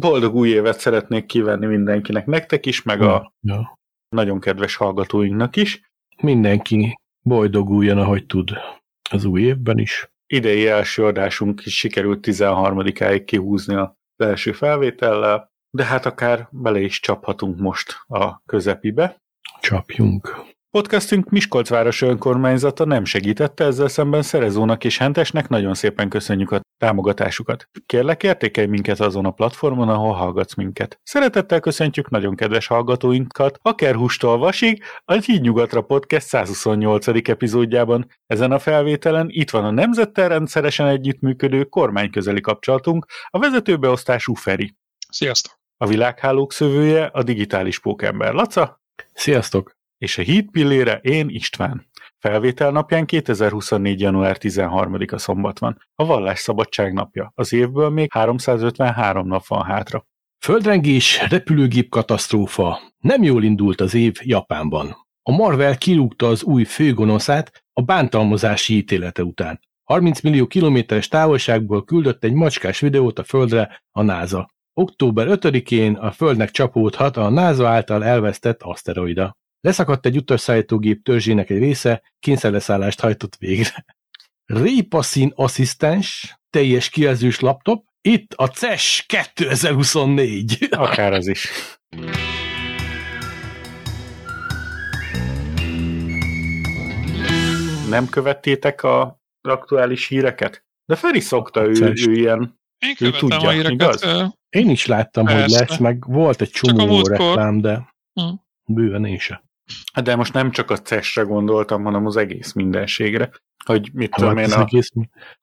boldog új évet szeretnék kívánni mindenkinek, nektek is, meg a ja. nagyon kedves hallgatóinknak is. Mindenki boldoguljon, ahogy tud az új évben is. Idei első adásunk is sikerült 13-áig kihúzni az első felvétellel, de hát akár bele is csaphatunk most a közepibe. Csapjunk. Podcastünk Miskolcváros önkormányzata nem segítette, ezzel szemben Szerezónak és Hentesnek nagyon szépen köszönjük a támogatásukat. Kérlek értékelj minket azon a platformon, ahol hallgatsz minket. Szeretettel köszöntjük nagyon kedves hallgatóinkat, a Kerhustól Vasig, a Híd Nyugatra Podcast 128. epizódjában. Ezen a felvételen itt van a nemzettel rendszeresen együttműködő kormányközeli kapcsolatunk, a vezetőbeosztású Feri. Sziasztok! A világhálók szövője a digitális pókember Laca. Sziasztok! És a híd pillére én István. Felvétel napján 2024. január 13-a szombat van. A vallásszabadság napja. Az évből még 353 nap van hátra. Földrengés, repülőgép katasztrófa. Nem jól indult az év Japánban. A Marvel kirúgta az új főgonoszát a bántalmazási ítélete után. 30 millió kilométeres távolságból küldött egy macskás videót a Földre a NASA. Október 5-én a Földnek csapódhat a NASA által elvesztett aszteroida. Leszakadt egy utasszállítógép törzsének egy része, kényszerleszállást hajtott végre. Répaszín asszisztens, teljes kijelzős laptop, itt a CES 2024. Akár az is. Nem követtétek a aktuális híreket? De Feri szokta, ő, ő ilyen... Én ő tudja, a híreket. Igaz? Én is láttam, Persze. hogy lesz, meg volt egy csomó reklám, de hm. bőven én sem. De most nem csak a CES-re gondoltam, hanem az egész mindenségre. Hogy mit tudom én, a egész...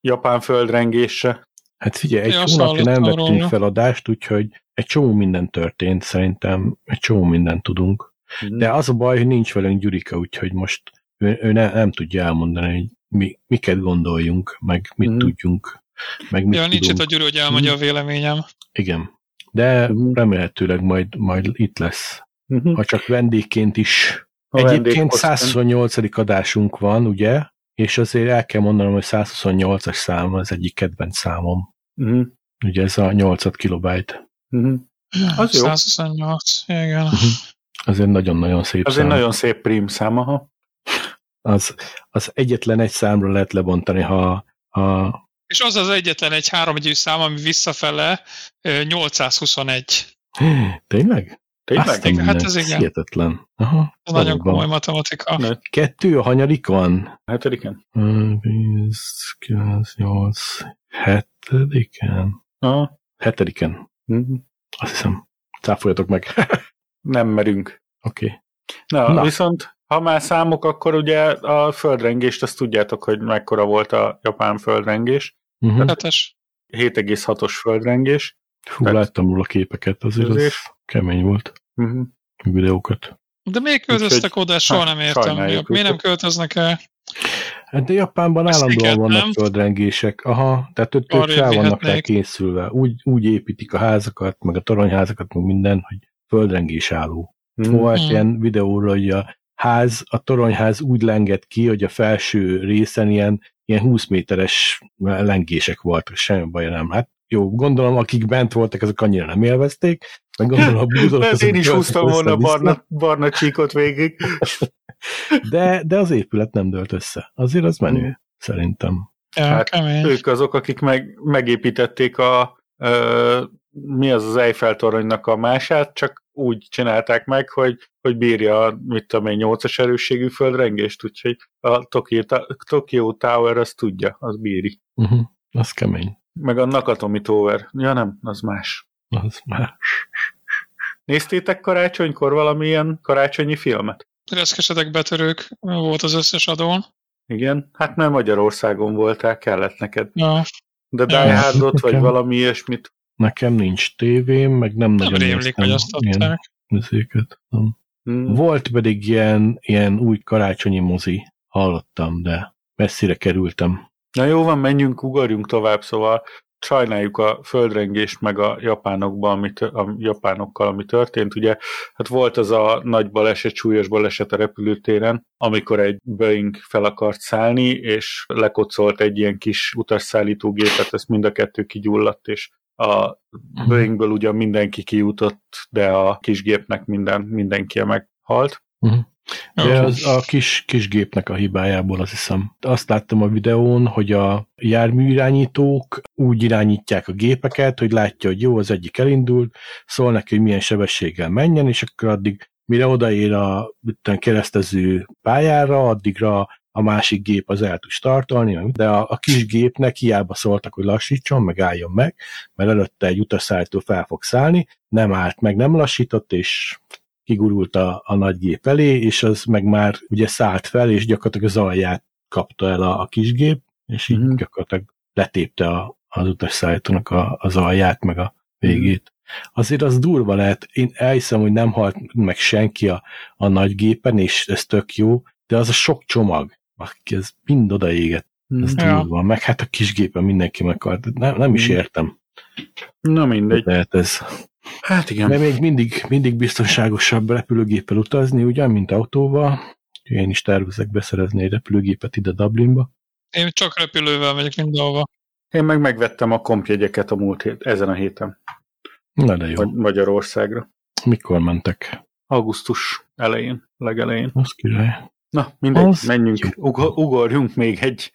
japán földrengésre. Hát figyelj, egy hónapja nem vettünk róla. feladást, úgyhogy egy csomó minden történt, szerintem egy csomó mindent tudunk. Mm. De az a baj, hogy nincs velünk Gyurika, úgyhogy most ő, ő ne, nem tudja elmondani, hogy mi, miket gondoljunk, meg mit mm. tudjunk, meg mit ja, nincs itt a Gyuri, hogy elmondja mm. a véleményem. Igen, de mm. remélhetőleg majd, majd itt lesz uh-huh. ha csak vendégként is. A Egyébként 128. adásunk van, ugye? És azért el kell mondanom, hogy 128-as szám az egyik kedvenc számom. Uh-huh. Ugye ez a 8 kilobájt. Uh-huh. Az 128, jó. igen. Uh-huh. Azért nagyon-nagyon szép Az szám. egy nagyon szép prim szám, aha. Az, az egyetlen egy számra lehet lebontani, ha, ha és az az egyetlen egy háromegyű szám, ami visszafele 821. Tényleg? Tényleg? Aztán hát ez igen. Hihetetlen. Aha, ez nagyon komoly matematika. Ne. Kettő a hanyadik van? Hetediken. 10, 9, 8, hetediken. Aha. Hetediken. Uh-huh. Azt hiszem. Cáfoljatok meg. Nem merünk. Oké. Okay. Na, Na, viszont ha már számok, akkor ugye a földrengést, azt tudjátok, hogy mekkora volt a japán földrengés. Uh-huh. 7,6-os földrengés. Fú, Tehát láttam róla képeket, azért az kemény volt. Uh-huh. Videókat. De miért költöztek Úgy, oda, soha hát, nem értem. Miért nem költöznek el? Hát de Japánban Ezt állandóan iket, vannak nem? földrengések. Aha, tehát ők, ők fel vannak rá készülve. Úgy, úgy építik a házakat, meg a toronyházakat, meg minden, hogy földrengés álló. Mm. Volt mm. ilyen videóra, hogy a ház, a toronyház úgy lengett ki, hogy a felső részen ilyen, ilyen 20 méteres lengések voltak, semmi baj nem. Hát jó, gondolom, akik bent voltak, azok annyira nem élvezték, meg gondolom a búzolok... én is húztam volna a barna, barna csíkot végig. de, de az épület nem dőlt össze. Azért az menő, hmm. szerintem. Ja, hát kemény. ők azok, akik meg, megépítették a ö, mi az az Eiffel toronynak a mását, csak úgy csinálták meg, hogy, hogy bírja, mit tudom én, 8-as erősségű földrengést, úgyhogy a Tokyo, Tokyo Tower azt tudja, az bíri. Uh-huh. Az kemény. Meg a Nakatomi Tower. Ja nem, az más. Az más. Néztétek karácsonykor valamilyen karácsonyi filmet? Reszkesedek betörők volt az összes adón. Igen, hát nem Magyarországon voltál, kellett neked. Ja. De Die Hardot, vagy valami ilyesmit? Nekem nincs tévém, meg nem, nem nagyon rémlik, hogy azt adták. Műzéket. Hmm. Volt pedig ilyen, ilyen új karácsonyi mozi, hallottam, de messzire kerültem. Na jó van, menjünk, ugorjunk tovább, szóval sajnáljuk a földrengést meg a japánokban, ami, a japánokkal, ami történt. Ugye, hát volt az a nagy baleset, súlyos baleset a repülőtéren, amikor egy Boeing fel akart szállni, és lekocolt egy ilyen kis utasszállítógépet, ezt mind a kettő kigyulladt, és a Boeingből ugyan mindenki kijutott, de a kisgépnek minden, mindenki meghalt. Uh-huh. De az a kis, kis gépnek a hibájából azt hiszem. Azt láttam a videón, hogy a járműirányítók úgy irányítják a gépeket, hogy látja, hogy jó, az egyik elindult, szól neki, hogy milyen sebességgel menjen, és akkor addig, mire odaér a keresztező pályára, addigra a másik gép az el tud startolni, de a, a kis gépnek hiába szóltak, hogy lassítson, meg álljon meg, mert előtte egy utasszállító fel fog szállni, nem állt meg, nem lassított, és kigurult a, a nagy gép elé, és az meg már ugye szállt fel, és gyakorlatilag az alját kapta el a, a kis gép, és így mm. gyakorlatilag letépte a, az utasszállítónak a, az alját, meg a végét. Azért az durva lehet, én elhiszem, hogy nem halt meg senki a, a nagy gépen, és ez tök jó, de az a sok csomag, aki ez mind odaégett, ez ja. durva, meg hát a kis gépen mindenki meghalt, nem, nem is értem. Na mindegy. Tehát ez... Hát igen. De még mindig, mindig biztonságosabb repülőgéppel utazni, ugyan, mint autóval. Én is tervezek beszerezni egy repülőgépet ide Dublinba. Én csak repülővel megyek mindenhova. Én meg megvettem a kompjegyeket a múlt hét, ezen a héten. Na de jó. Magyarországra. Mikor mentek? Augusztus elején, legelején. Az király. Na, mindegy, az menjünk, ug- ugorjunk még egy.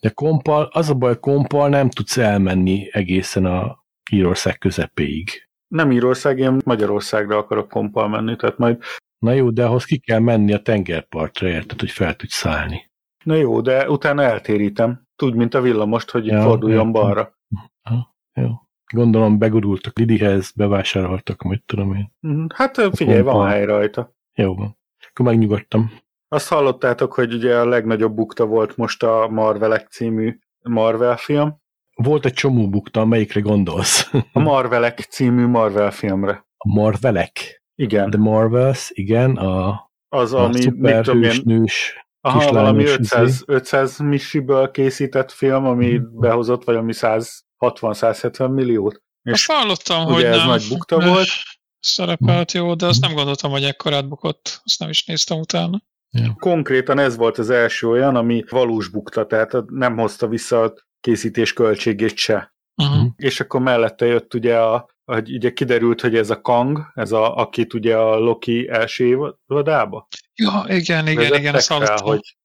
De kompal, az a baj, kompal nem tudsz elmenni egészen a Írország közepéig. Nem Írország, én Magyarországra akarok kompal menni, tehát majd... Na jó, de ahhoz ki kell menni a tengerpartra, érted, hogy fel tudsz szállni. Na jó, de utána eltérítem. Tudj, mint a villamost, hogy ja, forduljon értem. balra. Ha, jó. Gondolom begurultak Lidihez, bevásároltak, mit tudom én. Mhm, hát figyelj, van hely rajta. Jó van. Akkor megnyugodtam. Azt hallottátok, hogy ugye a legnagyobb bukta volt most a Marvelek című Marvel film. Volt egy csomó bukta, melyikre gondolsz? A Marvelek című Marvel filmre. A Marvelek? Igen. The Marvels, igen, a, az, a ami, szuperhős nős Aha, valami 500, 500 missiből készített film, ami hmm. behozott, vagy ami 160-170 milliót. És azt hallottam, hogy ez nem. nagy bukta volt. Szerepelt jó, de azt nem gondoltam, hogy ekkorát bukott. Azt nem is néztem utána. Ja. Konkrétan ez volt az első olyan, ami valós bukta, tehát nem hozta vissza a készítés költségét se. Uh-huh. És akkor mellette jött ugye a, hogy ugye kiderült, hogy ez a Kang, ez a, akit ugye a Loki első évadába. Ja, igen, igen, igen, ezt rá, hogy,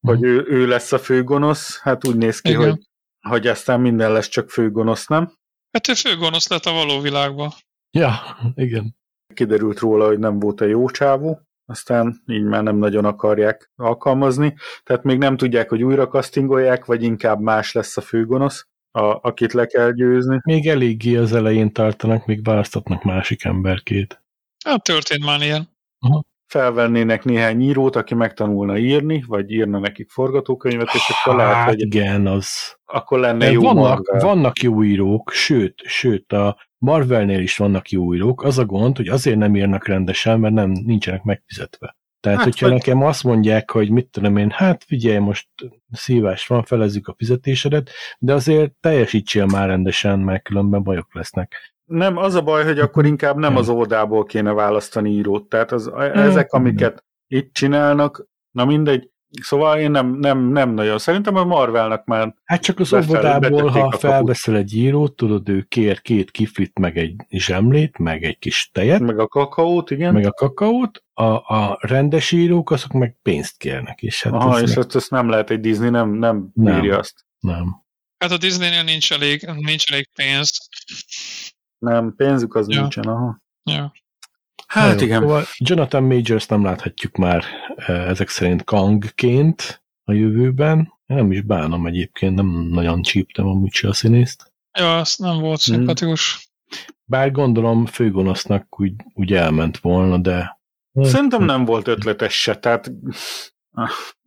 hogy ő, ő lesz a főgonosz, hát úgy néz ki, igen. hogy, hogy aztán minden lesz csak főgonosz, nem? Hát ő főgonosz lett a való világban. Ja, igen. Kiderült róla, hogy nem volt a jó csávó, aztán így már nem nagyon akarják alkalmazni, tehát még nem tudják, hogy újra kasztingolják, vagy inkább más lesz a főgonosz, a, akit le kell győzni. Még eléggé az elején tartanak, még választatnak másik emberkét. Hát történt már ilyen. Aha. Felvennének néhány írót, aki megtanulna írni, vagy írna nekik forgatókönyvet, és akkor hát, lehet, hogy igen, az... akkor lenne jó vannak, vannak jó írók, sőt, sőt, a Marvelnél is vannak jó írók, az a gond, hogy azért nem írnak rendesen, mert nem nincsenek megfizetve. Tehát, hát, hogyha vagy... nekem azt mondják, hogy mit tudom én, hát figyelj, most szívás van, felezzük a fizetésedet, de azért teljesítsél már rendesen, mert különben bajok lesznek. Nem, az a baj, hogy akkor inkább nem az oldából kéne választani írót. Tehát az, ezek, amiket itt csinálnak, na mindegy, Szóval én nem, nem, nem nagyon. Szerintem a Marvelnak már... Hát csak az óvodából, ha felveszel egy írót, tudod, ő kér két kiflit, meg egy zsemlét, meg egy kis tejet. Meg a kakaót, igen. Meg a kakaót. A, a rendes írók, azok meg pénzt kérnek. És hát Aha, és meg... ezt nem lehet egy Disney, nem, nem, nem bírja azt. Nem. Hát a Disneynél nincs elég, nincs elég pénz. Nem, pénzük az ja. nincsen, aha. Ja. Hát jó, igen. Szóval Jonathan Majors nem láthatjuk már eh, ezek szerint Kangként a jövőben. Én nem is bánom egyébként, nem nagyon csíptem amúgy se a színészt. Ja, az nem volt hmm. szimpatikus. Bár gondolom főgonosznak úgy, úgy elment volna, de... Szerintem nem volt ötletes se, tehát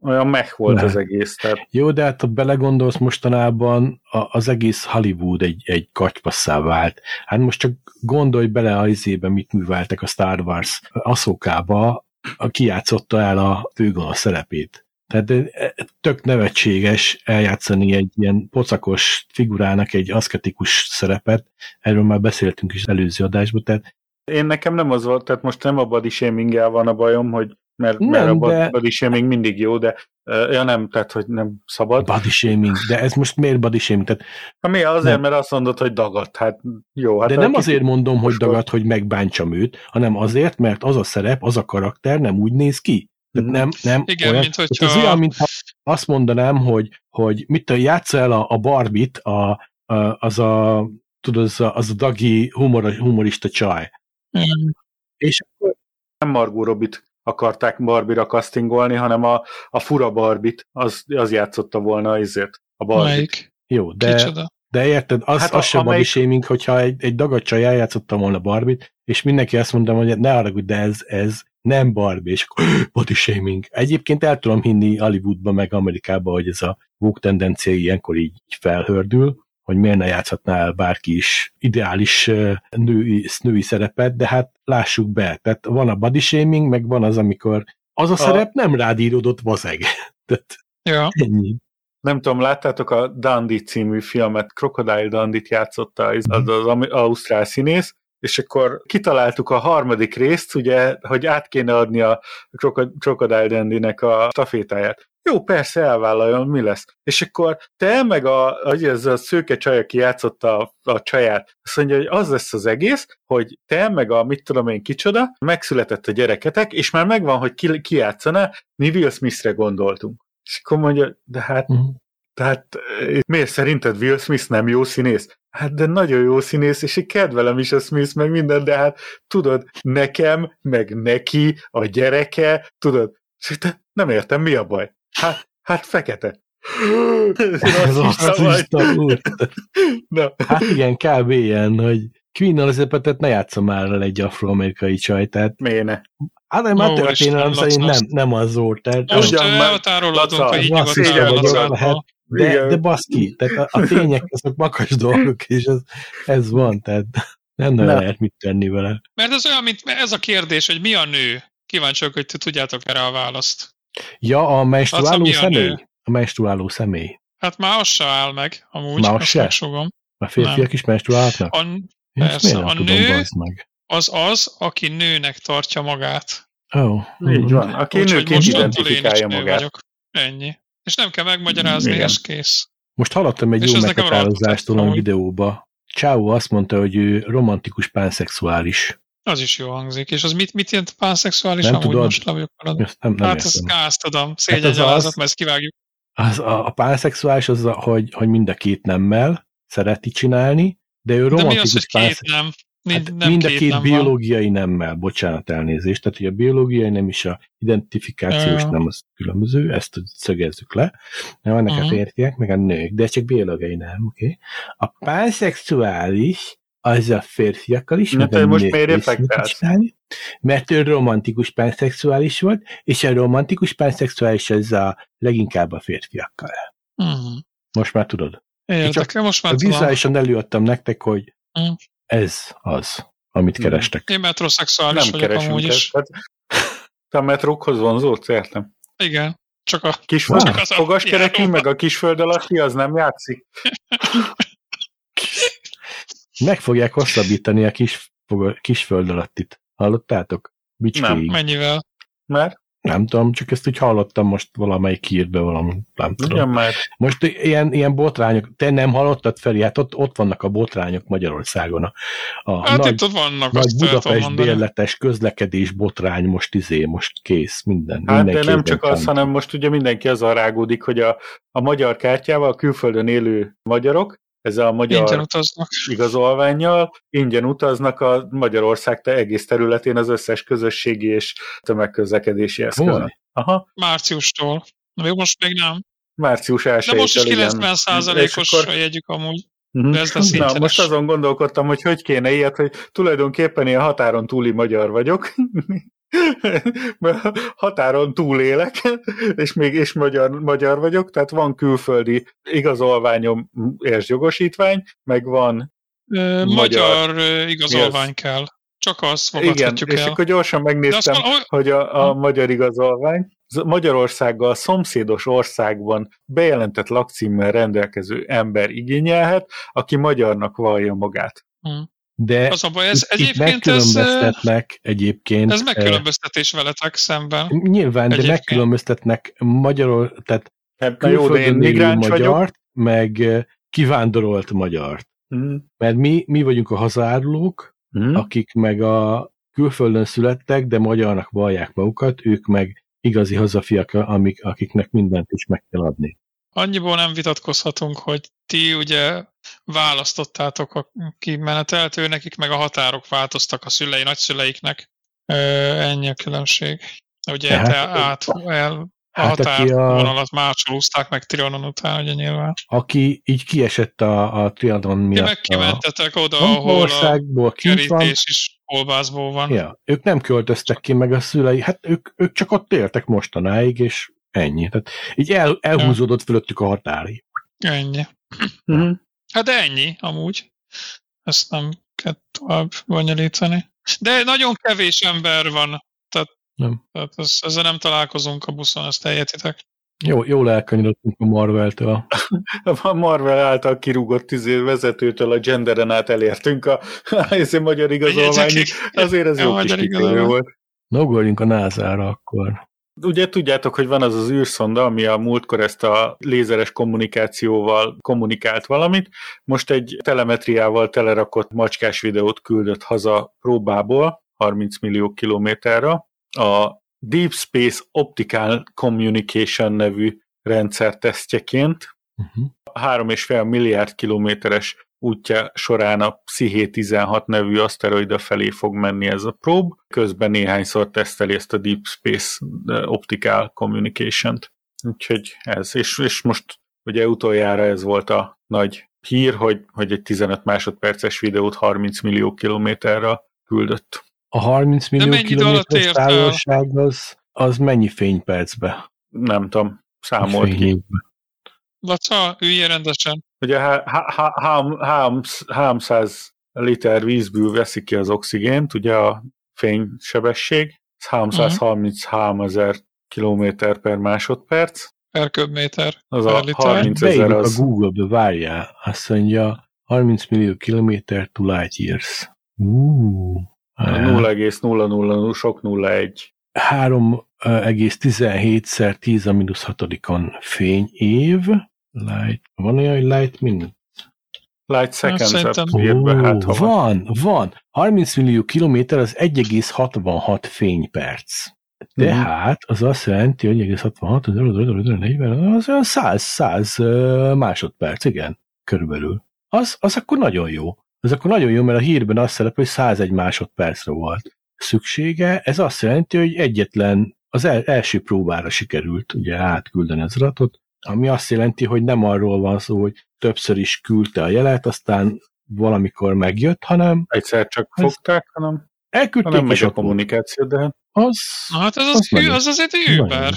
olyan meg volt az egész. Tehát... Jó, de hát ha belegondolsz mostanában, az egész Hollywood egy, egy katypasszá vált. Hát most csak gondolj bele a izébe, mit műveltek a Star Wars aszókába, a kijátszotta el a főgonosz szerepét. Tehát tök nevetséges eljátszani egy ilyen pocakos figurának egy aszketikus szerepet, erről már beszéltünk is előző adásban, tehát én nekem nem az volt, tehát most nem a body shaming van a bajom, hogy mert, nem, mert a body de... shaming mindig jó, de Ja nem, tehát hogy nem szabad. Body shaming, de ez most miért body shaming? Tehát, Ha mi azért, Nem. mert azt mondod, hogy dagadt. Hát jó. Hát de nem azért mondom, hogy most dagad, hogy megbántsam őt, hanem azért, mert az a szerep, az a karakter nem úgy néz ki. Tehát nem, nem Igen, olyan, mint hogyha- Ez olyan, mintha azt mondanám, hogy, hogy mit játsza el a, a Barbit, a, a, az a tudod, az a, az a dagi humor, humorista csaj. Mm. És akkor nem Margot Robbit akarták Barbie-ra castingolni, hanem a, a fura Barbit, az, az játszotta volna ezért a Barbit. Melyik? jó, de, Kicsoda? de érted, az, Hát hát a- az sem body amelyik- shaming, hogyha egy, egy dagad csaj eljátszottam volna Barbit, és mindenki azt mondta, hogy ne arra, de ez, ez nem Barbie, és akkor body shaming. Egyébként el tudom hinni Hollywoodban, meg Amerikában, hogy ez a woke tendencia ilyenkor így felhördül, hogy miért ne játszhatná el bárki is ideális női, női szerepet, de hát lássuk be, tehát van a body shaming, meg van az, amikor az a, A- szerep nem rád íródott vazeg. tehát Ja. ennyi. Nem tudom, láttátok a Dundee című filmet, Crocodile Dundee-t játszotta az, az, az ami- ausztrál színész, és akkor kitaláltuk a harmadik részt, ugye, hogy át kéne adni a Croco- Crocodile Dundee-nek a stafétáját. Jó, persze, elvállaljon, mi lesz. És akkor te meg a, az, a szőke csaj, aki játszotta a, a csaját, azt mondja, hogy az lesz az egész, hogy te meg a mit tudom én kicsoda, megszületett a gyereketek, és már megvan, hogy ki, ki játszaná, mi Will Smithre gondoltunk. És akkor mondja, de hát Mhm. tehát eh, miért szerinted Will Smith nem jó színész? Hát de nagyon jó színész, és én kedvelem is a Smith, meg minden, de hát tudod, nekem, meg neki, a gyereke, tudod, és te nem értem, mi a baj? Hát, hát fekete. Rasszista vagy. Rasszista úr. Na, Hát igen, kb. ilyen, hogy Queen Elizabeth-et ne játszom már el egy afroamerikai csaj, tehát méne. hát nem, már történelem Isten, szerint nem, nem az volt. Tehát, Most elhatárolódunk, hogy így nyugodtan de, Igen. de baszki, tehát a, a tények azok makas dolgok, és ez, ez van, tehát nem nagyon Na. lehet mit tenni vele. Mert ez olyan, mint ez a kérdés, hogy mi a nő? Kíváncsiak, hogy ti tudjátok erre a választ. Ja, a menstruáló mi a személy? nő? A menstruáló személy. Hát már az se áll meg, amúgy, Már az se? megsugom. A férfiak Nem. is menstruálhatnak? A, Én persze, a tudom, nő- meg. az az, aki nőnek tartja magát. Ó, oh. Így van. Aki Úgyhogy nőként identifikálja nő magát. vagyok. Ennyi. És nem kell megmagyarázni, Igen. és kész. Most hallottam egy És jó meghatározást a videóba. Ciao azt mondta, hogy ő romantikus pánszexuális. Az is jó hangzik. És az mit, mit jelent pánszexuális? Nem amúgy tudod? most le vagyok maradva. Ezt nem, nem Hát értem. ezt gázt tudom. Szégyengyalázat, az- mert ezt kivágjuk. Az, a, a pánszexuális az, a, hogy, hogy mind a két nemmel szereti csinálni, de ő De mi az, romantikus hogy két pánsz... nem? Hát Nem mind a két két nem van. biológiai nemmel, bocsánat elnézést, tehát hogy a biológiai nem is a identifikációs Ja. nem az különböző, ezt szögezzük le. Nem vannak a Mhm. férfiak, meg a nők, de csak biológiai nem, oké? Okay? A pánszexuális az a férfiakkal is, Na meg te most miért is reflektálsz? csinálni, mert ő romantikus pánszexuális volt, és a romantikus pánszexuális az a leginkább a férfiakkal. Mhm. Most már tudod. Érdekel, most már vizuálisan előadtam nektek, hogy Mhm. ez az, amit Mhm. kerestek. Én metroszexuális Nem vagyok amúgy is. ezt. Hát, te a metrókhoz vonzódsz, értem. Igen. Csak a... Kisföld, Csak az a fogaskerekű, meg a kisföld alatti, az nem játszik. Meg fogják hosszabbítani a kis, kis föld alattit. Hallottátok? Bicskéig. Nem, Mennyivel? Mert nem tudom, csak ezt úgy hallottam most valamelyik írbe valami, nem tudom. már Most ilyen, ilyen botrányok, te nem hallottad fel, hát ott, ott vannak a botrányok Magyarországon. A, a Hát nagy, itt ott vannak, nagy Budapest bérletes közlekedés botrány most izé, most kész, minden. Hát de nem csak az, hanem most ugye mindenki azzal rágódik, hogy a, a magyar kártyával a külföldön élő magyarok, ezzel a magyar Ingyen utaznak. igazolványjal ingyen utaznak a Magyarország te egész területén az összes közösségi és tömegközlekedési eszköz. Hol? Aha, Márciustól. Na, most még nem. március 1 De most is igen. 90 százalékos akkor- a jegyük amúgy. Mhm. de ez lesz Na, most azon gondolkodtam, hogy hogy kéne ilyet, hogy tulajdonképpen én határon túli magyar vagyok, határon túlélek, és még és magyar, magyar vagyok, tehát van külföldi igazolványom és jogosítvány, meg van Magyar- Magyar igazolvány kell. Csak azt igen, fogadhatjuk és el. akkor gyorsan De azt megnéztem, hogy a, a magyar igazolvány az Magyarországgal szomszédos országban bejelentett lakcímmel rendelkező ember igényelhet, aki magyarnak vallja magát. Hm. De Az a baj, ez itt, itt egyébként ez, megkülönböztetnek egyébként. ez megkülönböztetés veletek szemben. Nyilván, de Egyébként. megkülönböztetnek magyarul, tehát Hát, na jó, de én migráns vagyok. magyart, meg eh, kivándorolt magyart. Mm. Mert mi, mi vagyunk a hazárulók, Mm. akik meg a külföldön születtek, de magyarnak vallják magukat, ők meg igazi hazafiak, amik, akiknek mindent is meg kell adni. Annyiból nem vitatkozhatunk, hogy ti ugye választottátok a kimenetelt, ő nekik meg a határok változtak a szülei, nagyszüleiknek. Ö, ennyi a különbség. Ugye Tehát- te át, el, a Hát, a- határvonalat máshol úzták meg Trionon után, ugye nyilván. Aki így kiesett a, a triatlon Ti miatt meg a kimentetek oda, ahol a országból van, kerítés is kolbászból van. ja, ők nem költöztek ki meg a szülei, hát ők, ők csak ott éltek mostanáig, és ennyi. Tehát így el, elhúzódott fölöttük a határi. Ennyi. Mm. Hát de ennyi, amúgy. Ezt nem kell tovább bonyolítani. De nagyon kevés ember van. Tehát, Nem. tehát ez, ezzel nem találkozunk a buszon, ezt eljetitek. Jó, jól elkanyarodtunk a Marvel-től. A Marvel által kirúgott izé vezetőtől a genderen át elértünk a, a magyar igazolványig. Azért ez A jó kis kitérő volt. Na, ugorjunk a NASA-ra akkor. Ugye tudjátok, hogy van az az űrszonda, ami a múltkor ezt a lézeres kommunikációval kommunikált valamit. Most egy telemetriával telerakott macskás videót küldött haza próbából, 30 millió kilométerre. A Deep Space Optical Communication nevű rendszer tesztjeként Uh-huh. 3,5 milliárd kilométeres útja során a Psiché 16 nevű aszteroida felé fog menni ez a prób, közben néhányszor teszteli ezt a Deep Space eh, Optical Communication-t. Úgyhogy ez, és, és most ugye utoljára ez volt a nagy hír, hogy, hogy egy 15 másodperces videót 30 millió kilométerre küldött. A 30 millió kilométeres távolság az, az mennyi fénypercbe? Nem tudom, számolt ki. Laca, üljél rendesen. Ugye há- há- há- hám- hám- 300 liter vízből veszi ki az oxigént, ugye a fénysebesség, ez 333 ezer kilométer per másodperc, Per köbméter. az Per a liter. 30 ezer az, a Google-be, várjál. Azt mondja, 30 millió kilométer to light years. Uh, a 0,000 sok 0,1. 3,17-szer 10 a mínusz hatodikon fényév. Light, van olyan, hogy light minute? Light seconds szerintem- be, hát ha van. van, van. 30 millió kilométer az 1,66 fényperc. Tehát az azt jelenti, hogy 1,66, 40, az olyan 100, 100 ö, másodperc, igen, körülbelül. Az, az akkor nagyon jó. Az akkor nagyon jó, mert a hírben azt szerepel, hogy 101 másodpercre volt szüksége. Ez azt jelenti, hogy egyetlen az el, első próbára sikerült ugye átküldeni az adatot, ami azt jelenti, hogy nem arról van szó, hogy többször is küldte a jelet, aztán valamikor megjött, hanem Egyszer csak fogták, hanem, elküldték, hanem megy a kommunikáció, de Az, Na hát ez, Az az, menő. az azért. Uber.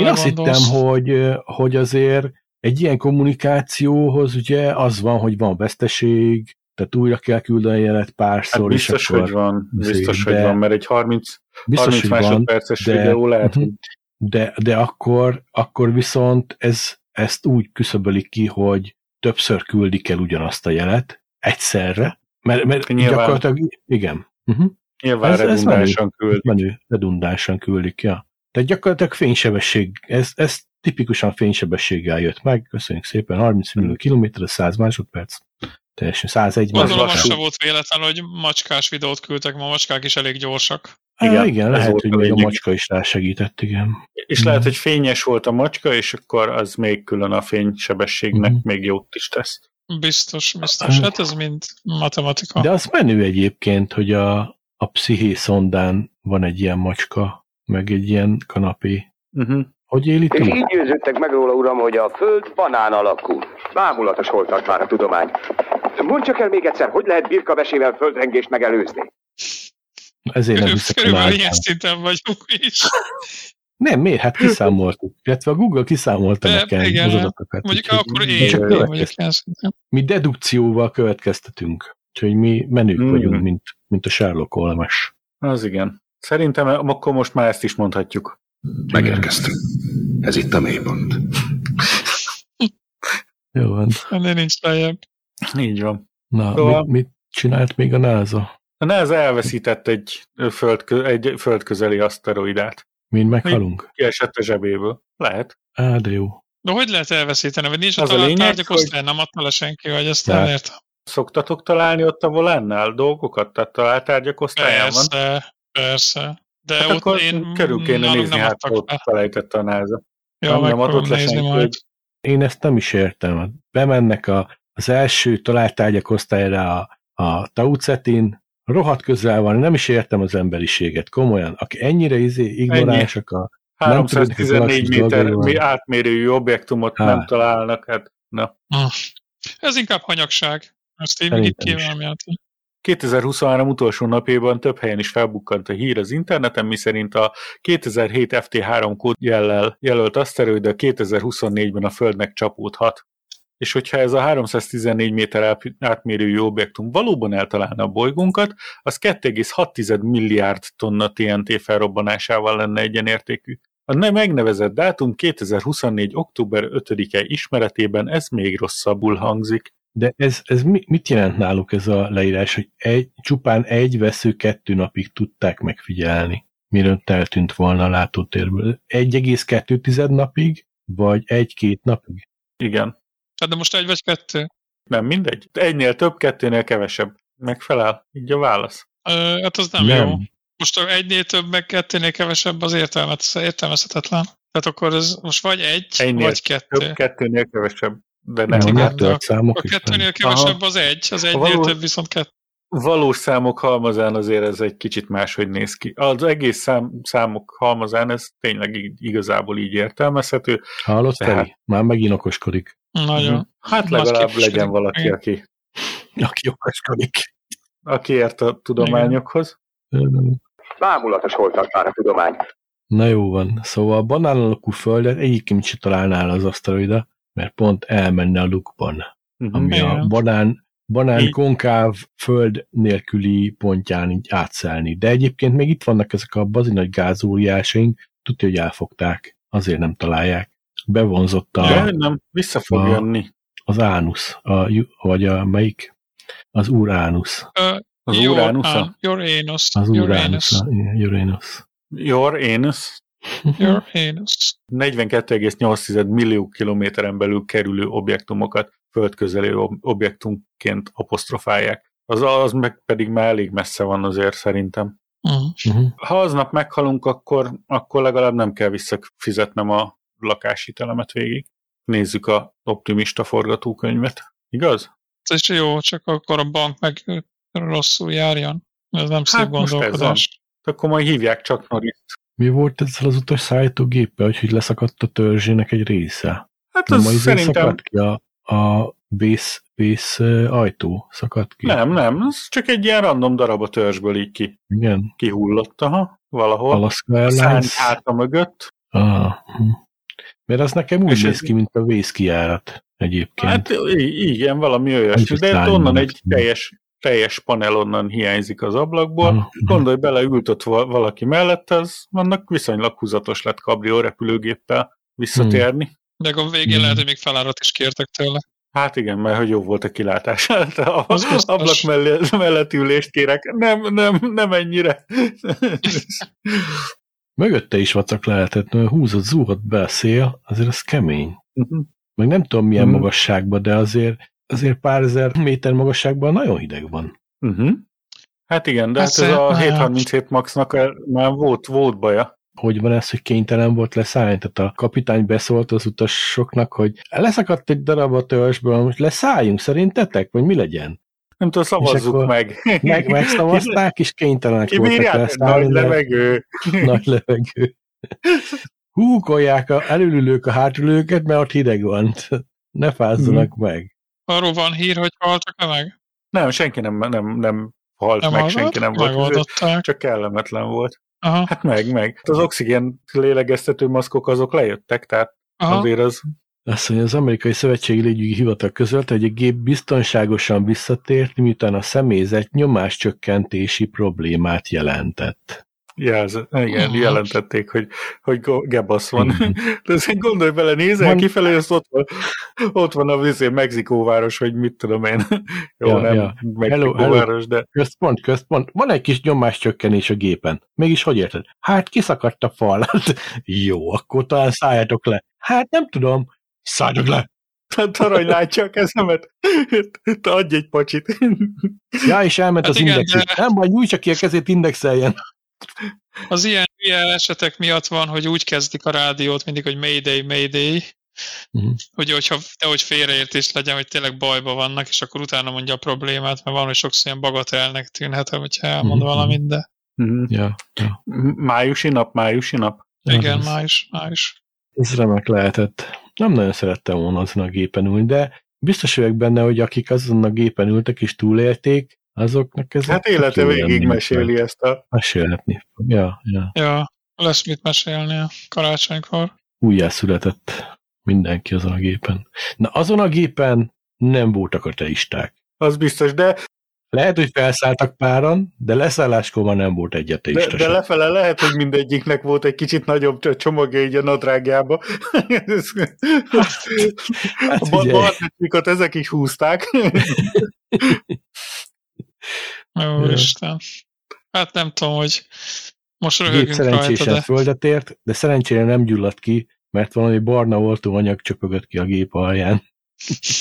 Én azt hittem, hogy, hogy azért egy ilyen kommunikációhoz ugye az van, hogy van veszteség, tehát újra kell küldeni a jelet párszor, hát biztos, és akkor hogy van, biztos, hogy de- van, mert egy 30, biztos, 30 hogy van, másodperces de- videó lehet, Mhm. hogy de, de akkor, akkor viszont ez, ezt úgy küszöbölik ki, hogy többször küldik el ugyanazt a jelet egyszerre, mert, mert Nyilván. gyakorlatilag, igen, uh-huh. nyilván Ez- ez redundánsan küld. menő, redundánsan küldik, ja. Tehát gyakorlatilag fénysebesség, ez, ez tipikusan fénysebességgel jött meg, köszönjük szépen, 30 millió kilométer, 100 másodperc, teljesen 101 Gondolom, az másodperc. se volt véletlen, hogy macskás videót küldtek, ma macskák is elég gyorsak. Igen, Igen, igen ez lehet, volt hogy a még a lényeg. macska is rásegített, igen. És Mhm. lehet, hogy fényes volt a macska, és akkor az még külön a fénysebességnek Mhm. még jót is tesz. Biztos, biztos. Hát ez mind matematika. De az menő egyébként, hogy a, a psziché szondán van egy ilyen macska, meg egy ilyen kanapé. Uh-huh. Hogy éli És így győződtek meg róla, uram, hogy a Föld banán alakú. Bámulatos hol tart már a tudomány. Mondd csak el még egyszer, hogy lehet birkavesével földrengést megelőzni? Ezért nem hiszek Körülbelül ilyen szinten vagyunk is. Nem, miért? Hát kiszámoltuk. Illetve a Google kiszámolta De, nekem igen, az adatokat. Mondjuk úgyhogy akkor mi én, csak én vagyok. Mi dedukcióval következtetünk. Úgyhogy mi menők Mm. vagyunk, mint, mint a Sherlock Holmes. Az igen. Szerintem akkor most már ezt is mondhatjuk. Megérkeztünk. Ez itt a mélypont. Jó van. Ennél nincs lejjebb. Így van. Na, Szóval- mit, mit, csinált még a NASA? A NASA elveszített egy, földkö, egy földközeli aszteroidát. Mind meghalunk? Kiesett a zsebéből. Lehet. Á, de jó. De hogy lehet elveszíteni? Vagy nincs Az ott a a lényeg, tárgyak hogy- osztály, nem adta le senki, vagy ezt nem értem. Szoktatok találni ott a volánnál dolgokat? Tehát találtárgyak osztályán van? Persze, persze. De Hát ott akkor én körül kéne nézni, hát ott le. felejtette a NASA. Ja, nem, nem adott le senki, majd. hogy Én ezt nem is értem. Bemennek a, az első találtárgyak osztályra a, a taucetin, rohadt közel van, nem is értem az emberiséget, komolyan. Aki ennyire izé, ignoránsak a... Nem tudod, hogy 314 galaxis méter mi átmérőjű objektumot Há. nem találnak, hát na. Ez inkább hanyagság. Ezt így is. kívánom 2023 utolsó napjában több helyen is felbukkant a hír az interneten, miszerint a 2007 FT3 kód jellel jelölt aszteroida 2024-ben a Földnek csapódhat. És hogyha ez a 314 méter át- átmérőjű objektum valóban eltalálna a bolygónkat, az 2,6 milliárd tonna TNT felrobbanásával lenne egyenértékű. A nem megnevezett dátum 2024. október 5-e ismeretében ez még rosszabbul hangzik. De ez, ez mi, mit jelent náluk ez a leírás, hogy egy, csupán egy vesző kettő napig tudták megfigyelni, mielőtt eltűnt volna a látótérből? 1,2 napig, vagy egy-két napig? Igen. Hát de most egy vagy kettő. Nem mindegy. Egynél több, kettőnél kevesebb. Megfelel. Így a válasz. Ö, hát az nem, Nem. jó. Most ha egynél több, meg kettőnél kevesebb, az értelmet, értelmezhetetlen. Tehát akkor ez most vagy egy, Egynél vagy kettő. Több, kettőnél kevesebb. De nem. Nem, igen, számok A is. kettőnél kevesebb az egy, az egynél való- több viszont kettő. Valós számok halmazán azért ez egy kicsit máshogy néz ki. Az egész szám, számok halmazán ez tényleg így- igazából így értelmezhető. Hallott, Tehát- Feri? Már megint okoskodik. Nagyon. Hát Másképp legalább legyen valaki, Igen. aki, Aki okoskodik. aki ért a tudományokhoz. Bámulatos holtak már a tudomány. Na jó van. Szóval a banán alakú földet egyébként se találnál az aszteroida, mert pont elmenne a lukban, Mhm. ami a Igen. banán, banán Így. konkáv föld nélküli pontján így átszelni. De egyébként még itt vannak ezek a bazi nagy gázóriásaink, tudja, hogy elfogták, azért nem találják. Bevonzott a, De nem, vissza fog a- jönni. az ánusz, a, vagy a melyik? Az uránusz. Ö, Az jó, Uranusza? á, Uranus. Az Uranus. uránusz. Uranus. Your anus Uranus. 42,8 millió kilométeren belül kerülő objektumokat földközeli ob- objektumként apostrofálják. Az, az meg pedig már elég messze van azért szerintem. Uh-huh. Ha aznap meghalunk, akkor, akkor legalább nem kell visszafizetnem a lakáshitelemet végig. Nézzük a optimista forgatókönyvet. Igaz? Ez is jó, csak akkor a bank meg rosszul járjon. Ez nem szép Hát most ez gondolkodás. Akkor majd hívják csak Norris. Mi volt ezzel az utas szállítógéppel, hogy, hogy leszakadt a törzsének egy része? Hát az az szerintem... szakadt ki a, a vész, vész ajtó szakadt ki. Nem, nem, ez csak egy ilyen random darab a törzsből így ki, Igen, kihullott, aha, valahol. Alaska Airlines. háta mögött. Ah, hm. Mert az nekem úgy És néz ez- ki, mint a vészkijárat egyébként. Hát igen, valami olyasmi, de onnan egy teljes, teljes panel onnan hiányzik az ablakból. Ah, Gondolj bele, ült ott val- valaki mellett, az annak viszonylag húzatos lett kabrió repülőgéppel visszatérni. De a végén Mhm. lehet, hogy még felárat is kértek tőle. Hát igen, mert hogy jó volt a kilátás. Hát a Az ablak mellett, mellett ülést kérek. Nem, nem, nem ennyire. Mögötte is vacak lehetett, mert húzott, zúgott be a szél, azért az kemény. Meg nem tudom milyen Mhm. magasságban, de azért, azért pár ezer méter magasságban nagyon hideg van. Uh-huh. Hát igen, de hát ez Persze, a hát. 737 Maxnak el- már volt, volt baja. Hogy van ez, hogy kénytelen volt leszállni? Tehát a kapitány beszólt az utasoknak, hogy leszakadt egy darab a törzsből, most leszálljunk szerintetek, vagy mi legyen? Nem tudom, szavazzuk akkor meg. Meg, megszavazták, és kénytelenek voltak Kibírják? leszállni. Nagy levegő. Nagy levegő. Húkolják a elülülők a hátulőket, mert ott hideg van. Ne fázzanak meg. Arról van hír, hogy haltak-e meg? Nem, senki nem, nem, nem halt Nem meg, senki nem volt. Csak kellemetlen volt. Aha, Hát meg, meg. Az oxigén lélegeztető maszkok azok lejöttek, tehát aha. azért az... Azt mondja, az amerikai szövetségi légügyi hivatal közölte, hogy a gép biztonságosan visszatért, miután a személyzet nyomáscsökkentési problémát jelentett. Jelz, igen, Mhm. jelentették, hogy, hogy gebasz van. Igen. De azért gondolj bele, nézel Van- kifelé, azt ott van, ott van a vizé Mexikóváros, vagy mit tudom én. Jó, Ja, nem ja. Mexikóváros, de Központ, központ. Van egy kis nyomáscsökkenés a gépen. Mégis hogy érted? Hát kiszakadt a fal. Hát, jó, akkor talán szálljatok le. Hát nem tudom. Szálljatok le. Hát arany látja a kezemet. Te adj egy pacsit. Ja, és elment Hát az igen, indexig. de- Nem baj, nyújtsa ki a kezét, indexeljen. Az ilyen, ilyen esetek miatt van, hogy úgy kezdik a rádiót mindig, hogy Mayday, Mayday, Mhm. hogy hogyha nehogy félreértés legyen, hogy tényleg bajba vannak, és akkor utána mondja a problémát, mert van, hogy sokszor ilyen bagatelnek tűnhet, hogyha elmond Mhm. valamit, de Mhm. Ja, ja. Májusi nap, májusi nap. igen, Ez- május, május. Ez remek lehetett. Nem nagyon szerettem volna azon a gépen ülni, de biztos vagyok benne, hogy akik azon a gépen ültek és túlélték, azoknak ez Hát élete végig meséli ezt a... Mesélhetni. fog. Ja, ja. Ja, lesz mit mesélni a karácsonykor. Újjászületett mindenki azon a gépen. Na, azon a gépen nem voltak ateisták. Az biztos, de, Lehet, hogy felszálltak páran, de leszálláskor már nem volt egy de, de lefele lehet, hogy mindegyiknek volt egy kicsit nagyobb cs- csomagja így a nadrágjába. Hát a ba- figyelj. barnacsikat ezek is húzták. Jó, Ja. Isten. Hát nem tudom, hogy most gép röhögünk rajta, szerencsésen de földet ért, de szerencsére nem gyulladt ki, mert valami barna oltóanyag csöpögött ki a gép alján.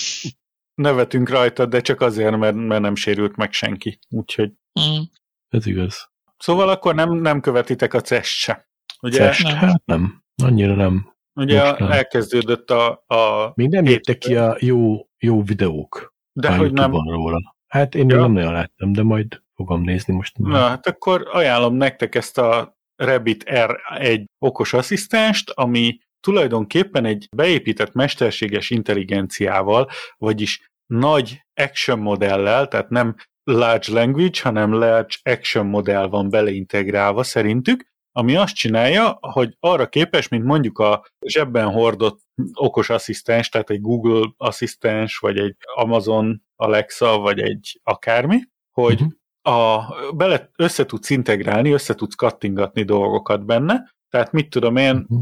Nevetünk rajta, de csak azért, mert, mert nem sérült meg senki. Úgyhogy mm, Ez igaz. Szóval akkor nem, nem követitek a CES se. Ugye, Cest? nem. Hát nem. Annyira nem. ugye most nem. elkezdődött a, a... Még nem jöttek ki a jó, jó videók De hogy nem, róla. Hát én Ja. nem nagyon láttam, de majd fogom nézni most. Na, hát akkor ajánlom nektek ezt a Rabbit R1 okos asszisztenst, ami tulajdonképpen egy beépített mesterséges intelligenciával, vagyis nagy action modellel, tehát nem large language, hanem large action modell van beleintegrálva szerintük, ami azt csinálja, hogy arra képes, mint mondjuk a zsebben hordott okos asszisztens, tehát egy Google asszisztens, vagy egy Amazon Alexa, vagy egy akármi, hogy Mhm. a, bele össze tudsz integrálni, össze tudsz kattingatni dolgokat benne, tehát mit tudom én, Mhm.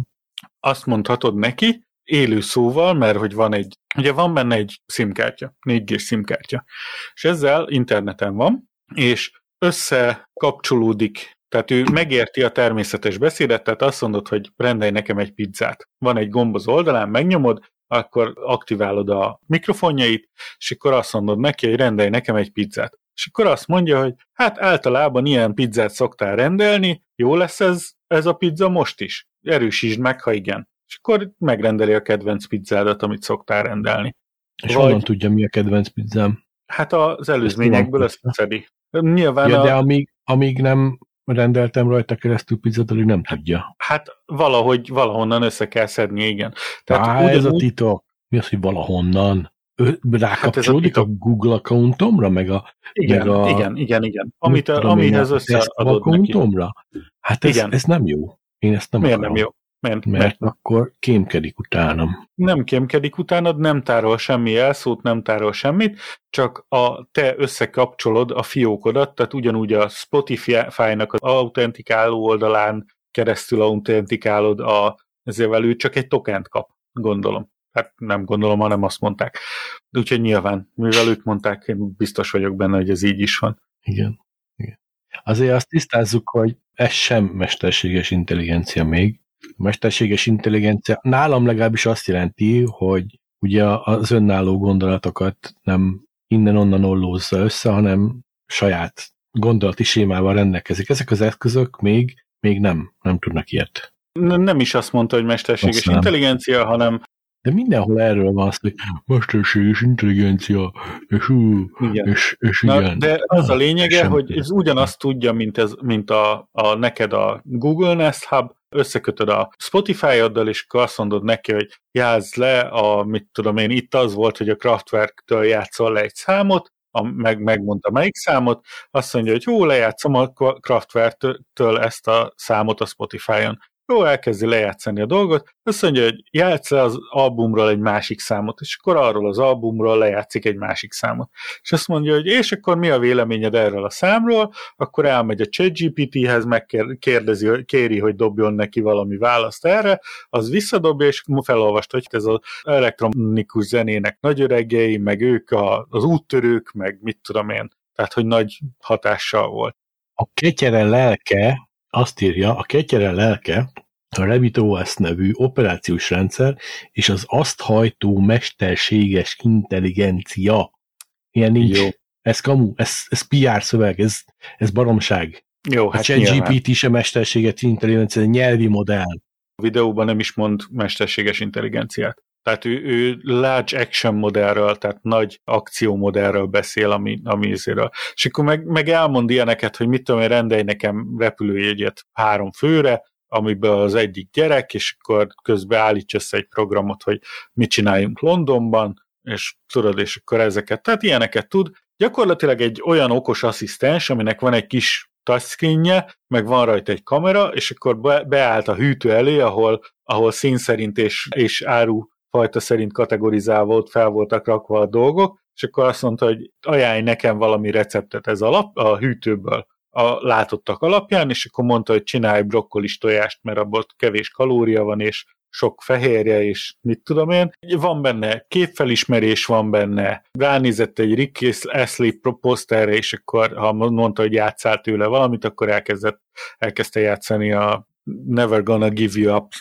azt mondhatod neki, élő szóval, mert hogy van egy, ugye van benne egy SIM-kártya, 4G SIM-kártya, és ezzel interneten van, és összekapcsolódik, tehát ő megérti a természetes beszédet, tehát azt mondod, hogy rendelj nekem egy pizzát. Van egy gomb az oldalán, megnyomod, akkor aktiválod a mikrofonjait, és akkor azt mondod neki, hogy rendelj nekem egy pizzát. És akkor azt mondja, hogy hát általában ilyen pizzát szoktál rendelni, jó lesz ez, ez a pizza most is? Erősítsd meg, ha igen. És akkor megrendeli a kedvenc pizzádat, amit szoktál rendelni. És vagy- honnan tudja, mi a kedvenc pizzám? Hát az előzményekből Ezt összeszedi. Nyilván Ja, a, de amíg, amíg nem rendeltem rajta keresztül pizzát, addig nem tudja. hát valahogy valahonnan össze kell szedni, igen. Tehát Á, ez a ugyanúgy- titok. Mi az, hogy valahonnan? Rákapcsolódik titok. a Google accountomra, meg a, igen, meg a- igen, igen, igen. Amit, amihez a összeadod neki. Hát ez, Igen. ez nem jó. Én ezt nem Miért akarom. nem jó? Mert, Mert mert akkor kémkedik utánam. nem kémkedik utánad, nem tárol semmi elszót, nem tárol semmit, csak a te összekapcsolod a fiókodat, tehát ugyanúgy a Spotify-nak az autentikáló oldalán keresztül autentikálod a, ezért ő csak egy tokent kap, gondolom. Hát nem gondolom, hanem azt mondták. De úgyhogy nyilván, mivel ők mondták, én biztos vagyok benne, hogy ez így is van. Igen. Igen. Azért azt tisztázzuk, hogy ez sem mesterséges intelligencia még. A mesterséges intelligencia nálam legalábbis azt jelenti, hogy ugye az önálló gondolatokat nem innen-onnan ollózza össze, hanem saját gondolati sémával rendelkezik. Ezek az eszközök még, még nem, nem tudnak ilyet. N- Nem is azt mondta, hogy mesterséges Azt nem. intelligencia, hanem De mindenhol erről van szó, hogy mesterséges intelligencia, és hú, igen. és, és Na, igen. de az a lényege, Sem hogy ez ugyanazt tudja, mint, ez, mint a, a neked a Google Nest Hub, összekötöd a Spotify-oddal, és akkor azt mondod neki, hogy játsz le a, mit tudom én, itt az volt, hogy a Kraftwerk-től játszol le egy számot, a, meg, megmondta melyik számot, azt mondja, hogy jó, lejátszom a Kraftwerk-től ezt a számot a Spotify-on. Jó, elkezdi lejátszani a dolgot, azt mondja, hogy játsz az albumról egy másik számot, és akkor arról az albumról lejátszik egy másik számot. És azt mondja, hogy és akkor mi a véleményed erről a számról, akkor elmegy a ChatGPT-hez, megkérdezi, kéri, hogy dobjon neki valami választ erre, az visszadobja, és felolvasta, hogy ez az elektronikus zenének nagy öregei, meg ők a, az úttörők, meg mit tudom én. Tehát, hogy nagy hatással volt. A ketyere lelke, azt írja, a ketyere lelke a RabbitOS nevű operációs rendszer és az azt hajtó mesterséges intelligencia. Ilyen nincs. Jó. Ez kamu, ez, ez PR szöveg, ez, ez baromság. Jó, hát a ChatGPT sem mesterséges intelligencia, nyelvi modell. A videóban nem is mond mesterséges intelligenciát. Tehát ő, ő large action modellről, tehát nagy akció modellről beszél, ami, ami izéről. És akkor meg, meg elmond ilyeneket, hogy mit tudom én, rendelj nekem repülőjegyet három főre, amiből az egyik gyerek, és akkor közben állíts össze egy programot, hogy mit csináljunk Londonban, és tudod, és akkor ezeket, tehát ilyeneket tud. Gyakorlatilag egy olyan okos asszisztens, aminek van egy kis touchscreenje, meg van rajta egy kamera, és akkor be, beállt a hűtő elé, ahol, ahol szín szerint és, és áru fajta szerint kategorizálva ott fel voltak rakva a dolgok, és akkor azt mondta, hogy ajánlj nekem valami receptet ez alap, a hűtőből a látottak alapján, és akkor mondta, hogy csinálj brokkolis tojást, mert abból kevés kalória van, és sok fehérje, és mit tudom én. Van benne képfelismerés, van benne, ránézett egy Rick Astley poszterre, és akkor ha mondta, hogy játszál tőle valamit, akkor elkezdett, elkezdte játszani a Never Gonna Give You Up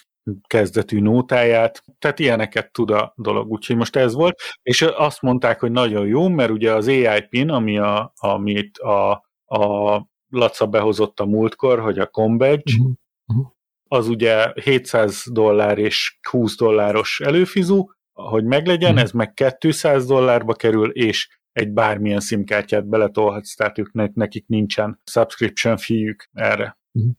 kezdetű nótáját, tehát ilyeneket tud a dolog, úgyhogy most ez volt, és azt mondták, hogy nagyon jó, mert ugye az AI PIN, ami a, amit a, a Laca behozott a múltkor, hogy a Combedge, uh-huh. uh-huh. az ugye 700 dollár és 20 dolláros előfizu, hogy meglegyen, uh-huh. ez meg 200 dollárba kerül, és egy bármilyen szimkártyát beletolhatsz, tehát ők nekik nincsen subscription fee erre. Uh-huh.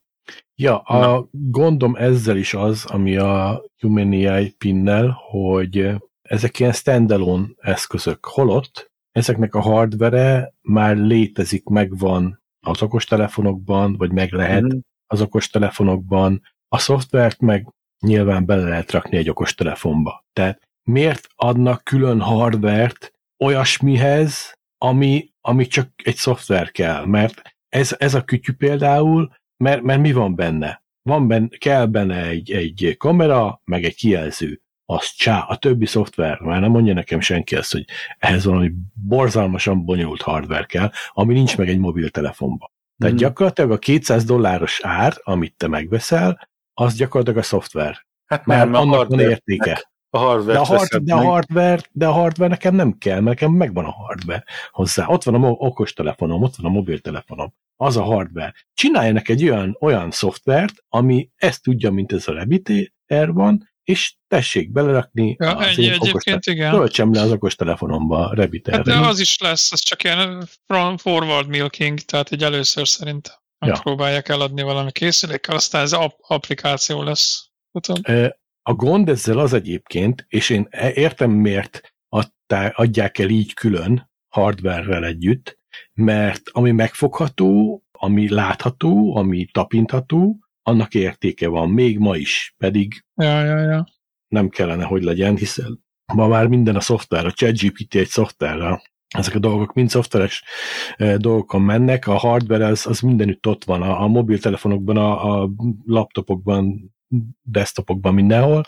Ja, a Na. gondom ezzel is az, ami a Humani pinnel, hogy ezek ilyen standalone eszközök. Holott ezeknek a hardvere már létezik, megvan az okostelefonokban, vagy meg lehet mm. az okostelefonokban, a szoftvert meg nyilván bele lehet rakni egy okostelefonba. Tehát miért adnak külön hardvert olyasmihez, ami, ami csak egy szoftver kell? Mert ez, ez a kütyű például mert, mert mi van benne? Van benne, kell benne egy, egy kamera, meg egy kijelző. Az csá, a többi szoftver, már nem mondja nekem senki azt, hogy ehhez valami borzalmasan bonyolult hardware kell, ami nincs meg egy mobiltelefonban. Tehát hmm. gyakorlatilag a 200 dolláros ár, amit te megveszel, az gyakorlatilag a szoftver. Hát nem, Már annak van értéke. A hardware de a, hard, de, a hardware, de a hardware nekem nem kell, mert nekem megvan a hardware hozzá. Ott van a okostelefonom, ott van a mobiltelefonom. Az a hardware. Csináljanak egy olyan, olyan szoftvert, ami ezt tudja, mint ez a Rabbit Air van, és tessék belerakni ja, az ennyi, egyébként okos, igen. Töltsem le az okostelefonomba a Rabbit hát de az is lesz, ez csak ilyen forward milking, tehát egy először szerintem ja. eladni valami készülékkel, aztán ez applikáció lesz. Tudom. A gond ezzel az egyébként, és én e- értem miért adták, adják el így külön, hardware együtt, mert ami megfogható, ami látható, ami tapintható, annak értéke van, még ma is, pedig ja, ja, ja. nem kellene, hogy legyen, hiszen ma már minden a szoftver, a ChatGPT egy szoftverrel, ezek a dolgok mind szoftveres e, dolgokon mennek, a hardware az, az mindenütt ott van, a, a mobiltelefonokban, a, a laptopokban desktopokban mindenhol.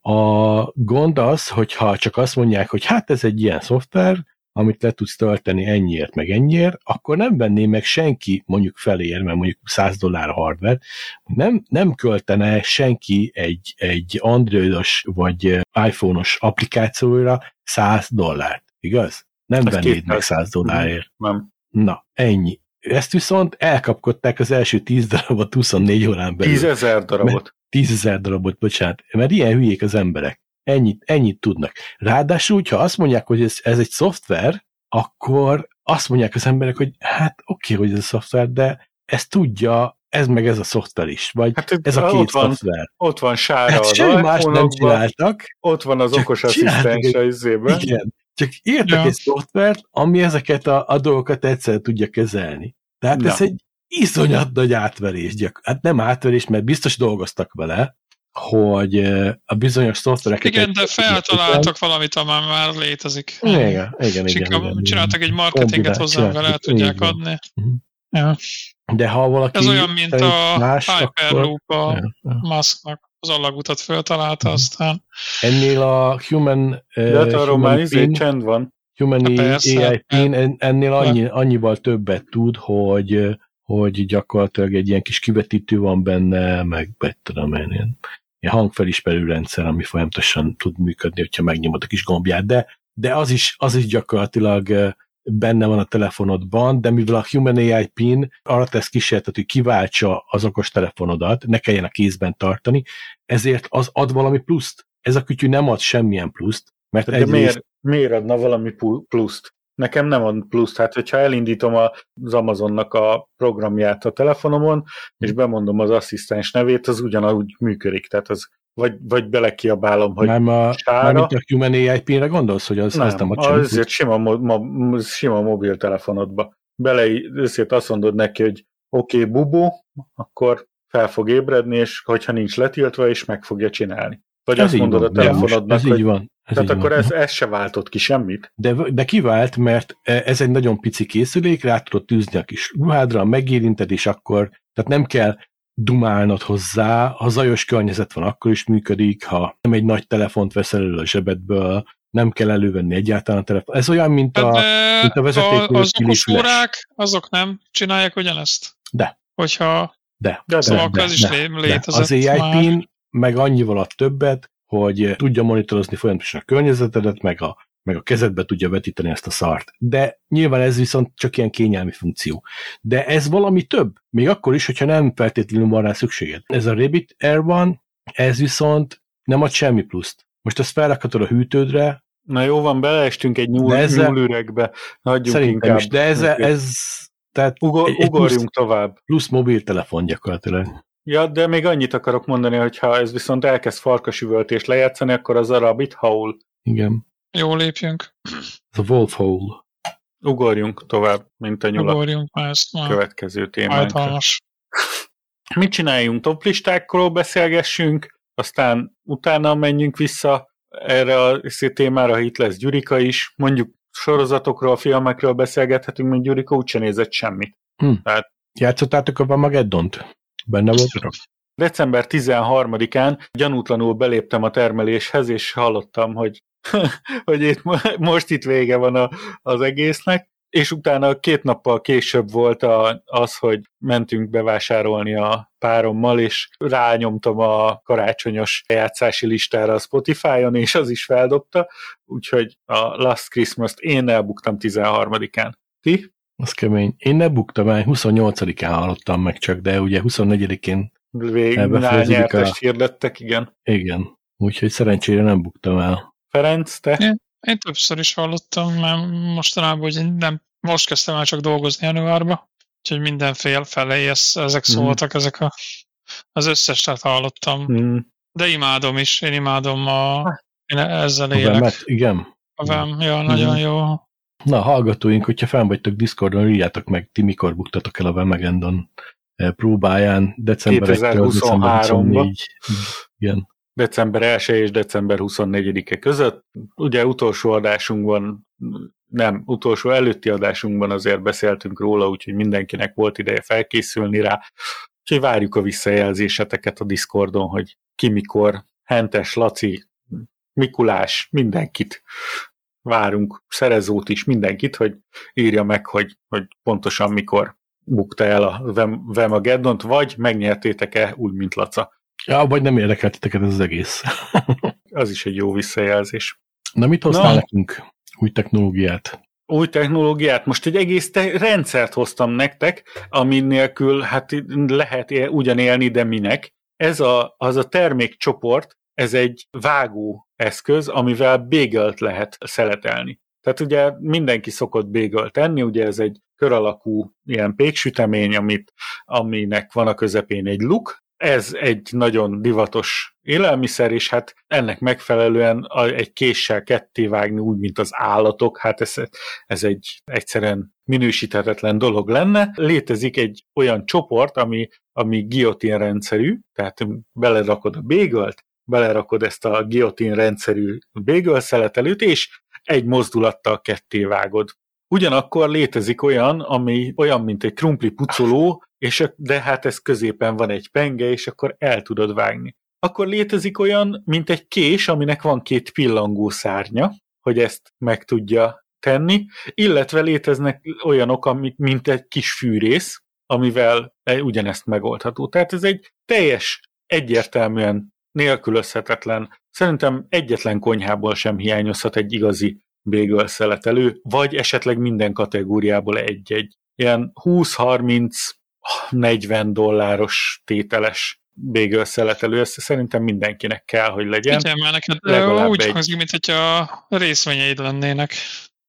A gond az, hogyha csak azt mondják, hogy hát ez egy ilyen szoftver, amit le tudsz tölteni ennyiért, meg ennyiért, akkor nem venné meg senki mondjuk felér, mert mondjuk 100 dollár hardware, nem, nem költene senki egy, egy androidos vagy iPhone-os applikációra 100 dollárt, igaz? Nem ez vennéd meg 100 dollárért. Nem. Na, ennyi. Ezt viszont elkapkodták az első 10 darabot 24 órán belül. 10 ezer darabot tízezer darabot, bocsánat, mert ilyen hülyék az emberek. Ennyit, ennyit tudnak. Ráadásul, ha azt mondják, hogy ez, ez egy szoftver, akkor azt mondják az emberek, hogy hát oké, okay, hogy ez a szoftver, de ezt tudja, ez meg ez a szoftver is, vagy hát, ez a két ott van, szoftver. Ott van sára hát semmi más nem csináltak. Ott van az okos asszisztens a izében. Igen, csak írtak ja. egy szoftvert, ami ezeket a, a dolgokat egyszer tudja kezelni. Tehát ja. ez egy iszonyat nagy átverés. Gyak. Hát nem átverés, mert biztos dolgoztak vele, hogy a bizonyos szoftvereket... Igen, de feltaláltak valamit, ami már létezik. Igen, igen, igen. És igen, igen, csináltak egy marketinget hozzá, vele el tudják van. adni. Mhm. Ja. De ha valaki... Ez olyan, mint a más, Hyperloop a akkor- Ja, ja. Musknak. Az allagutat föltalálta, aztán Ennél a Human, De hát arról már izé Pin, csend van. Human Hát. AI Pin en- ennél annyi, annyival többet tud, hogy hogy gyakorlatilag egy ilyen kis kivetítő van benne, meg meg tudom én, ilyen, ilyen hangfelismerő rendszer, ami folyamatosan tud működni, hogyha megnyomod a kis gombját, de, de az, is, az is gyakorlatilag benne van a telefonodban, de mivel a Human AI PIN arra tesz kísérletet, hogy kiváltsa az okos telefonodat, ne kelljen a kézben tartani, ezért az ad valami pluszt. Ez a kütyű nem ad semmilyen pluszt, mert De egyrészt miért, miért adna valami pluszt? Nekem nem ad pluszt. Hát, hogyha elindítom az Amazonnak a programját a telefonomon, és bemondom az asszisztens nevét, az ugyanúgy működik. Tehát az vagy, vagy belekiabálom, hogy nem a, sára. nem a Human AI PIN-re gondolsz, hogy az nem, az nem ad semmit? azért sima, mo- mo- sima mobiltelefonodba. Bele, ezért azt mondod neki, hogy oké, okay, bubu, akkor fel fog ébredni, és hogyha nincs letiltva, és meg fogja csinálni. Vagy Ez azt így mondod van, a telefonodnak, ez így hogy van. Ez tehát akkor ez, ez se váltott ki semmit. De, de kivált, mert ez egy nagyon pici készülék, rá tudod tűzni a kis ruhádra, megérinted, és akkor, tehát nem kell dumálnod hozzá, ha zajos környezet van, akkor is működik, ha nem egy nagy telefont veszel elő a zsebedből, nem kell elővenni egyáltalán a telefon. Ez olyan, mint a... Mint a vezeték a, az okos órák, azok nem csinálják ugyanezt? De. Hogyha De, De, Szóval de, ez is de, lé- de. létezett Az AI már. PIN meg annyival ad többet, hogy tudja monitorozni folyamatosan a környezetedet, meg a, meg a kezedbe tudja vetíteni ezt a szart. De nyilván ez viszont csak ilyen kényelmi funkció. De ez valami több, még akkor is, hogyha nem feltétlenül van rá szükséged. Ez a Rabbit Air van, ez viszont nem ad semmi pluszt. Most ezt felrakhatod a hűtődre, Na jó van, beleestünk egy nyúl, ezzel- nyúlüregbe. Hagyjuk szerintem inkább. is, de ez, ez tehát Ugor, ugorjunk plusz, tovább. plusz mobiltelefon gyakorlatilag. Ja, de még annyit akarok mondani, hogy ha ez viszont elkezd farkasüvöltést lejátszani, akkor az a Rabbit Howl. Igen. jó lépjünk, a Wolf Hole. Ugorjunk tovább, mint a nyulak ugorjunk már ezt már. következő témánkra. Mit csináljunk? Toplistákról beszélgessünk, aztán utána menjünk vissza erre a témára, ha itt lesz Gyurika is. Mondjuk sorozatokról, filmekről beszélgethetünk, mert Gyurika úgyse nézett semmit. Játszottátok a Vamageddont? Benne voltatok? December 13-án gyanútlanul beléptem a termeléshez, és hallottam, hogy, hogy itt mo- most itt vége van a, az egésznek, és utána két nappal később volt a, az, hogy mentünk bevásárolni a párommal, és rányomtam a karácsonyos játszási listára a Spotify-on, és az is feldobta, úgyhogy a Last Christmas-t én elbuktam 13-án. Ti? Az kemény. Én ne buktam el, 28-án hallottam meg csak, de ugye 24-én Vég, Elbefejezik nyertes a- hirdettek, igen. igen. Úgyhogy szerencsére nem buktam el. Ferenc, te? Én többször is hallottam, mert mostanában hogy nem, most kezdtem el csak dolgozni januárba, úgyhogy mindenféle felé ez, ezek Mhm. szóltak, ezek a, az összeset hallottam. Hmm. De imádom is, én imádom a, én ezzel A élek. Vemet, igen. A VEM, ja, nagyon Mhm. jó. Na, hallgatóink, hogyha fenn vagytok Discordon, írjátok meg, ti mikor buktatok el a Vemagendon eh, próbáján, december 1-től december 2023-ba. 24. Igen. december 1 és december 24-e között. Ugye utolsó adásunkban, nem, utolsó előtti adásunkban azért beszéltünk róla, úgyhogy mindenkinek volt ideje felkészülni rá. Úgyhogy várjuk a visszajelzéseteket a Discordon, hogy ki mikor, Hentes, Laci, Mikulás, mindenkit várunk, Szerezót is, mindenkit, hogy írja meg, hogy, hogy pontosan mikor bukta el a Vem- Vemageddont, vagy megnyertétek-e úgy, mint Laca. Ja, vagy nem érdekelt titeket ez az egész. Az is egy jó visszajelzés. Na, mit hoztál Na. nekünk? Új technológiát? Új technológiát, most egy egész te- rendszert hoztam nektek, ami nélkül hát lehet él, ugyan élni, de minek. Ez a, az a termékcsoport, ez egy vágó eszköz, amivel bégelt lehet szeletelni. Tehát ugye mindenki szokott bégelt tenni, ugye ez egy kör alakú ilyen péksütemény, amit, aminek van a közepén egy luk, ez egy nagyon divatos élelmiszer, és hát ennek megfelelően egy késsel ketté vágni úgy, mint az állatok, hát ez, ez egy egyszerűen minősíthetetlen dolog lenne. Létezik egy olyan csoport, ami, ami guillotine rendszerű, tehát belerakod a bégölt, belerakod ezt a guillotine rendszerű bagel szeletelőt, és egy mozdulattal ketté vágod. Ugyanakkor létezik olyan, ami olyan, mint egy krumpli pucoló, és, de hát ez középen van egy penge, és akkor el tudod vágni. Akkor létezik olyan, mint egy kés, aminek van két pillangó szárnya, hogy ezt meg tudja tenni, illetve léteznek olyanok, amik, mint egy kis fűrész, amivel ugyanezt megoldható. Tehát ez egy teljes, egyértelműen nélkülözhetetlen, szerintem egyetlen konyhából sem hiányozhat egy igazi bagel szeletelő, vagy esetleg minden kategóriából egy-egy. Ilyen 20-30-40 dolláros tételes bagel szeletelő, ezt szerintem mindenkinek kell, hogy legyen. Igen, mert neked legalább úgy egy. hangzik, mint hogyha részvényeid lennének.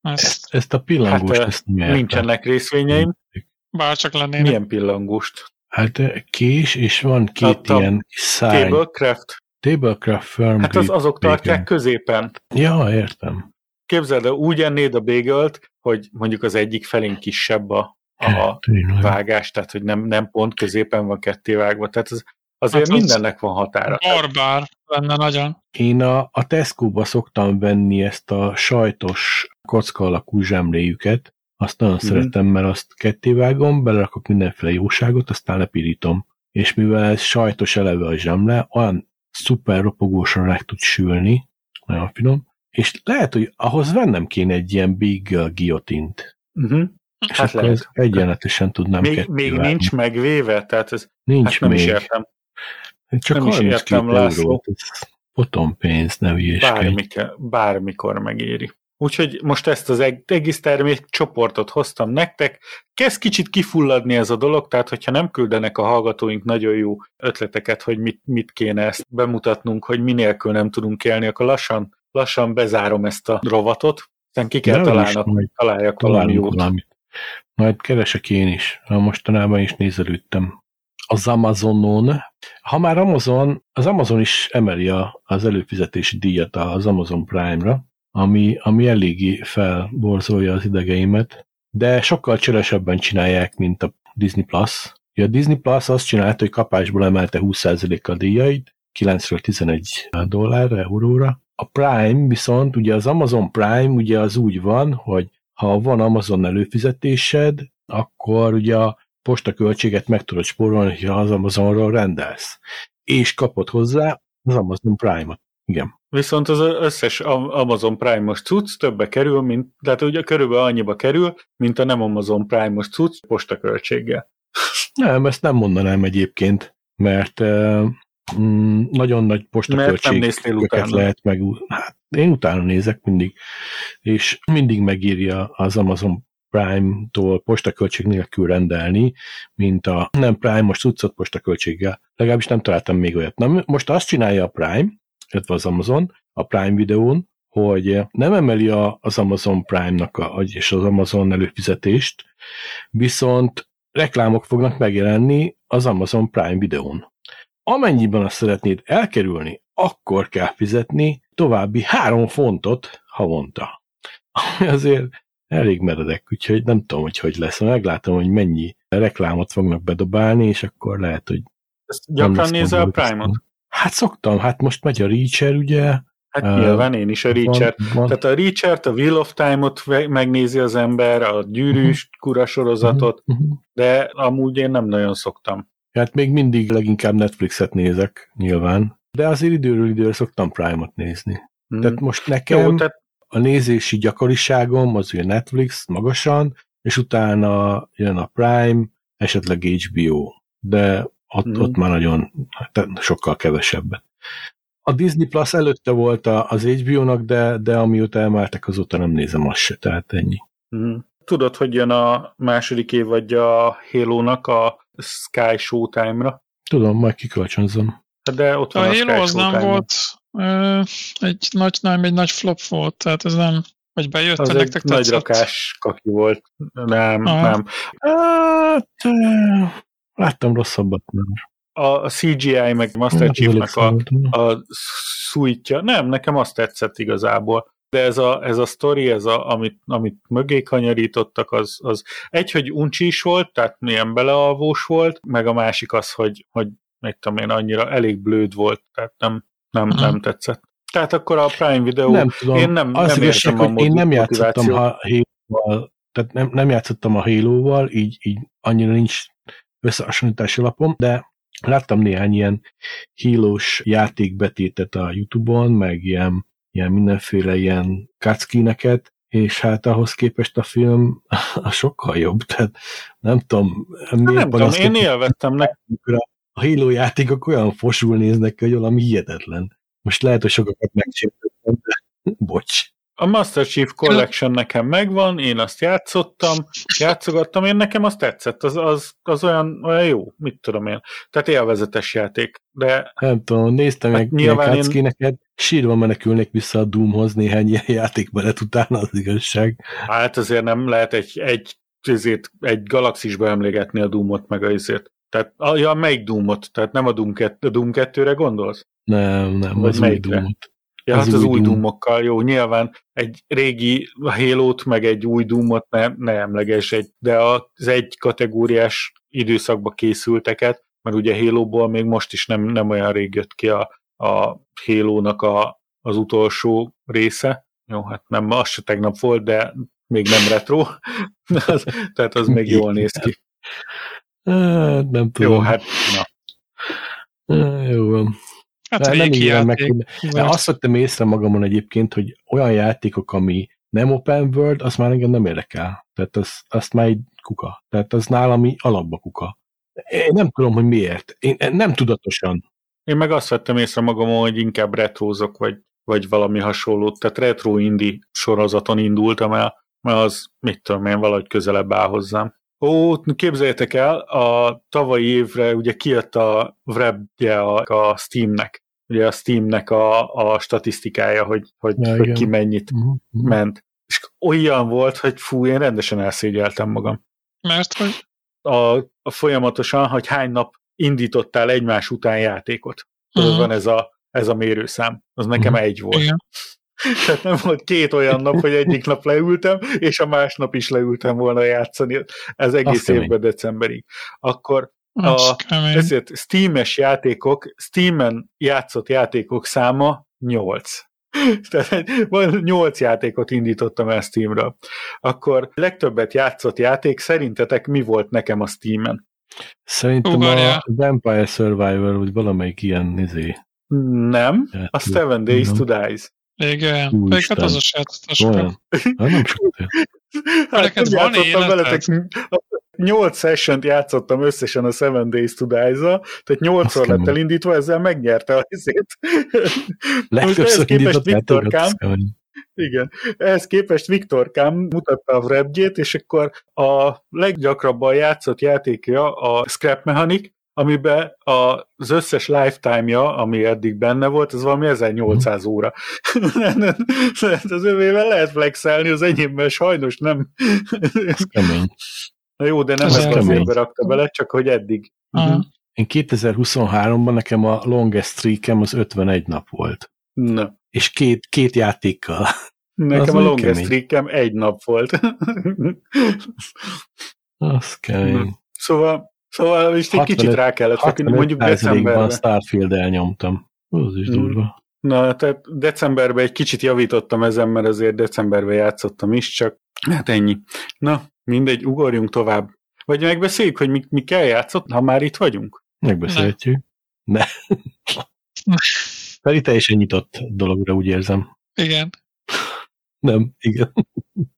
Ezt, Ezt, ezt a pillangóst, Hát, ezt értem. Nincsenek részvényeim. bárcsak lennének. Milyen pillangóst? Hát kés, és van két Hát a ilyen száj. Tablecraft? Tablecraft Firm Hát az azok tartják bacon. középen. Ja, értem. Képzeld el, úgy ennéd a bagelt, hogy mondjuk az egyik felén kisebb a, a Tényleg. vágás, tehát hogy nem, nem pont középen van ketté vágva. Tehát az, azért Hát az- mindennek van határa. Barbár lenne nagyon. Én a, a Tesco-ba szoktam venni ezt a sajtos kocka alakú zsemléjüket, azt nagyon Mhm. szeretem, mert azt kettévágom, belerakok mindenféle jóságot, aztán lepirítom. És mivel ez sajtos eleve a zsemle, olyan szuper ropogósan meg tud sülni, nagyon finom, és lehet, hogy ahhoz vennem kéne egy ilyen big uh, guillotint. Uh-huh. És Hát akkor lehet. ez egyenletesen tudnám Még, még vágni. nincs megvéve, tehát ez nincs hát nem még. is értem. Csak nem is 32 értem, László. potom pénz, ne. Bármikor, bármikor megéri. Úgyhogy most ezt az eg- egész termék csoportot hoztam nektek. Kezd kicsit kifulladni ez a dolog, tehát hogyha nem küldenek a hallgatóink nagyon jó ötleteket, hogy mit, mit kéne ezt bemutatnunk, hogy minélkül nem tudunk élni, akkor lassan, lassan bezárom ezt a rovatot, aztán ki kell találnak, majd találjak valami jót. valamit. Majd keresek én is. Mostanában is nézelődtem. Az Amazonon. Ha már Amazon, az Amazon is emeli a, az előfizetési díjat az Amazon Prime-ra, ami, ami eléggé felborzolja az idegeimet, de sokkal cselesebben csinálják, mint a Disney Plus. A Disney Plus azt csinálta, hogy kapásból emelte 20%-kal díjait, 9-ről 11 dollárra, euróra. A Prime viszont, ugye az Amazon Prime ugye az úgy van, hogy ha van Amazon előfizetésed, akkor ugye a postaköltséget meg tudod spórolni, ha az Amazonról rendelsz. És kapod hozzá az Amazon Prime-ot. Igen. Viszont az összes Am- Amazon Prime-os cucc többe kerül, mint, tehát ugye körülbelül annyiba kerül, mint a nem Amazon Prime-os cucc postaköltséggel. Nem, ezt nem mondanám egyébként, mert mm, nagyon nagy postaköltségeket lehet meg. Hát, én utána nézek mindig, és mindig megírja az Amazon Prime-tól postaköltség nélkül rendelni, mint a nem Prime-os cuccot postaköltséggel. Legalábbis nem találtam még olyat. Na, most azt csinálja a Prime, illetve az Amazon, a Prime videón, hogy nem emeli a, az Amazon Prime-nak a, és az Amazon előfizetést, viszont reklámok fognak megjelenni az Amazon Prime videón. Amennyiben azt szeretnéd elkerülni, akkor kell fizetni további három fontot havonta. Ami azért elég meredek, úgyhogy nem tudom, hogy hogy lesz. Meglátom, hogy mennyi reklámot fognak bedobálni, és akkor lehet, hogy Ezt gyakran nézel a Prime-ot? Hát szoktam, hát most megy a Reacher, ugye? Hát Ö, nyilván én is a Reacher. Van, van, Tehát a Reacher-t, a Wheel of Time-ot megnézi az ember, a gyűrűs kura sorozatot, Mhm, mhm. de amúgy én nem nagyon szoktam. Hát még mindig leginkább Netflixet nézek, nyilván. De azért időről időre szoktam Prime-ot nézni. Hmm. Tehát most nekem Jó, tehát a nézési gyakoriságom az ugye Netflix magasan, és utána jön a Prime, esetleg HBO. De ott, Mhm. ott már nagyon, hát sokkal kevesebbet. A Disney Plus előtte volt a- az HBO-nak, de, de amióta emeltek, azóta nem nézem azt se, tehát ennyi. Mhm. Tudod, hogy jön a második évadja a Halo-nak a Sky Showtime-ra? Tudom, majd kikölcsönzöm. Hát De ott van A a, Sky Halo az nem volt ö, egy nagy, nem, egy nagy flop volt, tehát ez nem, hogy bejött, Az hogy egy nektek nagy rakás kaki volt. Nem, Aha. nem. Hát, láttam rosszabbat már. a CGI meg Master Chief-nek a, a szújtja. Nem, nekem azt tetszett igazából. De ez a, ez a sztori, ez a, amit, amit mögé kanyarítottak, az, az egy, hogy uncsi is volt, tehát milyen belealvós volt, meg a másik az, hogy, hogy meg tudom én, annyira elég blőd volt, tehát nem, nem, nem tetszett. Tehát akkor a Prime Video, Nem tudom. én nem, Az nem igazság, értem a hogy én nem játszottam a Halo-val, tehát nem, nem játszottam a Halo-val, így, így annyira nincs összehasonlítási alapom, de láttam néhány ilyen hílós játékbetétet a Youtube-on, meg ilyen, ilyen mindenféle ilyen cutscene-eket, és hát ahhoz képest a film a sokkal jobb, tehát nem tudom, miért Nem tudom, én neki. amikor a, a Halo játékok olyan fosul néznek ki, hogy valami hihetetlen. Most lehet, hogy sokakat megsértettem, de bocs. A Master Chief Collection nekem megvan, én azt játszottam, játszogattam, én nekem azt tetszett, az, az, az olyan, olyan jó, mit tudom én. Tehát élvezetes játék, de Nem tudom, néztem Hát nyilván ilyen én- cutscene-eket, sírva menekülnék vissza a Doomhoz néhány ilyen játékba lett utána az igazság. hát azért nem lehet egy, egy, ezért, egy galaxisba emlégetni a Doomot meg a izét. Tehát, a, ja, melyik Doomot? Tehát nem a Doom, 2, a Doom 2-re gondolsz? Nem, nem, Vagy az új melyikre? Doomot. Ja, Az hát az új új. Doomokkal, jó, nyilván egy régi Halo-t, meg egy új Doomot ne, ne emleges, egy, de az egy kategóriás időszakba készülteket, mert ugye Halo-ból még most is nem, nem olyan rég jött ki a, a Halo-nak a, az utolsó része. Jó, hát nem, az se tegnap volt, de még nem retro, az, tehát az még jól néz ki. Hát, nem tudom. Jó, hát na. Jó van. Hát Nem, nem meg, játék. hogy de azt vettem észre magamon egyébként, hogy olyan játékok, ami nem open world, az már engem nem érdekel. Tehát az, azt már egy kuka. Tehát az nálam alapba kuka. Én nem tudom, hogy miért. Én nem tudatosan. Én meg azt vettem észre magamon, hogy inkább retrózok, vagy, vagy valami hasonló. Tehát retro indie sorozaton indultam el, mert az, mit tudom én, valahogy közelebb áll hozzám. Ó, képzeljétek el, a tavalyi évre ugye kijött a webje a, a Steamnek. Ugye a Steamnek a, a statisztikája, hogy, hogy, Ja, hogy igen. ki mennyit mhm. ment. És olyan volt, hogy fú, én rendesen elszégyeltem magam. Mert hogy A, a folyamatosan, hogy hány nap indítottál egymás után játékot. Mhm. van ez a, ez a mérőszám. Az nekem Mhm. egy volt. igen. Tehát nem volt két olyan nap, hogy egyik nap leültem, és a másnap is leültem volna játszani. Ez egész Az kemény. évben decemberig. Akkor Az A- ezért Steam-es játékok, Steam-en játszott játékok száma 8. Tehát van 8 játékot indítottam el Steamra. Akkor legtöbbet játszott játék szerintetek mi volt nekem a Steam-en? Szerintem Ugorjál. a Vampire Survivor, vagy valamelyik ilyen izé. Nem, a Seven Days Nem. to Dies. Igen. Még hát az a sátszatás. Hát nem sokat. Hát neked nem van játszottam életed? veletek, 8 session játszottam összesen a Seven Days to Dies-a, tehát 8-szor kemény. lett elindítva, ezzel megnyerte a izét. Legtöbbször képest Viktorkám, az kemény. igen, ehhez képest Viktorkám mutatta a webjét, és akkor a leggyakrabban játszott játékja a Scrap Mechanic, amiben az összes lifetime-ja, ami eddig benne volt, az valami 1800 óra. az övével lehet flexelni, az enyémben sajnos nem. Az kemény. Na jó, de nem Ez ez az kemény. évbe rakta bele, csak hogy eddig. Aha. Én 2023-ban nekem a longest streakem az 51 nap volt. Na. És két, két játékkal. Nekem a még longest streakem egy nap volt. Az kemény. szóval, szóval is egy kicsit 65 rá kellett feküdni, 65 mondjuk decemberben. Starfield elnyomtam. Az is Mm. durva. Na, tehát decemberben egy kicsit javítottam ezen, mert azért decemberben játszottam is, csak hát ennyi. Na, mindegy, ugorjunk tovább. Vagy megbeszéljük, hogy mi, mi kell játszott, ha már itt vagyunk? Megbeszélhetjük. Ne. Feri teljesen nyitott dologra, úgy érzem. Igen. Nem, igen.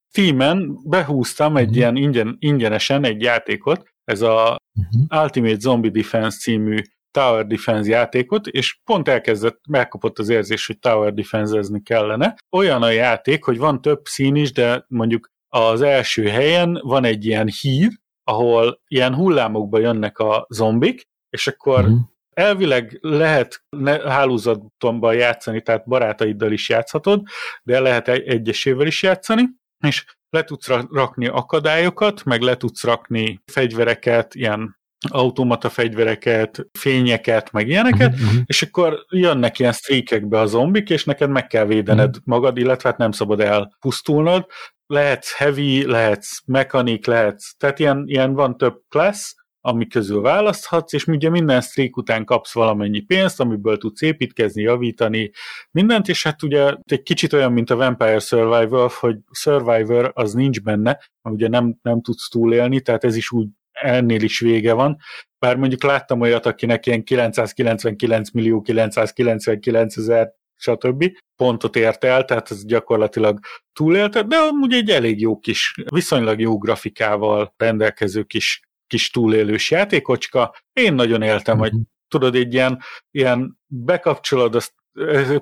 Steam-en behúztam egy Mhm. ilyen ingyen, ingyenesen egy játékot, ez a Uh-huh. Ultimate Zombie Defense című Tower Defense játékot, és pont elkezdett, megkapott az érzés, hogy Tower Defense-ezni kellene. Olyan a játék, hogy van több szín is, de mondjuk az első helyen van egy ilyen hír, ahol ilyen hullámokba jönnek a zombik, és akkor Uh-huh. elvileg lehet hálózatomban játszani, tehát barátaiddal is játszhatod, de lehet egy- egyesével is játszani, és le tudsz ra- rakni akadályokat, meg le tudsz rakni fegyvereket, ilyen automata fegyvereket, fényeket, meg ilyeneket, uh-huh. és akkor jönnek ilyen streakekbe a zombik, és neked meg kell védened uh-huh. magad, illetve hát nem szabad elpusztulnod. Lehetsz heavy, lehetsz mechanic, lehetsz, tehát ilyen, ilyen van több class, ami közül választhatsz, és ugye minden streak után kapsz valamennyi pénzt, amiből tudsz építkezni, javítani, mindent, és hát ugye egy kicsit olyan, mint a Vampire Survivor, hogy Survivor az nincs benne, ugye nem, nem tudsz túlélni, tehát ez is úgy ennél is vége van. Bár mondjuk láttam olyat, akinek ilyen 999 millió 999 ezer stb. pontot ért el, tehát ez gyakorlatilag túlélte, de amúgy egy elég jó kis, viszonylag jó grafikával rendelkező kis, kis túlélős játékocska. Én nagyon éltem, hogy mhm. tudod, egy ilyen, ilyen bekapcsolod, azt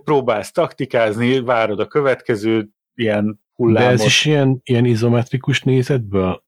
próbálsz taktikázni, várod a következő ilyen hullámot. De ez is ilyen, ilyen izometrikus nézetből?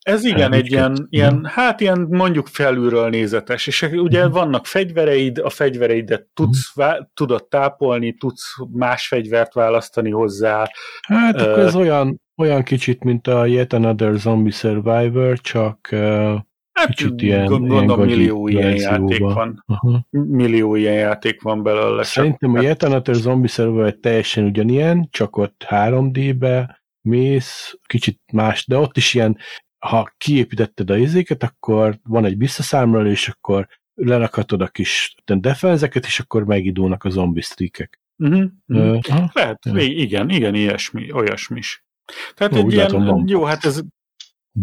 Ez igen, egy ilyen, ilyen, hát ilyen mondjuk felülről nézetes, és ugye uh-huh. vannak fegyvereid, a fegyvereidet tudsz, vá- tudod tápolni, tudsz más fegyvert választani hozzá. Hát akkor ez olyan, olyan kicsit, mint a Yet Another Zombie Survivor, csak uh, Hát kicsit ilyen, gondolom ilyen millió ilyen játék van. Uh-huh. Millió ilyen játék van belőle. Szerintem csak, a Yet Another Zombie Survivor teljesen ugyanilyen, csak ott 3D-be mész, kicsit más, de ott is ilyen ha kiépítetted a izéket, akkor van egy visszaszámláló, és akkor lerakhatod a kis defenzeket, és akkor megidulnak a zombi streakek. Uh-huh. Uh, Lehet, uh. igen, igen, ilyesmi, olyasmi is. Tehát Ó, egy ilyen, látom, jó, hát ez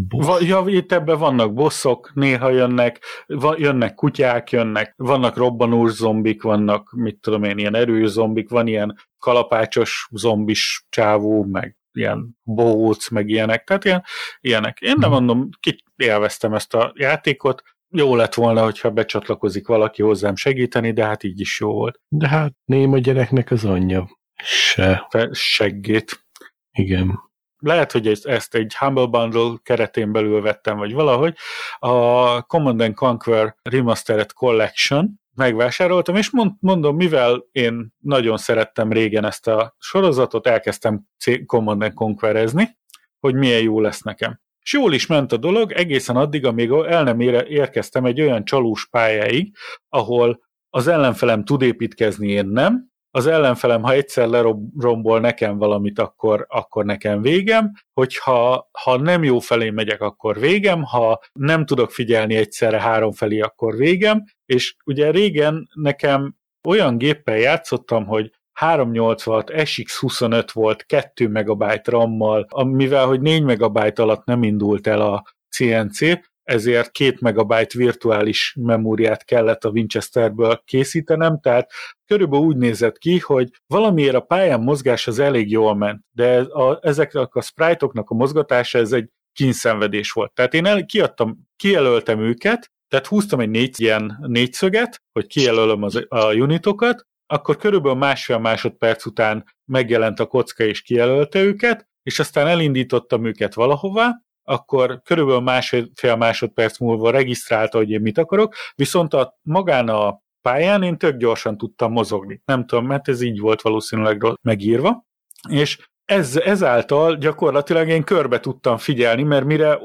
Va, ja, itt ebben vannak bosszok, néha jönnek, va, jönnek kutyák, jönnek, vannak robbanós zombik, vannak, mit tudom én, ilyen erős zombik, van ilyen kalapácsos zombis csávó, meg ilyen bohóc, meg ilyenek, tehát ilyen, ilyenek. Én nem mhm. mondom, ki élveztem ezt a játékot, jó lett volna, hogyha becsatlakozik valaki hozzám segíteni, de hát így is jó volt. De hát néma gyereknek az anyja se. Seggét. Igen. Lehet, hogy ezt egy Humble Bundle keretén belül vettem, vagy valahogy. A Command Conquer Remastered Collection, megvásároltam, és mondom, mivel én nagyon szerettem régen ezt a sorozatot, elkezdtem Command Conquerezni, hogy milyen jó lesz nekem. És jól is ment a dolog, egészen addig, amíg el nem érkeztem egy olyan csalós pályáig, ahol az ellenfelem tud építkezni, én nem, az ellenfelem, ha egyszer lerombol nekem valamit, akkor, akkor nekem végem, hogyha ha nem jó felé megyek, akkor végem, ha nem tudok figyelni egyszerre három felé, akkor végem, és ugye régen nekem olyan géppel játszottam, hogy 386 SX25 volt 2 megabyte RAM-mal, mivel hogy 4 megabyte alatt nem indult el a CNC, ezért két megabyte virtuális memóriát kellett a Winchesterből készítenem, tehát körülbelül úgy nézett ki, hogy valamiért a pályán mozgás az elég jól ment, de a, ezeknek a sprite-oknak a mozgatása ez egy kínszenvedés volt. Tehát én el, kiadtam, kijelöltem őket, tehát húztam egy négy, ilyen négyszöget, hogy kijelölöm az, a unitokat, akkor körülbelül másfél másodperc után megjelent a kocka és kijelölte őket, és aztán elindítottam őket valahová, akkor körülbelül másfél másodperc múlva regisztrálta, hogy én mit akarok, viszont a, magán a pályán én tök gyorsan tudtam mozogni. Nem tudom, mert ez így volt valószínűleg megírva, és ez, ezáltal gyakorlatilag én körbe tudtam figyelni, mert mire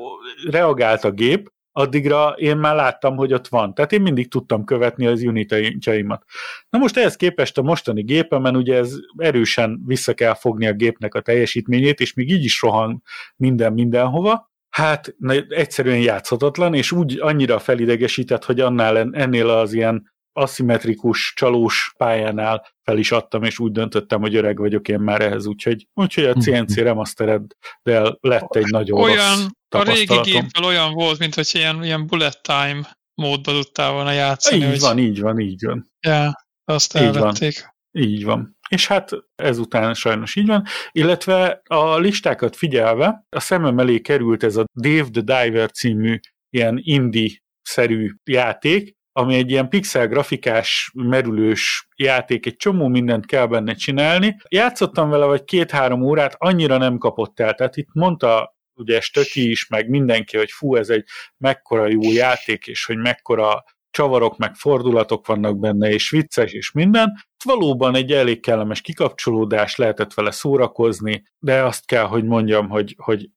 reagált a gép, addigra én már láttam, hogy ott van. Tehát én mindig tudtam követni az unitjaimat. Na most ehhez képest a mostani gépemen ugye ez erősen vissza kell fogni a gépnek a teljesítményét, és még így is rohan minden mindenhova, hát egyszerűen játszhatatlan, és úgy annyira felidegesített, hogy annál ennél az ilyen aszimmetrikus, csalós pályánál fel is adtam, és úgy döntöttem, hogy öreg vagyok én már ehhez, úgyhogy, úgyhogy a CNC mhm. remastered de lett egy nagyon olyan, A régi géppel olyan volt, mint hogy ilyen, ilyen bullet time módba tudtál volna játszani. Így hogy... van, így van, így van. Ja, azt elvették. Így van. Így van. És hát ezután sajnos így van, illetve a listákat figyelve a szemem elé került ez a Dave the Diver című ilyen indie-szerű játék, ami egy ilyen pixel grafikás, merülős játék, egy csomó mindent kell benne csinálni. Játszottam vele vagy két-három órát, annyira nem kapott el. Tehát itt mondta ugye Stöki is, meg mindenki, hogy fú, ez egy mekkora jó játék, és hogy mekkora csavarok, meg fordulatok vannak benne, és vicces, és minden. Valóban egy elég kellemes kikapcsolódás, lehetett vele szórakozni, de azt kell, hogy mondjam, hogy, hogy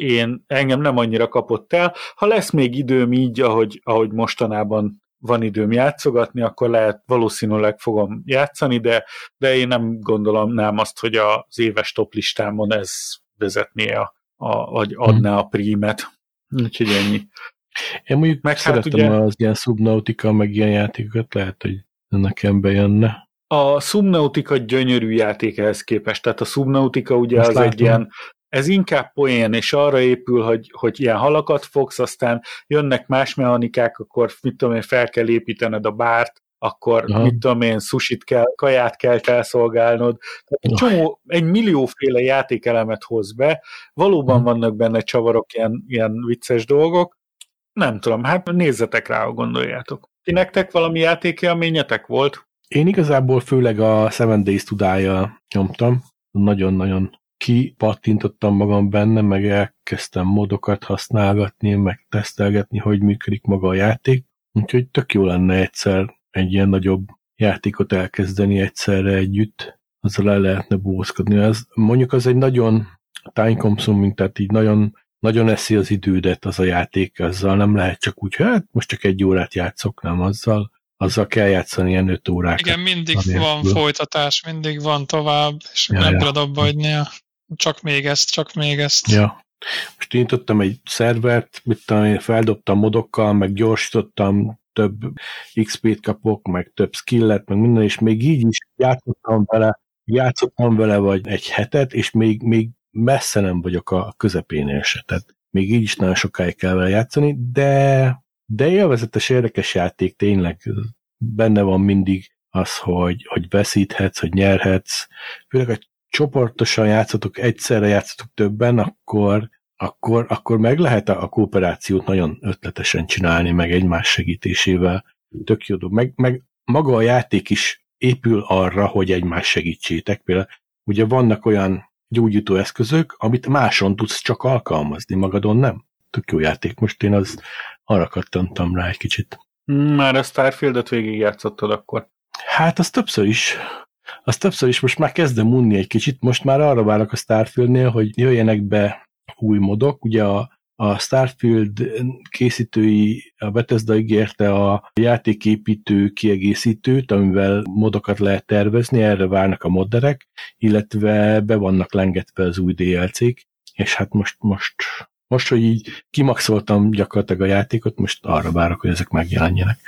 én engem nem annyira kapott el. Ha lesz még időm így, ahogy, ahogy mostanában van időm játszogatni, akkor lehet valószínűleg fogom játszani, de, de én nem gondolom nem azt, hogy az éves top listámon ez vezetné a, a vagy adná a prímet. Úgyhogy ennyi. Én mondjuk meg hát ugye, az ilyen Subnautica, meg ilyen játékokat, lehet, hogy nekem bejönne. A Subnautica gyönyörű játék ehhez képest, tehát a Subnautica ugye Azt az látom. egy ilyen, ez inkább poén, és arra épül, hogy, hogy ilyen halakat fogsz, aztán jönnek más mechanikák, akkor mit tudom én, fel kell építened a bárt, akkor Aha. mit tudom én, susit kell, kaját kell felszolgálnod. Egy csomó, egy millióféle játékelemet hoz be, valóban hmm. vannak benne csavarok, ilyen, ilyen vicces dolgok, nem tudom, hát nézzetek rá, ha gondoljátok. Ti nektek valami játékélményetek volt? Én igazából főleg a Seven Days tudája nyomtam. Nagyon-nagyon kipattintottam magam benne, meg elkezdtem modokat használgatni, meg tesztelgetni, hogy működik maga a játék. Úgyhogy tök jó lenne egyszer egy ilyen nagyobb játékot elkezdeni egyszerre együtt, azzal el lehetne bózkodni. Ez, mondjuk az egy nagyon time consuming, tehát így nagyon nagyon eszi az idődet az a játék, azzal nem lehet csak úgy, hát most csak egy órát játszok, nem azzal, azzal kell játszani ilyen öt órát. Igen, mindig van folytatás, mindig van tovább, és ja, nem ja. tudod abba hagynia. Csak még ezt, csak még ezt. Ja. Most nyitottam egy szervert, mit tudom, én feldobtam modokkal, meg gyorsítottam, több XP-t kapok, meg több skillet, meg minden, és még így is játszottam vele, játszottam vele vagy egy hetet, és még, még messze nem vagyok a közepénél se, tehát még így is nagyon sokáig kell vele játszani, de, de élvezetes, érdekes játék tényleg benne van mindig az, hogy, hogy veszíthetsz, hogy nyerhetsz, főleg a csoportosan játszatok, egyszerre játszatok többen, akkor, akkor, akkor meg lehet a, kooperációt nagyon ötletesen csinálni, meg egymás segítésével. Tök jó Meg, meg maga a játék is épül arra, hogy egymás segítsétek. Például ugye vannak olyan gyógyító eszközök, amit máson tudsz csak alkalmazni, magadon nem. Tök jó játék. Most én az arra kattantam rá egy kicsit. Már a Starfield-et végigjátszottad akkor? Hát az többször is. Az többször is most már kezdem unni egy kicsit. Most már arra várok a Starfieldnél, hogy jöjjenek be új modok. Ugye a a Starfield készítői, a Bethesda ígérte a játéképítő kiegészítőt, amivel modokat lehet tervezni, erre várnak a modderek, illetve be vannak lengetve az új DLC-k, és hát most, most, most, hogy így kimaxoltam gyakorlatilag a játékot, most arra várok, hogy ezek megjelenjenek.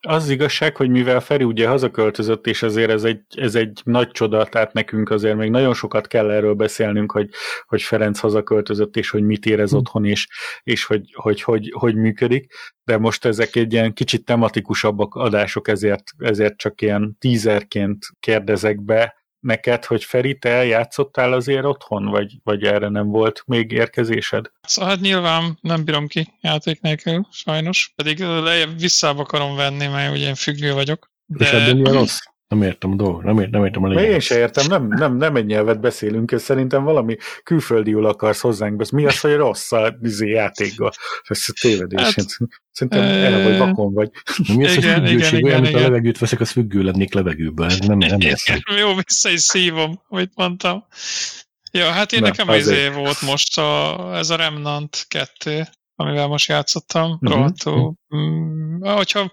Az igazság, hogy mivel Feri ugye hazaköltözött, és azért ez egy, ez egy nagy csoda, tehát nekünk azért még nagyon sokat kell erről beszélnünk, hogy, hogy Ferenc hazaköltözött, és hogy mit érez hm. otthon, és, és hogy, hogy, hogy, hogy működik, de most ezek egy ilyen kicsit tematikusabbak adások, ezért, ezért csak ilyen tízerként kérdezek be, neked, hogy Feri, te játszottál azért otthon, vagy, vagy erre nem volt még érkezésed? Szóval hát nyilván nem bírom ki játék nélkül, sajnos. Pedig lejjebb vissza akarom venni, mert ugye én függő vagyok. De... És ebben milyen rossz? Nem értem a dolgot, nem, nem értem a lényeget. Én se értem, nem, nem, nem egy nyelvet beszélünk, ez szerintem valami külföldiül akarsz hozzánk, ez mi az, hogy rossz a izé játékgal? Ez a tévedés. Hát, szerintem el vagy vakon vagy. Mi az, hogy függőség, olyan, mint a levegőt veszek, az függő lennék levegőben. Nem, nem értem. Jó, vissza is szívom, amit mondtam. Ja, hát én Na, nekem izé volt most a, ez a Remnant 2, amivel most játszottam, uh-huh. rohadtul. Mm, hogyha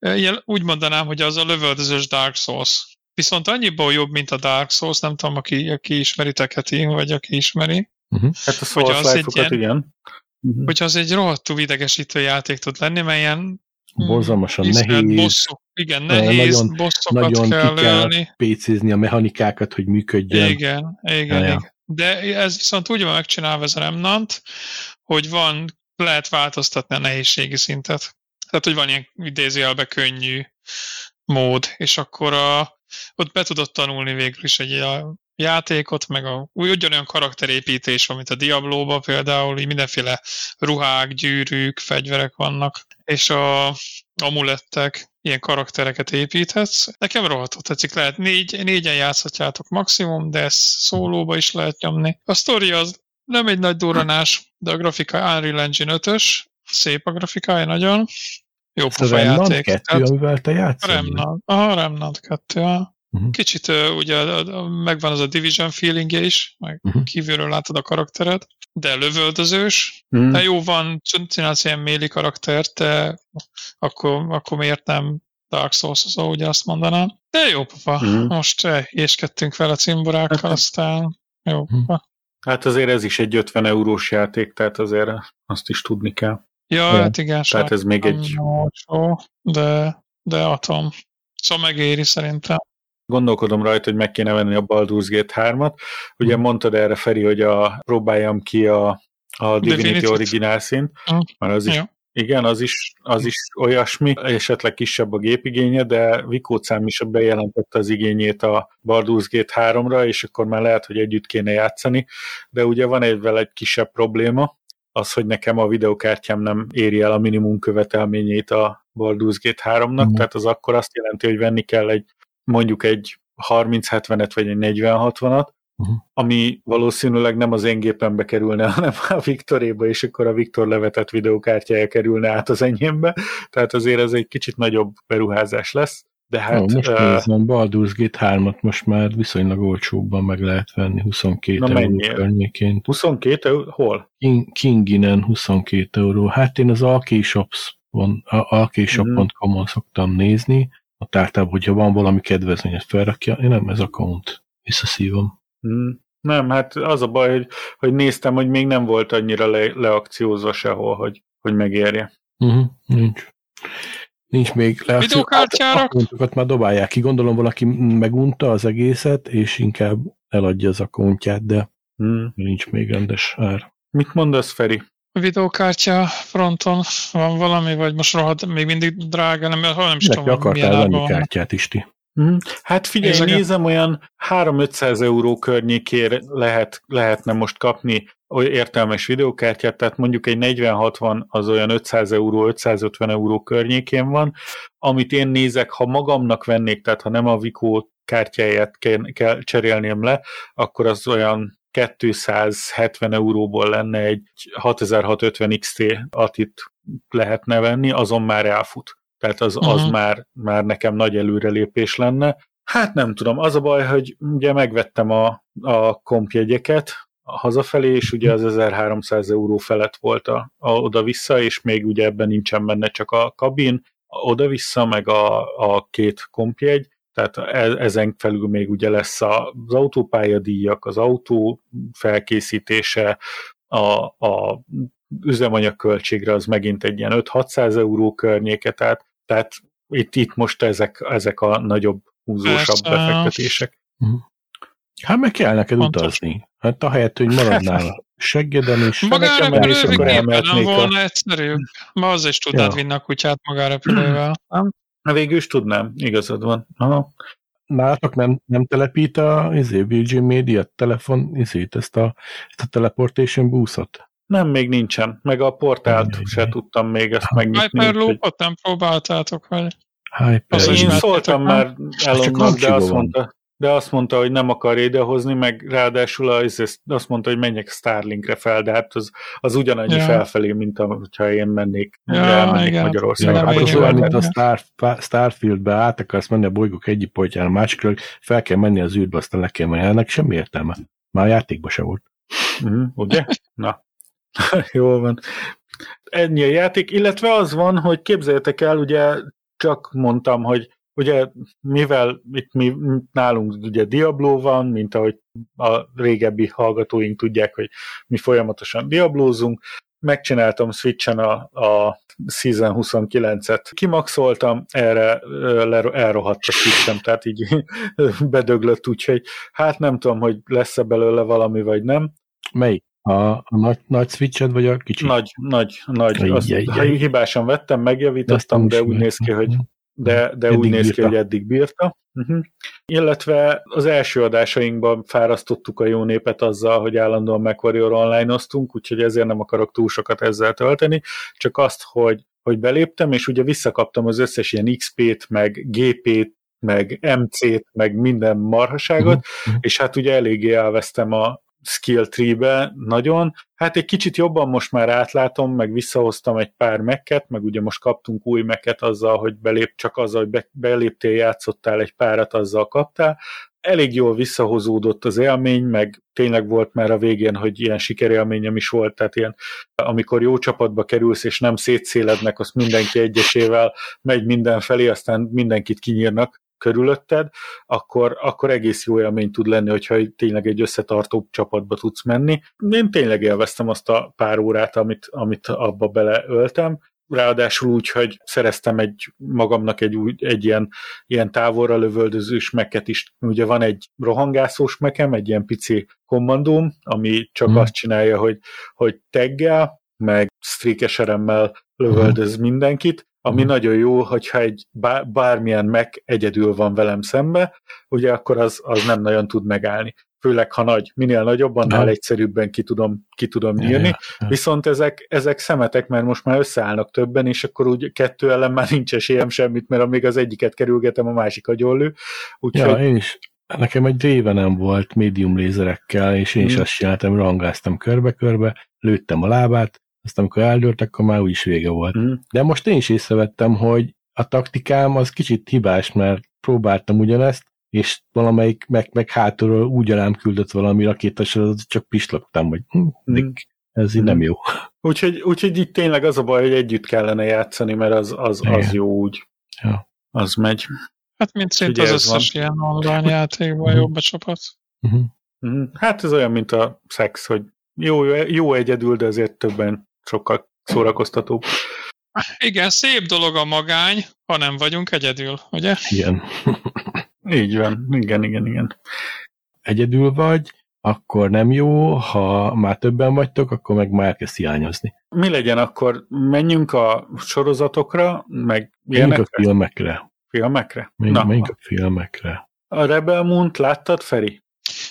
Ilyen, úgy mondanám, hogy az a lövöldözős Dark Souls. Viszont annyiból jobb, mint a Dark Souls, nem tudom, aki, aki ismeri Teketi, vagy aki ismeri. Uh-huh. Hát a Souls az egy ilyen, igen. Uh-huh. Hogy az egy rohadtul idegesítő játék tud lenni, mert ilyen borzalmasan nehéz. Bosszok, igen, nehéz, nagyon, bosszokat nagyon kell, ki kell ölni. pécézni a mechanikákat, hogy működjön. Igen, igen, ja, igen. De ez viszont úgy van megcsinálva ez a Remnant, hogy van, lehet változtatni a nehézségi szintet. Tehát, hogy van ilyen idézőjelbe könnyű mód, és akkor a, ott be tudod tanulni végül is egy a játékot, meg a, úgy ugyanolyan karakterépítés van, mint a Diablo-ba például, így mindenféle ruhák, gyűrűk, fegyverek vannak, és a amulettek, ilyen karaktereket építhetsz. Nekem rohadtul tetszik, lehet négy, négyen játszhatjátok maximum, de ezt szólóba is lehet nyomni. A sztori az nem egy nagy duranás, de a grafika Unreal Engine 5-ös, szép a grafikája nagyon. Jó pofa játék. Kettő, Tehát, amivel te játszol? Remnant, aha, Remnant 2, aha. Uh-huh. Kicsit uh, ugye megvan az a Division feelingje is, meg uh-huh. kívülről látod a karaktered. de lövöldözős, Mm. de jó van, csinálsz ilyen méli karaktert, de akkor, akkor miért nem Dark souls szóval ugye azt mondanám. De jó pofa, Mhm. most éskedtünk vele cimborákkal, aztán jó Mhm. pofa. Hát azért ez is egy 50 eurós játék, tehát azért azt is tudni kell. Ja, Ja. hát igen, Tehát ez még egy olcsó, de, de atom. Szóval megéri szerintem. Gondolkodom rajta, hogy meg kéne venni a Baldur's Gate 3-at. Ugye mondtad erre, Feri, hogy a, próbáljam ki a, a Divinity Divinity-t. Original szint, Mhm. mert az is, Jó. igen, az is, az is olyasmi, esetleg kisebb a gépigénye, de Vikócám is bejelentette az igényét a Baldur's Gate 3-ra, és akkor már lehet, hogy együtt kéne játszani, de ugye van egyvel egy kisebb probléma, az, hogy nekem a videokártyám nem éri el a minimum követelményét a Baldur's Gate 3-nak, Mhm. tehát az akkor azt jelenti, hogy venni kell egy mondjuk egy 30-70-et vagy egy 40-60-at, Mhm. ami valószínűleg nem az én gépembe kerülne, hanem a Viktoréba, és akkor a Viktor levetett videokártyája kerülne át az enyémbe, tehát azért ez egy kicsit nagyobb beruházás lesz, de hát... Hát, most ö, nézem, Baldur's Gate 3-at most már viszonylag olcsóbban meg lehet venni, 22 Na, euró mennyiért? környékén. 22 euró? Hol? King, Kinginen 22 euró. Hát én az alkshops.com alkshop.com-on szoktam nézni, a tártában, hogyha van valami kedvezményet felrakja, én nem ez account, visszaszívom. Hmm. Nem, hát az a baj, hogy, hogy néztem, hogy még nem volt annyira le, leakciózva sehol, hogy, hogy megérje. Uh-huh, nincs. Nincs még le. Videokártyára? Akkontokat már dobálják ki. Gondolom valaki megunta az egészet, és inkább eladja az akkontját, de Hmm. nincs még rendes ár. Mit mondasz, Feri? A videokártya fronton van valami, vagy most rohadt még mindig drága, nem, nem is Neki tudom, akartál venni van. kártyát is ti. Mhm. Hát figyelj, Nézzek. nézem, olyan 3-500 euró környékére lehet, lehetne most kapni értelmes videokártyát, tehát mondjuk egy 40-60 az olyan 500 euró, 550 euró környékén van. Amit én nézek, ha magamnak vennék, tehát ha nem a Vico kártyáját kell, kell cserélném le, akkor az olyan 270 euróból lenne egy 6650 XT atit lehetne venni, azon már elfut. Tehát az, az Mhm. már, már nekem nagy előrelépés lenne. Hát nem tudom, az a baj, hogy ugye megvettem a, a kompjegyeket a hazafelé, és ugye az 1300 euró felett volt a, a oda-vissza, és még ugye ebben nincsen benne csak a kabin, oda-vissza, meg a, a két kompjegy, tehát e- ezen felül még ugye lesz az autópályadíjak, az autó felkészítése, a, a üzemanyagköltségre az megint egy ilyen 5-600 euró környéke, tehát, tehát itt, itt most ezek, ezek a nagyobb húzósabb Persze. befektetések. Hát meg kell neked Pontos. utazni. Hát ahelyett, hogy maradnál a seggeden, és Magára nekem is akkor repülővel nem elmehetnék a- volna egyszerűbb. Ma az is tudnád Ja. vinni a kutyát magárepülővel. Nem? Na végül is tudnám, igazad van. Aha. nálatok nem, nem telepít a izé, Virgin Media telefon, izét, ezt a, ezt a teleportation buszot? Nem, még nincsen. Meg a portált Ajaj. se tudtam még ezt megnyitni. Hyperloopot nem próbáltátok, vagy? Hyper. Az is Én szóltam már Elonnak, de azt mondta, de azt mondta, hogy nem akar idehozni, meg ráadásul az, azt mondta, hogy menjek Starlinkre fel, de hát az, az ugyanannyi Ja. felfelé, mint a, hogyha én mennék, Ja, elmennék igen. Ja, Magyarországra. Nem hát az olyan, mint a Star, Starfieldbe át akarsz menni a bolygók egyik pontjára, a másikra, fel kell menni az űrbe, aztán le kell menni. Ennek semmi értelme. Már a játékban se volt. Uh-huh, ugye? Na, jól van. Ennyi a játék, illetve az van, hogy képzeljétek el, ugye csak mondtam, hogy ugye mivel itt mi, nálunk ugye Diablo van, mint ahogy a régebbi hallgatóink tudják, hogy mi folyamatosan diablózunk, megcsináltam Switchen a, a Season 29-et, kimaxoltam, erre ö, le- elrohadt a Switchem, tehát így bedöglött, úgyhogy hát nem tudom, hogy lesz-e belőle valami, vagy nem. Melyik? A, a nagy, nagy switched, vagy a kicsi? Nagy, nagy, nagy. Ajj, Azt ajj. hibásan vettem, De megjavítottam, nem de úgy néz ki, hogy de, de Eddig úgy néz ki, bírta. hogy eddig bírta. Uh-huh. Illetve az első adásainkban fárasztottuk a jó népet azzal, hogy állandóan MechWarrior online-oztunk, úgyhogy ezért nem akarok túl sokat ezzel tölteni, csak azt, hogy, hogy beléptem, és ugye visszakaptam az összes ilyen XP-t, meg GP-t, meg MC-t, meg minden marhaságot, mhm. és hát ugye eléggé elvesztem a skill tree-be nagyon. Hát egy kicsit jobban most már átlátom, meg visszahoztam egy pár mekket, meg ugye most kaptunk új meket azzal, hogy belép, csak azzal, hogy be, beléptél, játszottál egy párat, azzal kaptál. Elég jól visszahozódott az élmény, meg tényleg volt már a végén, hogy ilyen sikerélményem is volt, tehát ilyen, amikor jó csapatba kerülsz, és nem szétszélednek, azt mindenki egyesével megy mindenfelé, aztán mindenkit kinyírnak, körülötted, akkor, akkor egész jó élmény tud lenni, hogyha tényleg egy összetartó csapatba tudsz menni. Én tényleg élveztem azt a pár órát, amit, amit abba beleöltem, ráadásul úgy, hogy szereztem egy magamnak egy, új, egy ilyen, ilyen távolra lövöldözős meket is. Ugye van egy rohangászós mekem, egy ilyen pici kommandóm, ami csak hmm. azt csinálja, hogy, hogy teggel, meg streakeseremmel lövöldöz hmm. mindenkit, ami mm. nagyon jó, hogyha egy bármilyen meg egyedül van velem szembe, ugye akkor az, az nem nagyon tud megállni. Főleg, ha nagy, minél nagyobb, annál no. egyszerűbben ki tudom, ki tudom nyírni. Ja, ja. Viszont ezek, ezek szemetek, mert most már összeállnak többen, és akkor úgy kettő ellen már nincs esélyem semmit, mert amíg az egyiket kerülgetem, a másik agyonlő. Úgyhogy... Ja, én is. Nekem egy révenem volt médium lézerekkel, és én mm. is azt csináltam, rangáztam körbe-körbe, lőttem a lábát, azt amikor eldőlt, akkor már úgyis vége volt. Mm. De most én is észrevettem, hogy a taktikám az kicsit hibás, mert próbáltam ugyanezt, és valamelyik meg, meg hátulról úgy alám küldött valami rakétasor, csak pislogtam, hogy hm, mm. ez így mm. nem jó. Úgyhogy, úgyhogy itt tényleg az a baj, hogy együtt kellene játszani, mert az, az, az jó úgy. Ja. Az megy. Hát mint szinte az összes van. ilyen online játékban mhm. jobb a csapat. Uh-huh. Hát ez olyan, mint a szex, hogy jó, jó egyedül, de azért többen sokkal szórakoztatóbb. Igen, szép dolog a magány, ha nem vagyunk egyedül, ugye? Igen. Így van, igen, igen, igen. Egyedül vagy, akkor nem jó, ha már többen vagytok, akkor meg már elkezd hiányozni. Mi legyen akkor? Menjünk a sorozatokra, meg ilyenekre? a filmekre. Filmekre? Menjünk, Na. menjünk a filmekre. A Rebel Moon-t láttad, Feri?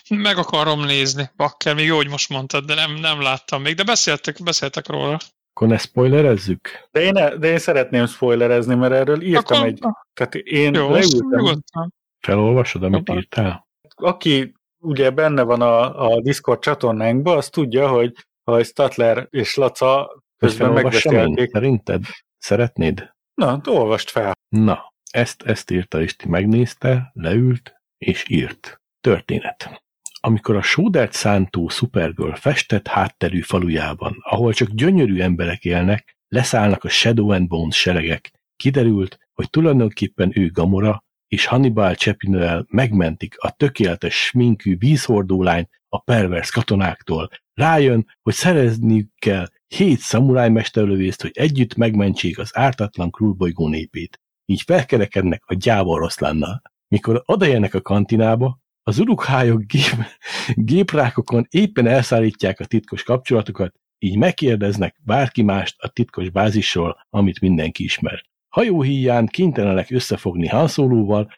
Meg akarom nézni, Bakker, még jó, hogy most mondtad, de nem, nem láttam még, de beszéltek, beszéltek róla. Akkor ne spoilerezzük? De én, de én szeretném spoilerezni, mert erről írtam Akkor, egy... Tehát én jó, leültem... Felolvasod, amit Akkor. írtál? Aki ugye benne van a, a Discord csatornánkban, az tudja, hogy ha Statler és Laca közben megbeszélték... Szerinted? Szeretnéd? Na, olvast fel. Na, ezt, ezt írta Isti, megnézte, leült, és írt. Történet. Amikor a sódert szántó Supergirl festett hátterű falujában, ahol csak gyönyörű emberek élnek, leszállnak a Shadow and Bones seregek, kiderült, hogy tulajdonképpen ő Gamora, és Hannibal Chapinel megmentik a tökéletes sminkű vízhordó lányt a pervers katonáktól. Rájön, hogy szerezniük kell hét szamuráj mesterlövészt, hogy együtt megmentsék az ártatlan krúlbolygó népét. Így felkerekednek a gyáva oroszlánnal. Mikor odaérnek a kantinába, az urukhályok gép, géprákokon éppen elszállítják a titkos kapcsolatokat, így megkérdeznek bárki mást a titkos bázisról, amit mindenki ismer. Hajóhíján kénytelenek összefogni Hanszólóval,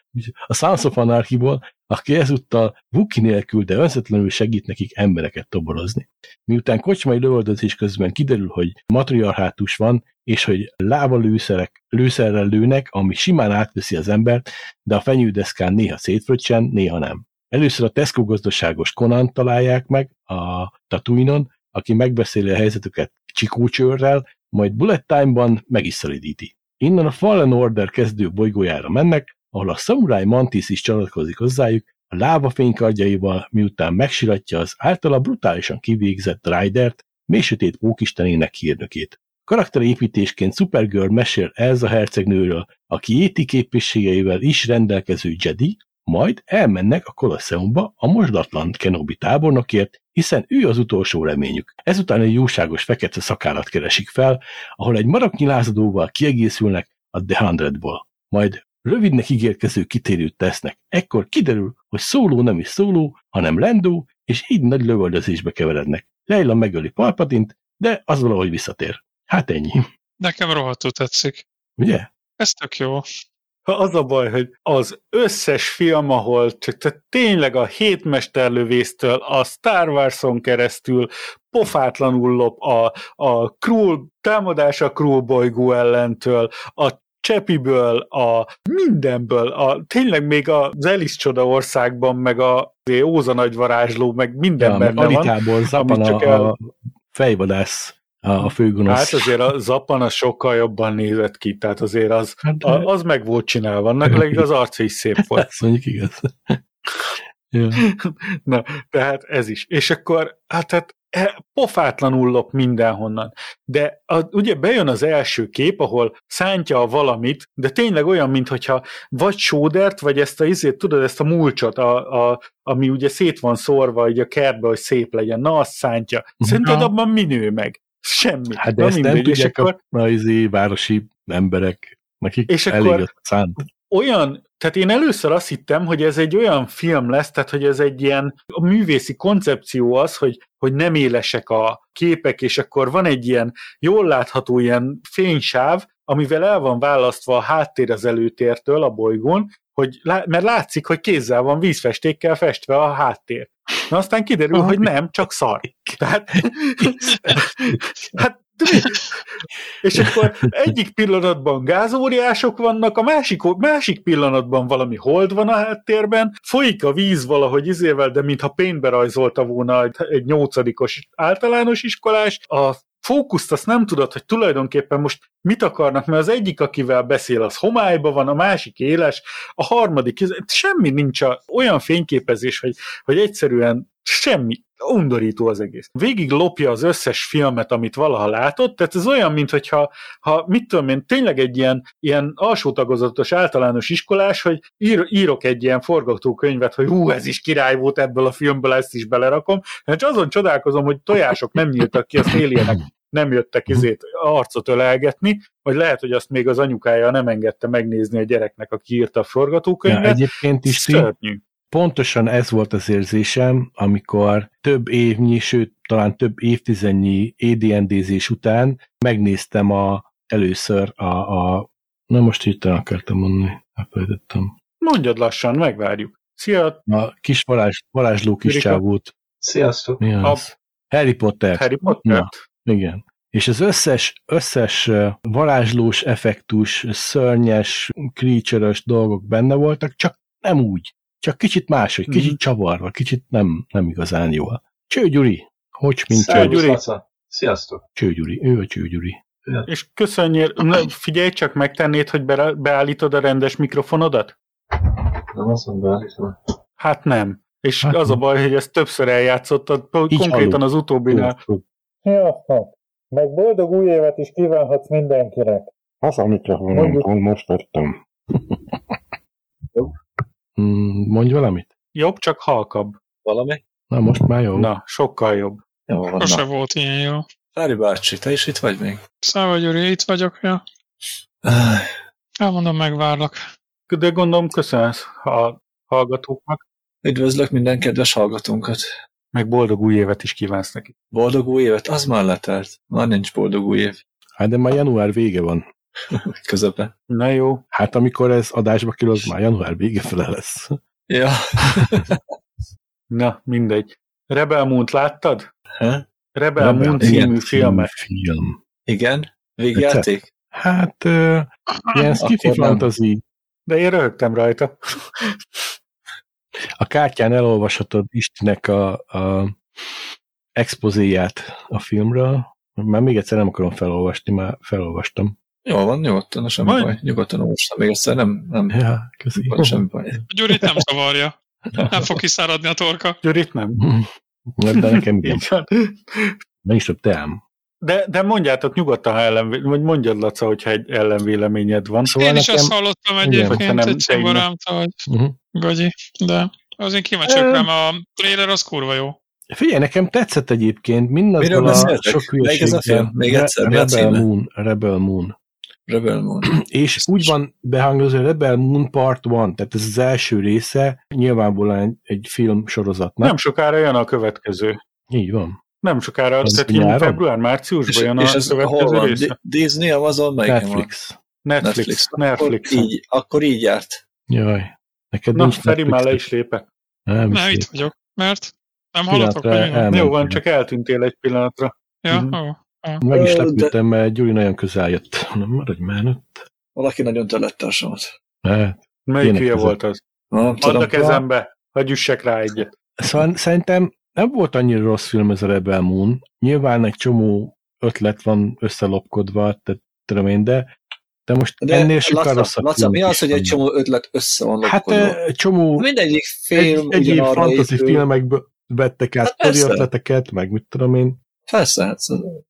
a Sons of Anarchy-ból, aki ezúttal Vuki nélkül, de önzetlenül segít nekik embereket toborozni. Miután kocsmai lövöldözés közben kiderül, hogy matriarhátus van, és hogy lávalőszerek lőszerrel lőnek, ami simán átveszi az embert, de a fenyődeszkán néha szétfröccsen, néha nem. Először a Tesco gazdaságos Conan találják meg a Tatooine-on, aki megbeszéli a helyzetüket csikócsőrrel, majd Bullet Time-ban meg is szolidíti. Innen a Fallen Order kezdő bolygójára mennek, ahol a Samurai Mantis is csatlakozik hozzájuk, a láva fénykardjaival, miután megsiratja az általa brutálisan kivégzett Ridert, mély sötét pókistenének hírnökét. Karakterépítésként Supergirl mesél Elza hercegnőről, aki éti képességeivel is rendelkező Jedi, majd elmennek a Kolosseumba a mosdatlan Kenobi tábornokért, hiszen ő az utolsó reményük. Ezután egy jóságos fekete szakállat keresik fel, ahol egy maraknyi lázadóval kiegészülnek a The Hundredból. Majd rövidnek ígérkező kitérőt tesznek. Ekkor kiderül, hogy szóló nem is szóló, hanem lendó, és így nagy lövöldözésbe keverednek. Leila megöli Palpatint, de az valahogy visszatér. Hát ennyi. Nekem rohadtul tetszik. Ugye? Ez tök jó. Az a baj, hogy az összes film, ahol csak tehát tényleg a hétmesterlövésztől a Star Wars-on keresztül pofátlanul lop a, a Krull, támadás a Krull bolygó ellentől, a Csepiből, a mindenből, a, tényleg még az Elis csoda országban, meg a Óza nagy varázsló, meg minden Ja, benne meg van. Alitából Zapan a, el- a fejvadász, a, a főgonosz. Hát azért a Zappan az sokkal jobban nézett ki, tehát azért az, Hát, a, az meg volt csinálva, annak legig az arca is szép volt. Ezt mondjuk igaz. ja. Na, tehát ez is. És akkor, hát, tehát e, pofátlanul lop mindenhonnan. De a, ugye bejön az első kép, ahol szántja a valamit, de tényleg olyan, mintha vagy sódert, vagy ezt a izét, tudod, ezt a mulcsot, a, a, ami ugye szét van szórva így a kertbe, hogy szép legyen. Na, azt szántja. Szerinted Aha. abban mi nő meg? Semmi. Hát de Na, ezt nem mindegy. És tudják akkor, a, izé, városi emberek. Nekik És elég akkor- szánt. olyan, tehát én először azt hittem, hogy ez egy olyan film lesz, tehát hogy ez egy ilyen a művészi koncepció az, hogy, hogy nem élesek a képek, és akkor van egy ilyen jól látható ilyen fénysáv, amivel el van választva a háttér az előtértől a bolygón, hogy, mert látszik, hogy kézzel van vízfestékkel festve a háttér. Na aztán kiderül, hogy nem, csak szar. Tehát, hát? És akkor egyik pillanatban gázóriások vannak, a másik, másik pillanatban valami hold van a háttérben, folyik a víz valahogy izével, de mintha pénzbe rajzolta volna egy- egy nyolcadikos általános iskolás, a fókuszt azt nem tudod, hogy tulajdonképpen most mit akarnak, mert az egyik, akivel beszél, az homályban van, a másik éles, a harmadik, semmi nincs a, olyan fényképezés, hogy, hogy egyszerűen semmi, undorító az egész. Végig lopja az összes filmet, amit valaha látott, tehát ez olyan, mintha ha, mit tudom én, tényleg egy ilyen, ilyen alsó tagozatos általános iskolás, hogy ír, írok egy ilyen forgatókönyvet, hogy hú, ez is király volt ebből a filmből, ezt is belerakom, és azon csodálkozom, hogy tojások nem nyíltak ki, azt éljenek nem jöttek izét arcot ölelgetni, vagy lehet, hogy azt még az anyukája nem engedte megnézni a gyereknek, aki írta a Ja, forgatókönyvet. egyébként is Szörnyű. Pontosan ez volt az érzésem, amikor több évnyi, sőt, talán több évtizednyi AD&D-zés után megnéztem a, először a, a na most hirtelen akartam mondani, elfelejtettem. Mondjad lassan, megvárjuk. Szia, A kis varázs, varázsló kis Erika? csávót. Sziasztok! Mi az? Harry Potter. Harry Potter. Na. Igen. És az összes, összes varázslós effektus, szörnyes, creature dolgok benne voltak, csak nem úgy. Csak kicsit máshogy, kicsit Mhm. csavarva, kicsit nem, nem igazán jól. Cső Gyuri. Hogy, mint Cső, Gyuri. Sziasztok! Cső Gyuri. Ő a Cső Gyuri. És köszönjél, figyelj csak, megtennéd, hogy be, beállítod a rendes mikrofonodat? Nem azt mondom, beállítom. Hát nem. És Hát az a nem. baj, hogy ezt többször eljátszottad, konkrétan hallom. az utóbbinál. Sziasztok! Meg boldog új évet is kívánhatsz mindenkinek. Az a mikrofonom, pont most vettem. Mm, mondj valamit? Jobb, csak halkabb. Valami? Na, most már jó. Na, sokkal jobb. Jó van, Sose na. volt ilyen jó. Fári bácsi, te is itt vagy még? Száva Gyuri, itt vagyok, ja. Elmondom, megvárlak. De gondolom köszönsz a hallgatóknak, Üdvözlök minden kedves hallgatónkat. meg boldog új évet is kívánsz neki. Boldog új évet? Az már letelt. Már nincs boldog új év. Hát de már január vége van. Közben. Na jó, Hát amikor ez adásba kerül, az már január vége fele lesz. Ja. na mindegy. Rebel Moon-t láttad? Ha? Rebel Moon Rebel című igen, filmet. Film. Igen? Végjáték? Hát, uh, ilyen skifi fantasy. De én röhögtem rajta. A kártyán elolvashatod Istinek a, a expozéját a filmről. Már még egyszer nem akarom felolvasni, már felolvastam. Jó van, nyugodtan, no, semmi Majd. baj. Nyugodtan olvastam. Még egyszer nem, nem Ja, köszi. van semmi baj. Gyurit nem zavarja. Nem fog kiszáradni a torka. Gyurit nem. De nekem igen. Nem is több teám. De, de mondjátok nyugodtan, ha ellenvé... vagy mondjad, Laca, hogyha egy ellenvéleményed van. Szóval Én is nekem... ezt hallottam egyébként nem egy tényleg. szobarámtól, hogy Uh-huh. gagyi, de az én kíváncsi vagyok Ö. rá, mert a trailer az kurva jó. Figyelj, nekem tetszett egyébként mindazzal a sok a hülyeséggel. film? Még egyszer, a Rebel? Moon, Rebel Moon. Rebel Moon. És úgy van behangozva, hogy Rebel Moon Part 1, tehát ez az első része, nyilvánvalóan egy, egy film sorozatnak. Nem sokára jön a következő. Így van. Nem sokára, Az tehát nyáron? február-márciusban És, jön a és ez hol következő van? része. Di- Disney, Amazon, melyiken van? Netflix. Netflix. Netflix. Akkor így, akkor így járt. Jaj. Neked Na, Feri már le is lépett. Nem, Nem, is itt vagyok. Mert nem elmentem. Jó van, csak eltűntél egy pillanatra. Ja, Mhm. ó. Meg is Ö, de- lepődtem, mert Gyuri nagyon közel jött. Nem maradj már ott. Valaki nagyon a somat. Hát, Melyik hülye volt az? Nem Add tudom. a kezembe. Vagy üssek rá egyet. Szóval szerintem nem volt annyira rossz film ez a Rebel Moon. Nyilván egy csomó ötlet van összelopkodva, tehát tudom én, de de most De ennél sokkal rosszabb Laca, mi az, hogy egy csomó ötlet össze van Hát lopkodva? eh, csomó Mindegyik egy, film egyéb ugyanarra fantasy épül. filmekből vettek át Hát ötleteket, meg mit tudom én. Persze, hát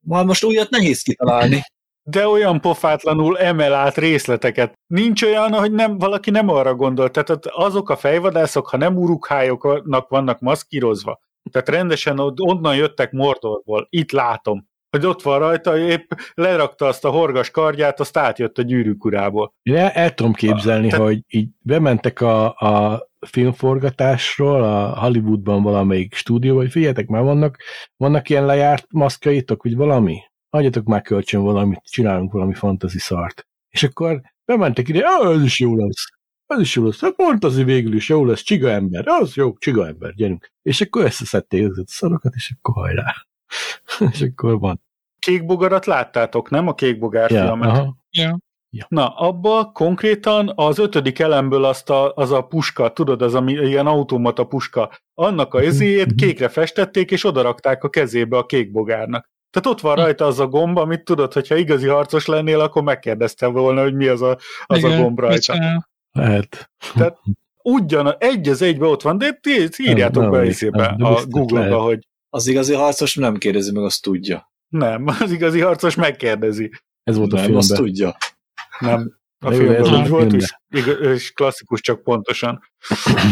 már most újat nehéz kitalálni. De olyan pofátlanul emel át részleteket. Nincs olyan, hogy nem, valaki nem arra gondol. Tehát azok a fejvadászok, ha nem urukhályoknak vannak maszkírozva, tehát rendesen onnan jöttek Mordorból, itt látom, hogy ott van rajta, épp lerakta azt a horgas kardját, azt átjött a gyűrűk urából. Én el, el tudom képzelni, Te- hogy így bementek a, a filmforgatásról a Hollywoodban valamelyik stúdióba, hogy figyeljetek, már vannak, vannak ilyen lejárt maszkaitok, vagy valami? Adjatok már kölcsön valamit, csinálunk valami fantasy szart. És akkor bementek ide, ah, ez is jó lesz. Ez is jó lesz. Hát fantasy végül is jó lesz, csiga ember. Az jó, csiga ember, gyerünk. És akkor összeszedték ezeket a szarokat, és akkor hajrá. és akkor van. Kék bogarat láttátok, nem? A kék bogár Ja, filmet. aha. Ja. Na, abba konkrétan az ötödik elemből azt a, az a puska, tudod, az ami ilyen automata puska, annak a ezéjét kékre festették, és odarakták a kezébe a kék bogárnak. Tehát ott van rajta az a gomb, amit tudod, hogyha igazi harcos lennél, akkor megkérdeztem volna, hogy mi az a, az a Igen, gomb mit rajta. Lehet. Ugyan, egy az egybe ott van, de írjátok Nem, be nem de a Google-ba, hogy Az igazi harcos nem kérdezi meg, azt tudja. nem, az igazi harcos megkérdezi. Ez volt a Nem, azt filmben. tudja. Nem, a jó, ez úgy volt, és, és klasszikus, csak pontosan.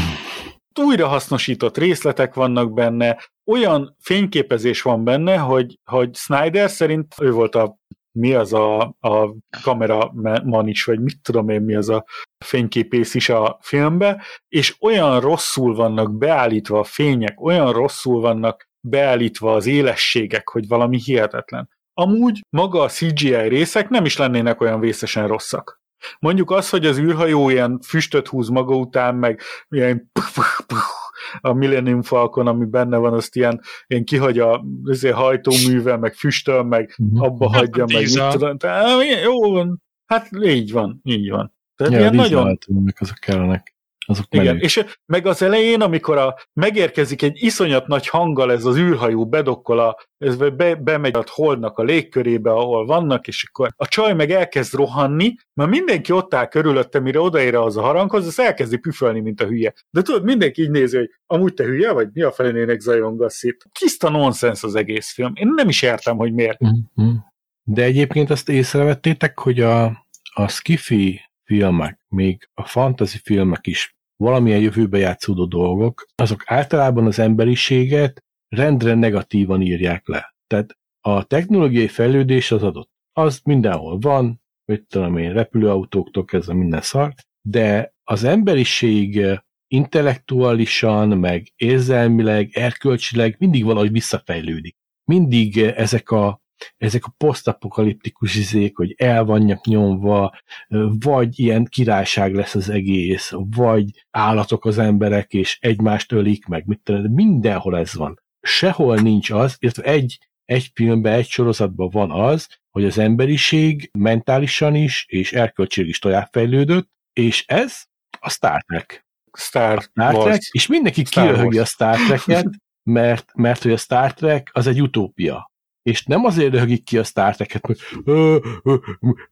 Újrahasznosított részletek vannak benne, olyan fényképezés van benne, hogy, hogy Snyder szerint ő volt a mi az a, a kameraman is, vagy mit tudom én, mi az a fényképész is a filmbe, és olyan rosszul vannak beállítva a fények, olyan rosszul vannak beállítva az élességek, hogy valami hihetetlen. Amúgy maga a CGI részek nem is lennének olyan vészesen rosszak. Mondjuk az, hogy az űrhajó ilyen füstöt húz maga után, meg ilyen a Millennium Falcon, ami benne van, azt ilyen, ilyen kihagy a hajtóművel, meg füstöl, meg Mhm. abba hagyja, meg mit tudom. Tehát, jó. Hát így van, így van. Tehát Ja, ilyen nagyon, azok kellenek. Azok igen, és meg az elején, amikor a, megérkezik egy iszonyat nagy hanggal ez az űrhajó, bedokkol a, ez be, bemegy a holdnak a légkörébe, ahol vannak, és akkor a csaj meg elkezd rohanni, mert mindenki ott áll körülötte, mire odaér az a haranghoz, az elkezdi püfölni, mint a hülye. De tudod, mindenki így nézi, hogy amúgy te hülye vagy? Mi a felénének zajongasz itt? Tiszta nonsens az egész film. Én nem is értem, hogy miért. Mhm. De egyébként azt észrevettétek, hogy a, a skifi filmek, még a fantasy filmek is valamilyen jövőbe játszódó dolgok, azok általában az emberiséget rendre negatívan írják le. Tehát a technológiai fejlődés az adott. Az mindenhol van, mit tudom én, repülőautóktól kezdve minden szar, de az emberiség intellektuálisan, meg érzelmileg, erkölcsileg mindig valahogy visszafejlődik. Mindig ezek a ezek a posztapokaliptikus izék, hogy el vannak nyomva, vagy ilyen királyság lesz az egész, vagy állatok az emberek, és egymást ölik meg, mit tudom, de mindenhol ez van. Sehol nincs az, illetve egy, egy filmben, egy sorozatban van az, hogy az emberiség mentálisan is, és erkölcsileg is továbbfejlődött, és ez a Star Trek. Star, Star Trek, és mindenki kiröhögi a. Star Trek-et, mert, mert hogy a Star Trek az egy utópia. És nem azért röhögik ki a Star Trek-et, hogy "Ö, ö,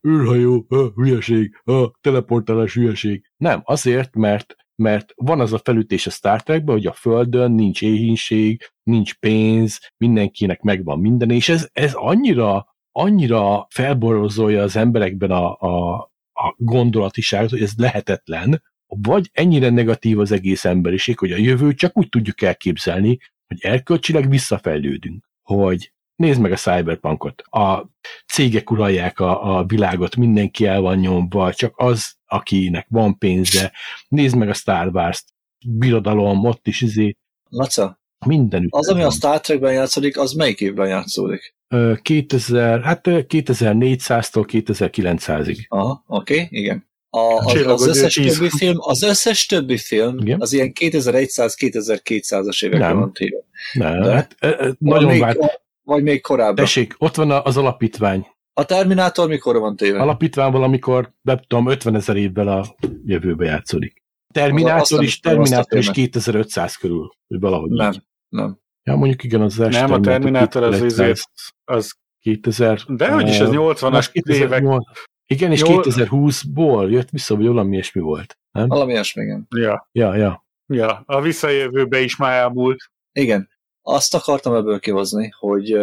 űrhajó, hülyeség, teleportálás hülyeség. Nem, azért, mert mert van az a felütés a Star Trekben, hogy a Földön nincs éhínség, nincs pénz, mindenkinek megvan minden, és ez, ez annyira, annyira felborozolja az emberekben a, a, a gondolatiságot, hogy ez lehetetlen, vagy ennyire negatív az egész emberiség, hogy a jövőt csak úgy tudjuk elképzelni, hogy erkölcsileg visszafejlődünk, hogy nézd meg a cyberpunkot, a cégek uralják a, a világot, mindenki el van nyomva, csak az, akinek van pénze, nézd meg a Star Wars-t, birodalom, ott is izé, Laca, mindenütt. az, ami van. a Star Trekben játszódik, az melyik évben játszódik? Ö, 2000, hát ö, 2400-tól 2900-ig. Aha, oké, okay, igen. A, az, Csillagos az összes többi film, az összes többi film, Igen. az ilyen 2100-2200-as években van téve. Ne, De? hát, nagyon még, vált. Vagy még korábban. Tessék, ott van az alapítvány. A Terminátor mikor van téve? Alapítványból, amikor, nem tudom, 50 ezer évvel a jövőbe játszódik. Terminátor is, Terminátor is filmet. 2500 körül, vagy valahogy Nem, így. nem. Ja, mondjuk igen, az első Nem, a Terminátor az azért- az 2000... De hogy is, ez 80-as évek. Igen, és Nyol- 2020-ból jött vissza, vagy valami ilyesmi volt. Nem? Valami ilyesmi, igen. Ja, Ja, ja. ja. A visszajövőbe is már elmúlt. Igen. Azt akartam ebből kihozni, hogy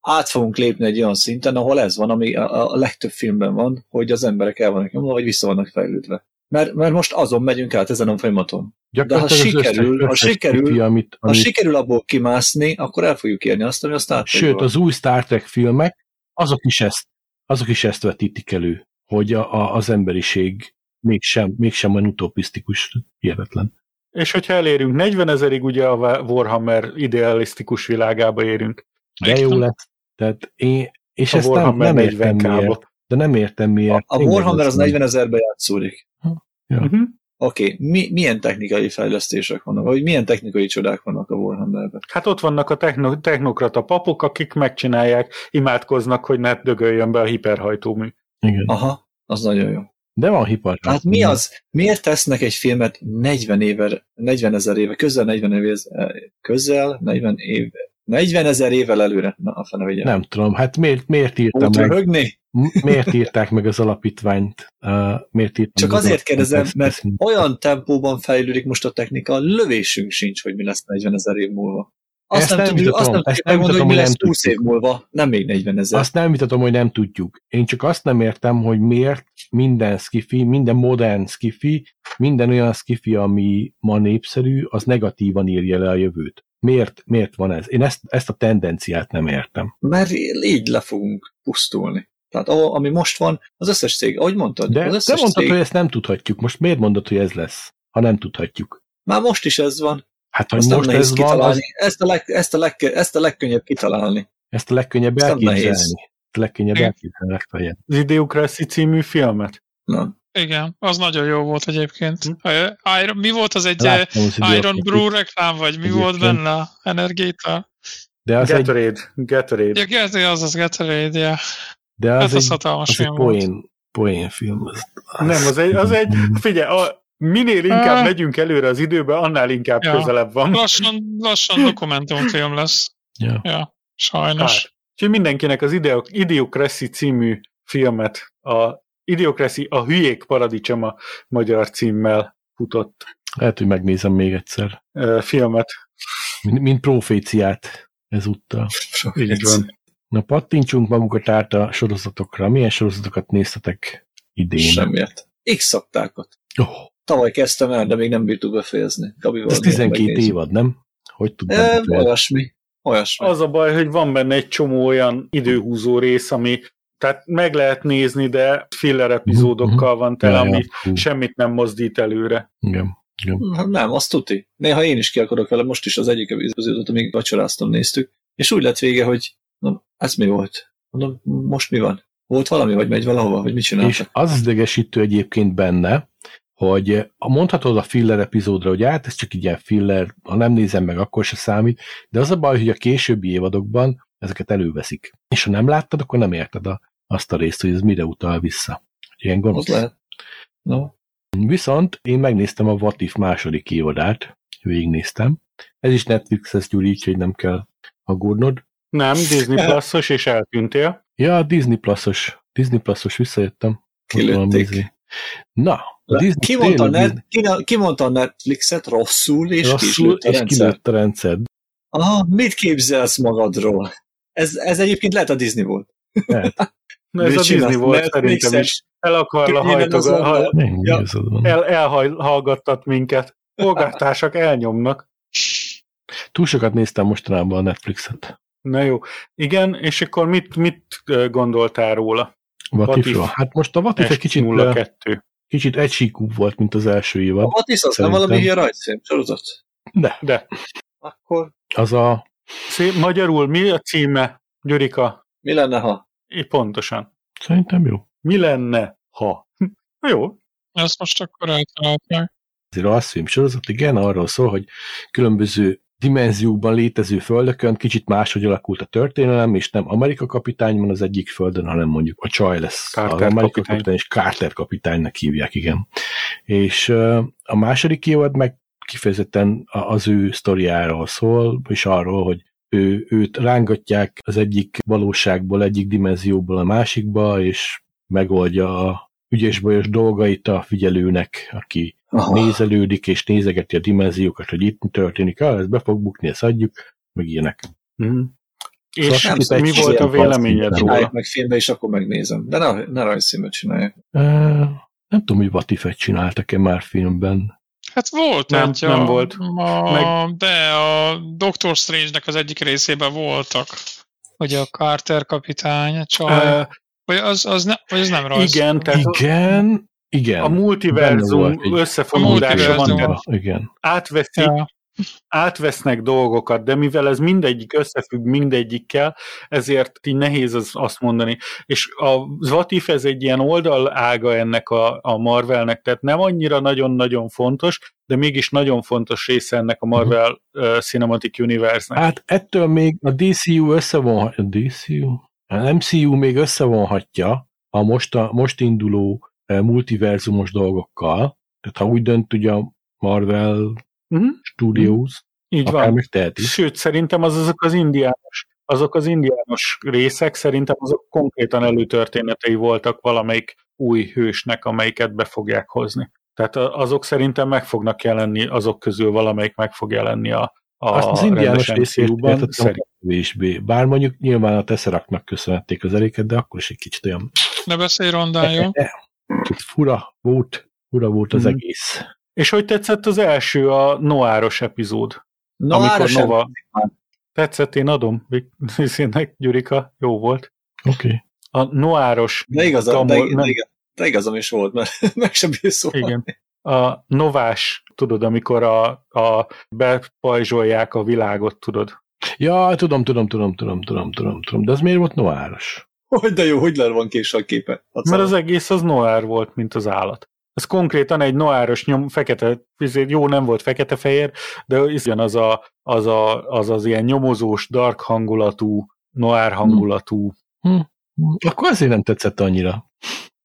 át fogunk lépni egy olyan szinten, ahol ez van, ami a, a legtöbb filmben van, hogy az emberek el vannak nyomva, vagy vissza vannak fejlődve. Mert, mert most azon megyünk át ezen a folyamaton. Gyakorlatilag az sikerül- összes- ha sikerül- sci-fi, amit, Ha amit, sikerül abból kimászni, akkor el fogjuk érni azt, ami a Star Trek Sőt, az új Star Trek filmek, azok is ezt, azok is ezt vetítik elő, hogy a, a, az emberiség mégsem, mégsem olyan utopisztikus, hihetetlen. És hogyha elérünk 40 ezerig, ugye a Warhammer idealisztikus világába érünk. De jó lesz. Tehát én, és A ezt nem, Warhammer nem értem 40K-ba. miért. De nem értem miért. A Tényleg Warhammer az nem. 40 ezerbe játszódik. Ja. Uh-huh. Oké, okay. Mi, milyen technikai fejlesztések vannak, vagy milyen technikai csodák vannak a Warhammerben? Hát ott vannak a techno- technokrata papok, akik megcsinálják, imádkoznak, hogy ne dögöljön be a hiperhajtómű. Igen. Aha, az nagyon jó. De van hipar. Tehát mi az, miért tesznek egy filmet 40 éve, 40 ezer éve, közel 40 éve, közel 40 éve, 40 ezer évvel előre? Na, a fene vigye. Nem tudom, hát miért, miért írta Volt meg, röhögni? miért írták meg az alapítványt? Uh, miért írtam Csak azért kérdezem, mert olyan tempóban fejlődik most a technika, lövésünk sincs, hogy mi lesz 40 ezer év múlva. Azt Ezt nem, nem tudjuk, azt nem tudjuk megmondani, hogy mi lesz hogy 20 nem év múlva, nem még 40 ezer. Azt nem vitatom, hogy nem tudjuk. Én csak azt nem értem, hogy miért minden skifi, minden modern skifi, minden olyan skifi, ami ma népszerű, az negatívan írja le a jövőt. Miért, miért van ez? Én ezt, ezt a tendenciát nem értem. Mert így le fogunk pusztulni. Tehát ahol, ami most van, az összes cég, ahogy mondtad, De az te mondtad, cég, hogy ezt nem tudhatjuk. Most miért mondod, hogy ez lesz, ha nem tudhatjuk? már most is ez van. Hát, hogy most ez van, kitalálni. az, Ezt, a leg, ezt, a leg, ezt a legkönnyebb kitalálni. ezt a legkönnyebb Ez nem nehéz. elképzelni. Ezt a legkönnyebb elképzelni legfeljebb. Az Idiocracy című filmet. Na. Igen, az nagyon jó volt egyébként. Ö, Iron, mi volt az egy Láttam az Iron. Brew reklám, vagy mi volt Egyébként. benne? Energita? De az egy, Gatorade. Gatorade. Ja, Gatorade, az az Gatorade, ja. de Hát az az egy, hatalmas az egy film volt. poén, poén film. Az, Nem, az egy, az egy figyelj, a, minél inkább megyünk előre az időbe, annál inkább Ja. közelebb van. Lassan, lassan dokumentumfilm lesz. Ja. Ja, sajnos. Hát. Úgyhogy mindenkinek az Idiocracy című filmet, a Idiocracy a hülyék paradicsoma magyar címmel futott Lehet, hogy megnézem még egyszer. filmet. Mint, mint proféciát ezúttal. Így van. Na, pattintsunk magukat át a sorozatokra. Milyen sorozatokat néztetek idén? Semmiért. X szaktákat. Oh, Tavaly kezdtem el, de még nem bírtuk befejezni. Gabival ez 12 megnézzük. évad, nem? Hogy E, tudtam? olyasmi. Olyasmi. Az a baj, hogy van benne egy csomó olyan időhúzó rész, ami tehát meg lehet nézni, de filler epizódokkal van tele, ami semmit nem mozdít előre. Igen. Igen. Nem, azt tuti. Néha én is ki akarok vele, most is az egyik epizódot, amíg vacsoráztam, néztük. És úgy lett vége, hogy mondom, ez mi volt? Mondom, most mi van? Volt valami, vagy megy valahova, vagy mit És csináltak? az az idegesítő egyébként benne, hogy mondhatod a filler epizódra, hogy hát ez csak egy ilyen filler, ha nem nézem meg, akkor se számít, de az a baj, hogy a későbbi évadokban ezeket előveszik. És ha nem láttad, akkor nem érted a, azt a részt, hogy ez mire utal vissza. Ilyen Az gonosz. lehet. No. Viszont én megnéztem a What If második évadát, végignéztem. Ez is Netflixes gyúr így, hogy nem kell aggódnod. Nem, Disney Plus-os, és eltűntél. Ja, Disney Plus-os. Disney Plus-os visszajöttem. Kilőtték. Na, a Disney Ki mondta, a net, ki, ki mondta a Netflixet rosszul, és rosszul, a kilőtt a rendszer. Aha, mit képzelsz magadról? Ez, ez egyébként lehet a Disney volt. Lehet. Na, ez Mit a? Disney volt Netflixes? szerintem is. El akarla Innen hajtogat, azonnal. ha, Nem, Ja. igazad van. el, elhallgattat minket. Polgártársak elnyomnak. Túl sokat néztem mostanában a Netflixet. Na jó. Igen, és akkor mit, mit gondoltál róla? If? Hát most a What If egy kicsit, ö, 02. kicsit egysíkú volt, mint az első A évad. What is az nem valami ilyen rajzfilm sorozat? De, De Akkor az a szép, magyarul mi a címe, Gyurika? mi lenne, ha? É, pontosan. szerintem jó. Mi lenne, ha? Na jó. Ezt most akkor eltalálták. Ez egy rajzfilm sorozat, igen, arról szól, hogy különböző dimenziókban létező földökön kicsit máshogy alakult a történelem, és nem Amerika kapitány van az egyik földön, hanem mondjuk a csaj lesz Carter az Amerika kapitány. kapitány, és Carter kapitánynak hívják, igen. És a második évad meg kifejezetten az ő sztoriáról szól, és arról, hogy ő, őt rángatják az egyik valóságból, egyik dimenzióból a másikba, és megoldja a ügyes-bajos dolgait a figyelőnek, aki Aha. nézelődik, és nézegeti a dimenziókat, hogy itt mi történik, ah, ez be fog bukni, ezt adjuk, meg ilyenek. Szóval És nem mi volt a véleményed róla? Meg filmbe, és akkor megnézem. De ne, ne rajzszínmet csinálják. Ö, nem tudom, hogy Vatifet csináltak-e már filmben. Hát volt Nem, egy, nem a, volt. A, Meg- De a Doctor Strange-nek az egyik részében voltak. Hogy a Carter kapitány, a csaj. Ö, vagy, az, az, ne, vagy az nem rajz. igen, tehát Igen, igen. a multiverzum összefonódása van, tehát Igen. átveszik, Ja. átvesznek dolgokat, de mivel ez mindegyik összefügg mindegyikkel, ezért így nehéz az, azt mondani. És a What If ez egy ilyen oldalága ennek a, a Marvelnek, tehát nem annyira nagyon-nagyon fontos, de mégis nagyon fontos része ennek a Marvel uh, Cinematic Universe-nek. Hát ettől még a DCU összevonhatja, a DCU? A MCU még összevonhatja a most, a most induló eh, multiverzumos dolgokkal, tehát ha úgy dönt ugye a Marvel Mhm. Studios, Így akár van. megteheti. Sőt, szerintem az azok az indiános, azok az indiános részek szerintem azok konkrétan előtörténetei voltak valamelyik új hősnek, amelyiket be fogják hozni. Tehát azok szerintem meg fognak jelenni, azok közül valamelyik meg fog jelenni a, a Azt az indiános rendes kevésbé. Bár mondjuk nyilván a Tesseraknak köszönhették az eléket, de akkor is egy kicsit olyan Ne beszélj rondán, jó? kicsit fura volt, fura volt az Mhm. egész. És hogy tetszett az első, a Noáros epizód? Na, amikor. Nova... Tetszett, én adom. Színnek, Gyurika, jó volt. Oké. Okay. A Noáros De igazam, de, Gamol- de, igaz, de igazam is volt, mert meg sem bírsz. Igen. A novás, tudod, amikor a, a bepajzsolják a világot, tudod. Ja, tudom, tudom, tudom, tudom, tudom, tudom, tudom. De az miért volt noáros? Hogy de jó, hogy le van késve a képe. Mert az egész az noár volt, mint az állat. Ez konkrétan egy noáros nyom, fekete, jó, nem volt fekete-fehér, de igen, az, a, az, a, az az ilyen nyomozós, dark hangulatú, noár hangulatú. Hm. Akkor azért nem tetszett annyira.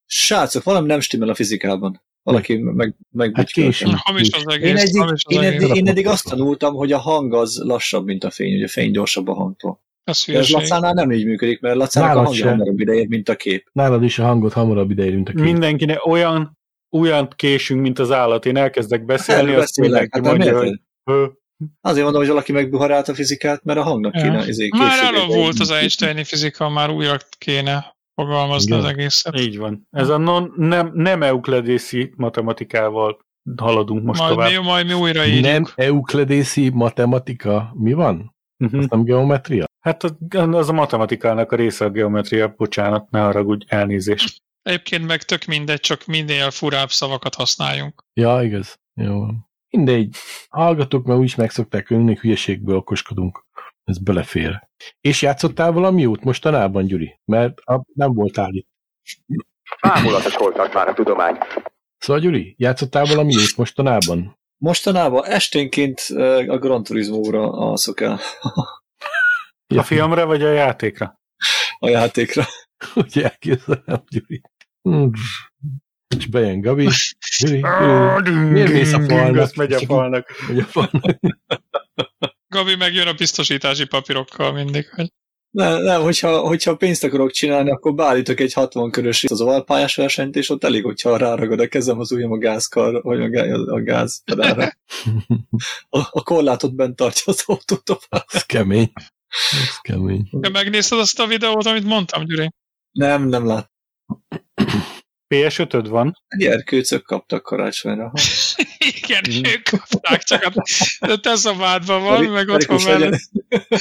Srácok, valami nem stimmel a fizikában. Valaki meg, meg Hát késünk. Hamis az egész. Én eddig, hamis az én, egész. eddig, én eddig azt tanultam, hogy a hang az lassabb, mint a fény, hogy a fény gyorsabb a hangtól. Ez ez. Lacánál nem így működik, mert Lacának a hangja se. hamarabb ideér, mint a kép. Nálad is a hangot hamarabb ideér, mint a kép. Mindenkinek olyan, olyan késünk, mint az állat. Én elkezdek beszélni, Erről azt mindenki hát mondja, hogy Azért mondom, hogy valaki megbuharált a fizikát, mert a hangnak Ja. kéne. Már később előbb ideér. volt az Einsteini fizika, már újra kéne fogalmazni Igen. az egészet. így van. Ez a non, nem, nem eukledészi matematikával haladunk most Majd tovább. mi, majd mi újraírjuk. Nem eukledészi matematika. Mi van? Mhm. Az nem geometria? Hát az, az a matematikának a része a geometria, bocsánat, ne haragudj, elnézést. Egyébként meg tök mindegy, csak minél furább szavakat használjunk. Ja, igaz. Jó. van. Mindegy. Hallgatók, mert úgyis megszokták, hogy mindig hülyeségből okoskodunk. Ez belefér. És játszottál valami jót mostanában, Gyuri? Mert a, nem voltál itt. Bámulatos hol tart már a tudomány. Szóval, Gyuri, játszottál valami jót mostanában? Mostanában esténként ö, a Gran Turismo-ra alszok el A filmre vagy a játékra? a játékra. Hogy elképzelem, Gyuri. Hm. És bejön Gabi. Gyuri, Gyuri, miért mész a falnak? Azt megy a falnak. Megy a falnak. Gabi megjön a biztosítási papírokkal mindig, hogy Nem, nem hogyha, hogyha pénzt akarok csinálni, akkor beállítok egy 60 körös az ovalpályás versenyt, és ott elég, hogyha ráragad a kezem az ujjam a gázkar, vagy a, a gázpedára. A, a korlátot bent tartja az autót. Ez kemény. Ez kemény. Te megnézted azt a videót, amit mondtam, Gyuri? Nem, nem lát. PS5-öd van? Gyerkőcök kaptak karácsonyra. Igen, ők kapták, csak a a te szobádban van, meg ott van mellett.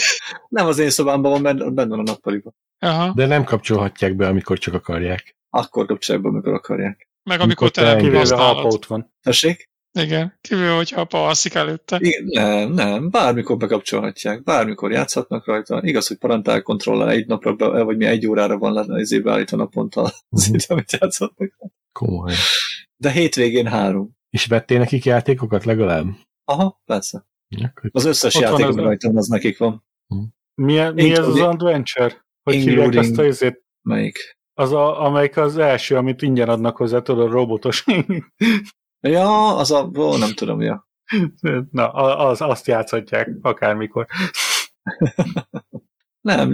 Nem az én szobámban van, mert benne van a nappaliban. Aha. De nem kapcsolhatják be, amikor csak akarják. Akkor kapcsolják be, amikor akarják. Meg amikor te Amikor nem te apa használod. ott van. Tessék? Igen, kivéve, hogyha apa alszik előtte. Igen, nem, nem, bármikor bekapcsolhatják, bármikor játszhatnak rajta. Igaz, hogy parentál kontrollál egy napra, be, vagy mi egy órára van le, izé beállítva naponta az Mhm. időt, amit játszhatnak. Komoly. De hétvégén három. És vettél nekik játékokat legalább? Aha, persze. Az összes játék, ami a- rajtam, az nekik van. Mi, mi ez az adventure? Hogy hívják Including- azt a izét? Melyik? Az, a, amelyik az első, amit ingyen adnak hozzá, tudod, a robotos. Ja, az a... Ó, nem tudom, ja. Na, az, azt játszhatják akármikor. Nem,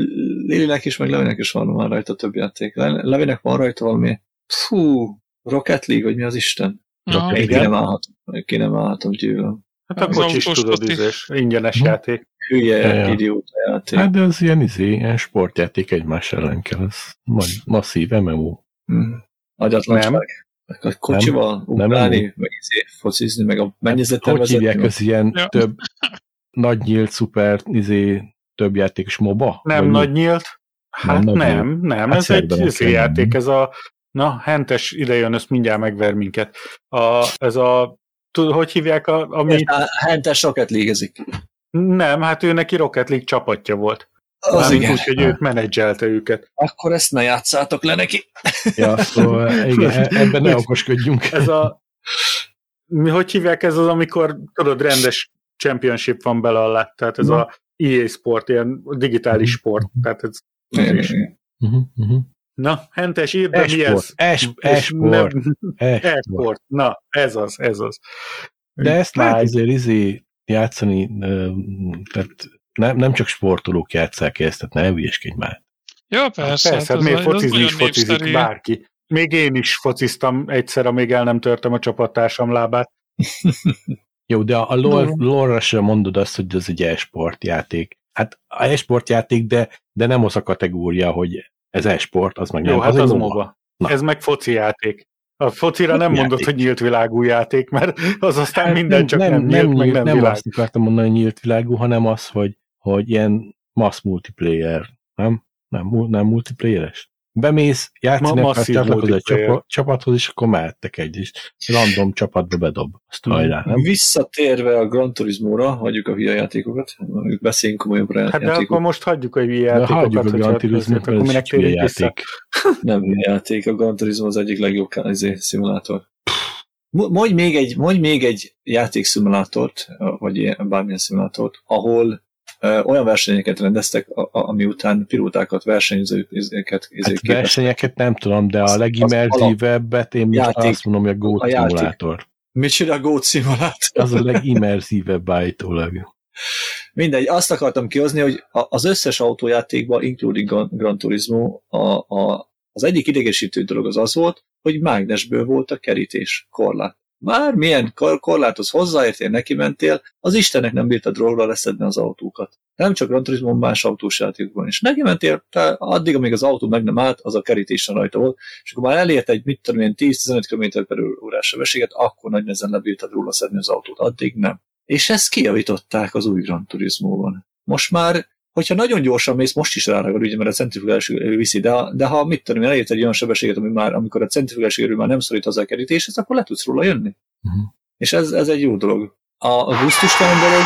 Lilinek is, meg Levinek is van már rajta több játék. Le- Levinek van rajta valami... Fú, Rocket League, vagy mi az Isten? Aha. Én ki nem állhatom, ki nem állhatom gyűlöm. Hát a kocsis tudod, izés, ingyenes Hm. játék. Hülye, Ja, ja. idióta játék. Hát de az ilyen, izé, ilyen sportjáték egymás ellen kell, az ma- masszív MMO. Hm. Agyatlanság. A kocsival Nem, ugrálni, nem. meg izé, focizni, meg a mennyezetten Hogy vezetni. hívják az ilyen Ja. több nagy nyílt, szuper, izé, több játékos moba? Nem Vagy nagy nyílt? Hát Nem nem, nem, nem Hát ez egy izé játék, ez a na, hentes idejön, ezt mindjárt megver minket. A, ez a, tud, hogy hívják, a, ami, Hentes Rocket League-ezik. nem, hát ő neki Rocket League csapatja volt. Az igen. úgy, hogy őt menedzselte őket. Akkor ezt ne játszátok le neki. Ja, szóval igen, e- ebben ne okoskodjunk. Ez a, mi, hogy hívják ez az, amikor tudod, rendes championship van bele alá, tehát ez Na. a EA sport, ilyen digitális sport, tehát ez. Uh-huh, uh-huh. Na, Hentes, írd be, mi ez? E-sport, e-sport, e-sport. E-sport. Na, ez az, ez az. De ezt lehet Vágy. azért izé játszani, tehát nem, nem csak sportolók játszák ezt, tehát ne hülyeskedj már. Ja, persze. Persze, hát hát miért az- az focizni is focizik népszerű. bárki. Még én is fociztam egyszer, amíg el nem törtem a csapattársam lábát. Jó, de a LOL, LOL-ra sem mondod azt, hogy ez egy e-sport játék. Hát a e-sport játék, de, de nem az a kategória, hogy ez e-sport, az meg Jó, nem. hát egy az MOBA. Na. Ez meg foci játék. A focira nem Játék. mondod, hogy nyílt világú játék, mert az aztán Hát minden csak nem, nem nyílt, meg nyílt, nem, nem világ. azt akartam mondani, hogy nyílt világú, hanem az, hogy, hogy ilyen mass multiplayer, nem? Nem, nem multiplayeres. Bemész, játszani Ma- akarsz, csatlakozol egy csapathoz, és akkor mehettek egy is. Random csapatba bedob. Azt hajrá, nem? Visszatérve a Gran Turismo-ra, hagyjuk a hülye játékokat, beszéljünk komolyabbra Hát de akkor játékokat. most hagyjuk a hülye De játékokat. hagyjuk a Gran Turismo, akkor minek hülye játék. Nem hülye játék, a Gran Turismo az egyik legjobb izé, szimulátor. Mo- Mondj még egy, mondj még egy játékszimulátort, vagy ilyen, bármilyen szimulátort, ahol olyan versenyeket rendeztek, ami után pilótákat, versenyzőket Hát versenyeket nem tudom, de a legimmerzívebbet én most Játék. azt mondom, hogy a Goat A. Simulator. Micsoda a Goat Simulator? Az a legimmerzívebb állítólag. Mindegy, azt akartam kihozni, hogy az összes autójátékban, including Gran Turismo, a, a, az egyik idegesítő dolog az az volt, hogy mágnesből volt a kerítés, korlát. Már milyen kor- korláthoz hozzáértél, neki mentél, az Istenek nem bírta drógra leszedni az autókat. Nem csak Gran Turismo, más autós játékokban is. Neki mentél, te addig, amíg az autó meg nem állt, az a kerítésen rajta volt, és akkor már elért egy, mit tudom én, 10-15 km per órás sebességet, akkor nagy nehezen lebírtad róla szedni az autót, addig nem. És ezt kijavították az új Gran Turismo-ban. Most már, hogyha nagyon gyorsan mész, most is ráragad, ugye, mert a centrifugás viszi, de, de ha mit tudom, elért egy olyan sebességet, ami már, amikor a centrifugás erő már nem szorít hozzá a kerítéshez, akkor le tudsz róla jönni. Uh-huh. És ez, ez egy jó dolog. A, a gusztustalan dolog,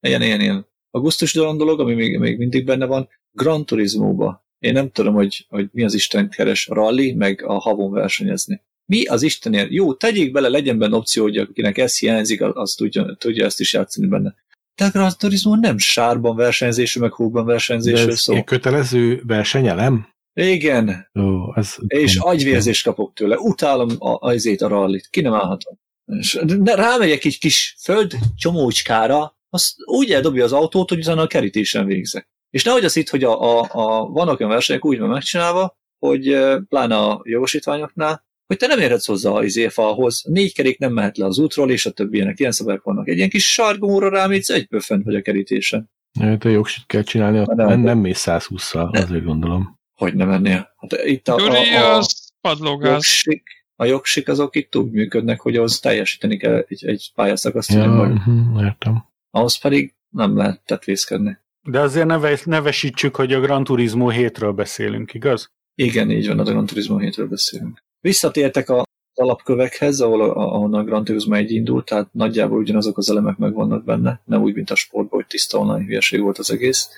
ilyen, ilyen, ilyen. A gusztustalan dolog, ami még, még mindig benne van, Gran Turismo-ba. Én nem tudom, hogy, hogy mi az Isten keres rally, meg a havon versenyezni. Mi az Istenért? Jó, tegyék bele, legyen benne opció, hogy akinek ez hiányzik, az, az tudja, tudja ezt is játszani benne. De a Gran Turismo nem sárban versenyzésről, meg hóban versenyzésről ez szól. ilyen kötelező versenyelem? Igen, Ó, ez, és agyvérzést kapok tőle. Utálom a, azért a rallit. Ki nem állhatom. És rámegyek egy kis föld csomócskára, azt úgy eldobja az autót, hogy utána a kerítésen végzek. És nehogy az itt, hogy a, a, a, vannak olyan versenyek úgy van megcsinálva, hogy pláne a jogosítványoknál, hogy te nem érhetsz hozzá a izé falhoz, négy kerék nem mehet le az útról, és a többi ilyenek, ilyen szabályok vannak. Egy ilyen kis sargóra rámész, egyből fönt vagy a kerítésen. De jogsit kell csinálni, Nem. nem, nem mész 120-szal, azért gondolom. Hogy nem ennél? Hát itt a, a, a, az padlógáz. jogsik, a jogsik azok itt úgy működnek, hogy ahhoz teljesíteni kell egy, egy pályaszakaszt, Ja, ja, uh-huh, értem. ahhoz pedig nem lehet tetvészkedni. De azért neve, nevesítsük, hogy a Gran Turismo 7-ről beszélünk, igaz? Igen, így van, a Gran Turismo 7-ről beszélünk. Visszatértek a alapkövekhez, ahol ahonnan Gran Turismo 1 indult, tehát nagyjából ugyanazok az elemek megvannak benne, nem úgy, mint a sportban, hogy tiszta online hülyeség volt az egész,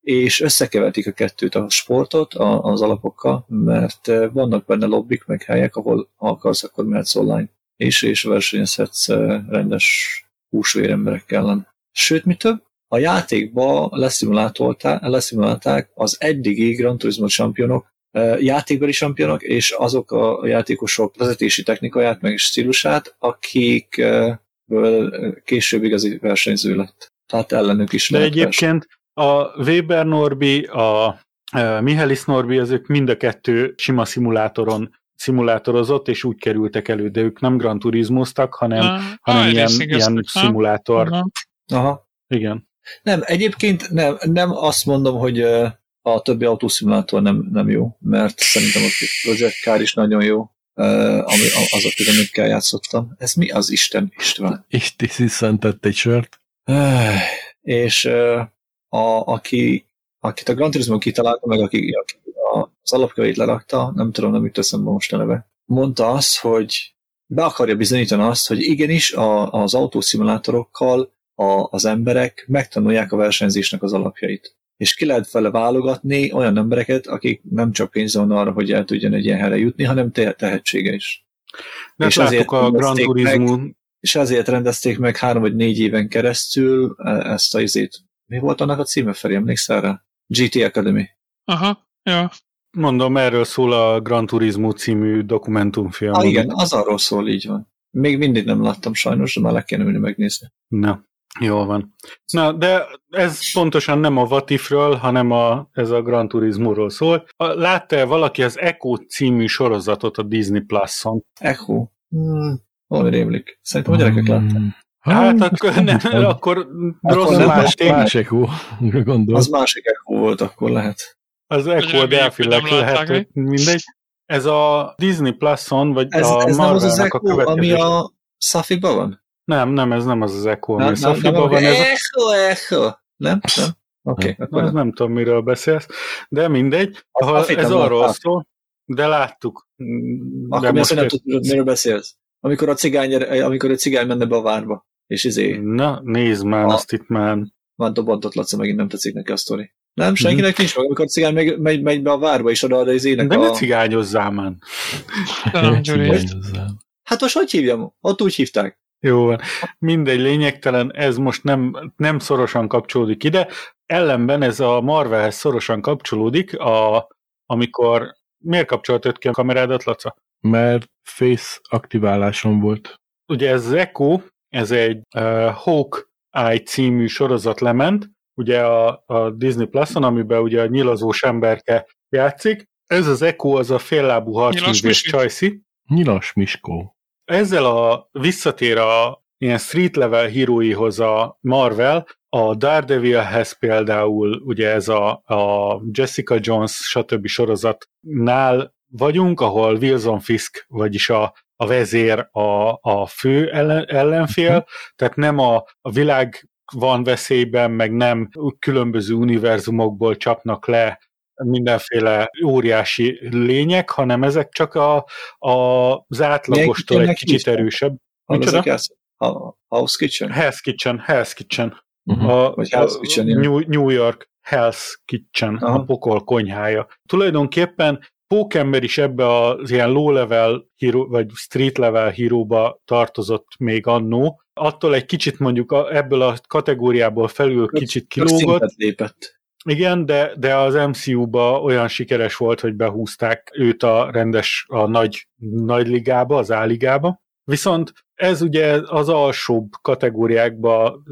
és összekevertik a kettőt, a sportot a, az alapokkal, mert eh, vannak benne lobbik, meg helyek, ahol ha akarsz, akkor mehetsz online, és, és versenyezhetsz eh, rendes húsvéremberek ellen. Sőt, mi több, a játékba leszimulálták az eddigi Gran Turismo championok, játékbeli championok, és azok a játékosok vezetési technikáját, meg is stílusát, akikből később igazi versenyző lett. Tehát ellenük is De egyébként a Weber Norbi, a Mihelis Norbi, ezek mind a kettő sima szimulátoron szimulátorozott, és úgy kerültek elő, de ők nem Gran Turismoztak, hanem, ah, hanem ilyen, ilyen szimulátor. Aha. Aha. Igen. Nem, egyébként nem, nem azt mondom, hogy a többi autószimulátor nem, nem jó, mert szerintem a Project Car is nagyon jó, ami, azok, amikkel játszottam. Ez mi az Isten István? Isten szentett egy sört. És a, aki, akit a Gran Turismo kitalálta, meg aki, aki az alapkövét lerakta, nem tudom, nem jut eszembe most a neve, mondta azt, hogy be akarja bizonyítani azt, hogy igenis a, az autószimulátorokkal a, az emberek megtanulják a versenyzésnek az alapjait. És ki lehet fele válogatni olyan embereket, akik nem csak pénz van arra, hogy el tudjon egy ilyen helyre jutni, hanem te- tehetsége is. De és azért a Gran Turismo... Meg, és azért rendezték meg három vagy négy éven keresztül e, ezt a izét. Mi volt annak a címe, Feri, emlékszel rá? GT Academy. Aha, ja. Mondom, erről szól a Gran Turismo című dokumentumfilm. Ah, igen, az arról szól, így van. Még mindig nem láttam sajnos, de már le kéne ülni megnézni. Na, jól van. Na, de ez pontosan nem a Vatifről, hanem a, ez a Gran Turismo-ról szól. Látta-e valaki az Echo című sorozatot a Disney Plus-on? Echo? Hmm, valami rémlik. Szerintem a gyerekek hmm. látták. Hát akkor nem, akkor rossz nem más, más Echo, gondolom. Az másik Echo volt, akkor lehet. Az Echo Delphi-lek lehet, mindegy. Ez a Disney Plus-on, vagy ez, a ez nem az az Echo, a ami a Safiba van? Nem, nem, ez nem az az Echo, ami a Safiba van. Ez Echo, Echo. Nem? Nem? Oké, okay, akkor nem. nem tudom, miről beszélsz, de mindegy. A ez arról szól, de láttuk. Akkor mi azt nem tudod, miről beszélsz? Amikor a cigány, amikor a cigány menne be a várba, és izé... Na, nézd már, a... azt itt már... Van dobadott Laca, megint nem tetszik neki a sztori. Nem, senkinek nincs meg, amikor a cigány megy, megy, megy be a várba, és oda az ének De a... ne cigányozzál már. Hát most hogy hívjam? Ott úgy hívták. Jó van. Mindegy, lényegtelen, ez most nem, nem szorosan kapcsolódik ide. Ellenben ez a Marvelhez szorosan kapcsolódik, a, amikor... Miért kapcsoltad ki a kamerádat, Laca? Mert face aktiválásom volt. Ugye ez Echo, ez egy uh, Hawk Eye című sorozat lement, ugye a, a Disney Plus-on, amiben ugye a nyilazós emberke játszik. Ez az Echo, az a féllábú harcművész Csajci. Nyilas Miskó. Ezzel a visszatér a ilyen street level híróihoz a Marvel, a Daredevilhez például ugye ez a, a Jessica Jones stb. sorozatnál vagyunk, ahol Wilson Fisk, vagyis a, a vezér a, a fő ellen, ellenfél, hm. tehát nem a, a világ van veszélyben, meg nem különböző univerzumokból csapnak le mindenféle óriási lények, hanem ezek csak a, a, az átlagostól egy kicsit erősebb. Micsoda? House Kitchen? Hell's Kitchen, Hell's Kitchen. Uh-huh. A, Vagy Hell's Kitchen, New, New York Hell's Kitchen, Aha. a pokol konyhája. Tulajdonképpen Pókember is ebbe az ilyen low-level hero, vagy street-level híróba tartozott még annó. Attól egy kicsit mondjuk ebből a kategóriából felül kicsit kilógott. lépett. Igen, de, de az MCU-ba olyan sikeres volt, hogy behúzták őt a rendes, a nagy, nagy ligába, az A-ligába. Viszont ez ugye az alsóbb kategóriákba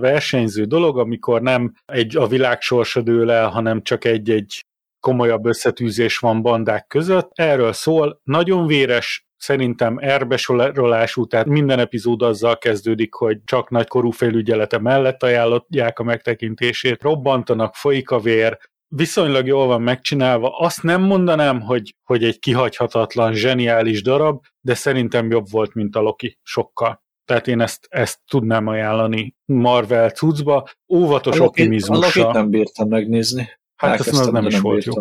versenyző dolog, amikor nem egy a világ sorsa dől el, hanem csak egy-egy komolyabb összetűzés van bandák között. Erről szól, nagyon véres, szerintem erbesorolású, tehát minden epizód azzal kezdődik, hogy csak nagykorú felügyelete mellett ajánlotják a megtekintését, robbantanak, folyik a vér, viszonylag jól van megcsinálva. Azt nem mondanám, hogy, hogy egy kihagyhatatlan, zseniális darab, de szerintem jobb volt, mint a Loki, sokkal. Tehát én ezt, ezt tudnám ajánlani Marvel cuccba, óvatos a optimizmussal. A Lokit nem bírtam megnézni. Hát ez nem, nem is volt jó.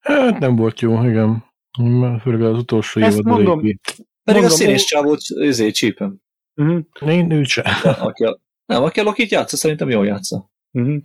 Hát nem volt jó, igen. Főleg az utolsó Ezt mondom. Régi. Pedig mondom, a színész csávót ezért csípem. Uh-huh. Én őt sem. Aki a, nem, aki a Lokit játsza, szerintem jól játsza. Uh-huh.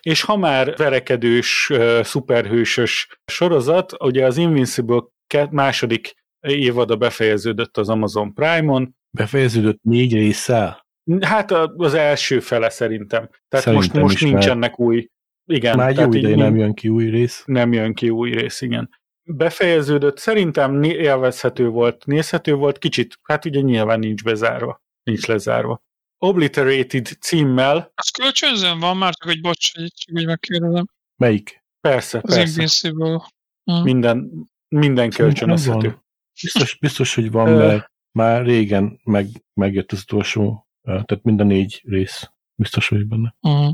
És ha már verekedős, uh, szuperhősös sorozat, ugye az Invincible második évada befejeződött az Amazon Prime-on. Befejeződött négy résszel? Hát az első fele szerintem. Tehát Szerintem most, most nincsenek új. Igen, Már egy jó ideje nem jön ki új rész. nem jön ki új rész, igen. Befejeződött, szerintem élvezhető volt, nézhető volt, kicsit, hát ugye nyilván nincs bezárva, nincs lezárva. Obliterated címmel, Az kölcsönzőn van már, csak hogy bocs, hogy csak úgy megkérdezem. Melyik? persze, Az persze, Invincible. Hm. minden, minden kölcsönözhető. van. Biztos, biztos, hogy van, mert már régen meg, megjött az utolsó, tehát mind a négy rész. Biztos vagyok benne. Hm.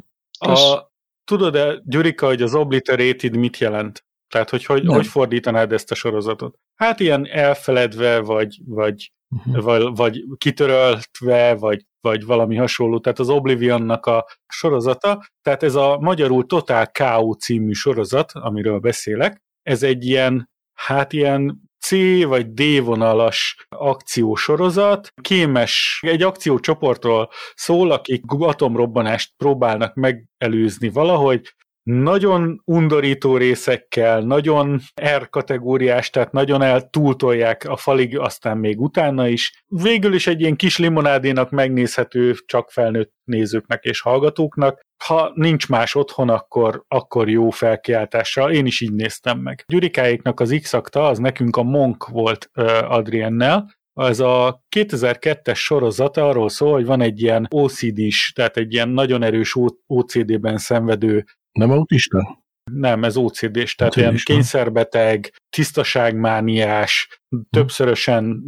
A, tudod-e, Gyurika, hogy az Obliterated mit jelent? Tehát, hogy hogy, Nem. hogy fordítanád ezt a sorozatot? Hát ilyen elfeledve, vagy, vagy, Uh-huh. vagy, vagy kitöröltve, vagy, vagy valami hasonló. Tehát az Oblivionnak a sorozata, tehát ez a magyarul Total K.O. című sorozat, amiről beszélek, ez egy ilyen, hát ilyen C vagy D vonalas akciósorozat, kémes, egy akciócsoportról szól, akik atomrobbanást próbálnak megelőzni valahogy, nagyon undorító részekkel, nagyon R kategóriás, tehát nagyon eltúltolják a falig, aztán még utána is. Végül is egy ilyen kis limonádénak megnézhető csak felnőtt nézőknek és hallgatóknak. Ha nincs más otthon, akkor, akkor jó felkiáltással. Én is így néztem meg. Gyurikáéknak az x az nekünk a Monk volt uh, Adriennel, ez a 2002-es sorozata arról szól, hogy van egy ilyen OCD-s, tehát egy ilyen nagyon erős OCD-ben szenvedő Nem autista? nem, ez OCD-s, tehát ilyen OCD-s, nem? kényszerbeteg, tisztaságmániás, többszörösen,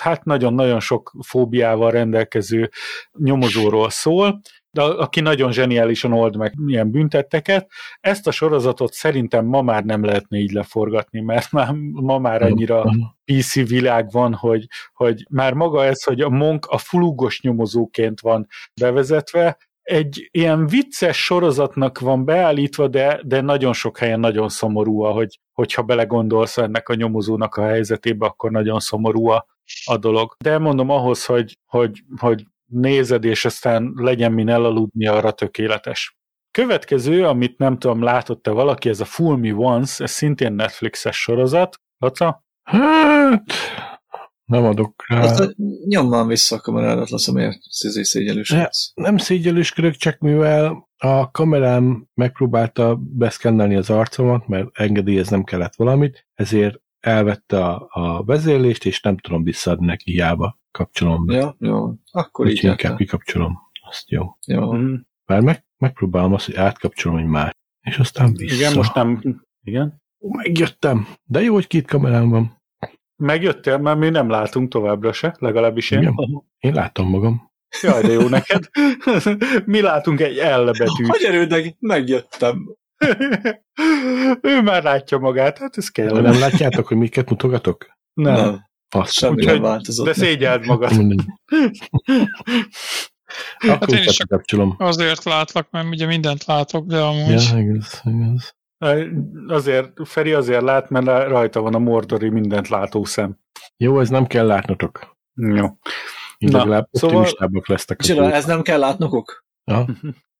hát nagyon-nagyon sok fóbiával rendelkező nyomozóról szól, de aki nagyon zseniálisan old meg ilyen büntetteket. Ezt a sorozatot szerintem ma már nem lehetne így leforgatni, mert már, ma már annyira PC világ van, hogy, hogy már maga ez, hogy a Monk a flugos nyomozóként van bevezetve, egy ilyen vicces sorozatnak van beállítva, de, de nagyon sok helyen nagyon szomorú, hogy, hogyha belegondolsz ennek a nyomozónak a helyzetébe, akkor nagyon szomorú a, a dolog. De mondom ahhoz, hogy, hogy, hogy nézed, és aztán legyen min elaludni, arra tökéletes. Következő, amit nem tudom, látott-e valaki, ez a Fool Me Once, ez szintén Netflixes sorozat. Laca? Hát, nem adok rá. Hát, nyomban vissza a kamerádat, lesz, amiért szizé szégyelős Ne, nem szégyelősködök, csak mivel a kamerám megpróbálta beszkennelni az arcomat, mert engedélyeznem kellett valamit, ezért elvette a, a vezérlést, és nem tudom visszaadni neki, hiába kapcsolom be. Ja, jó. Akkor így Úgyhogy inkább jártál. kikapcsolom. Azt jó. Jó. Mm. Bár meg, megpróbálom azt, hogy átkapcsolom egy más. És aztán vissza. Igen, most nem. Igen. Megjöttem. De jó, hogy két kamerám van. Megjöttél, mert mi nem látunk továbbra se, legalábbis én. Igen. Én látom magam. Jaj, de jó neked. mi látunk egy L betűt. Hogy erődnek? Megjöttem. ő már látja magát, hát ez kell. De nem látjátok, hogy miket mutogatok? Nem. Nem. Azt Semmi Úgyhogy- nem változott. De szégyeld magad. Hát én is csak kapcsolom. azért látlak, mert ugye mindent látok, de amúgy... Ja, igaz, igaz. Azért, Feri azért lát, mert rajta van a mordori mindent látó szem. Jó, ez nem kell látnotok. Jó. Így Na, legalább szóval- optimistábbak lesztek. dolgok. ez nem kell látnokok? Ja.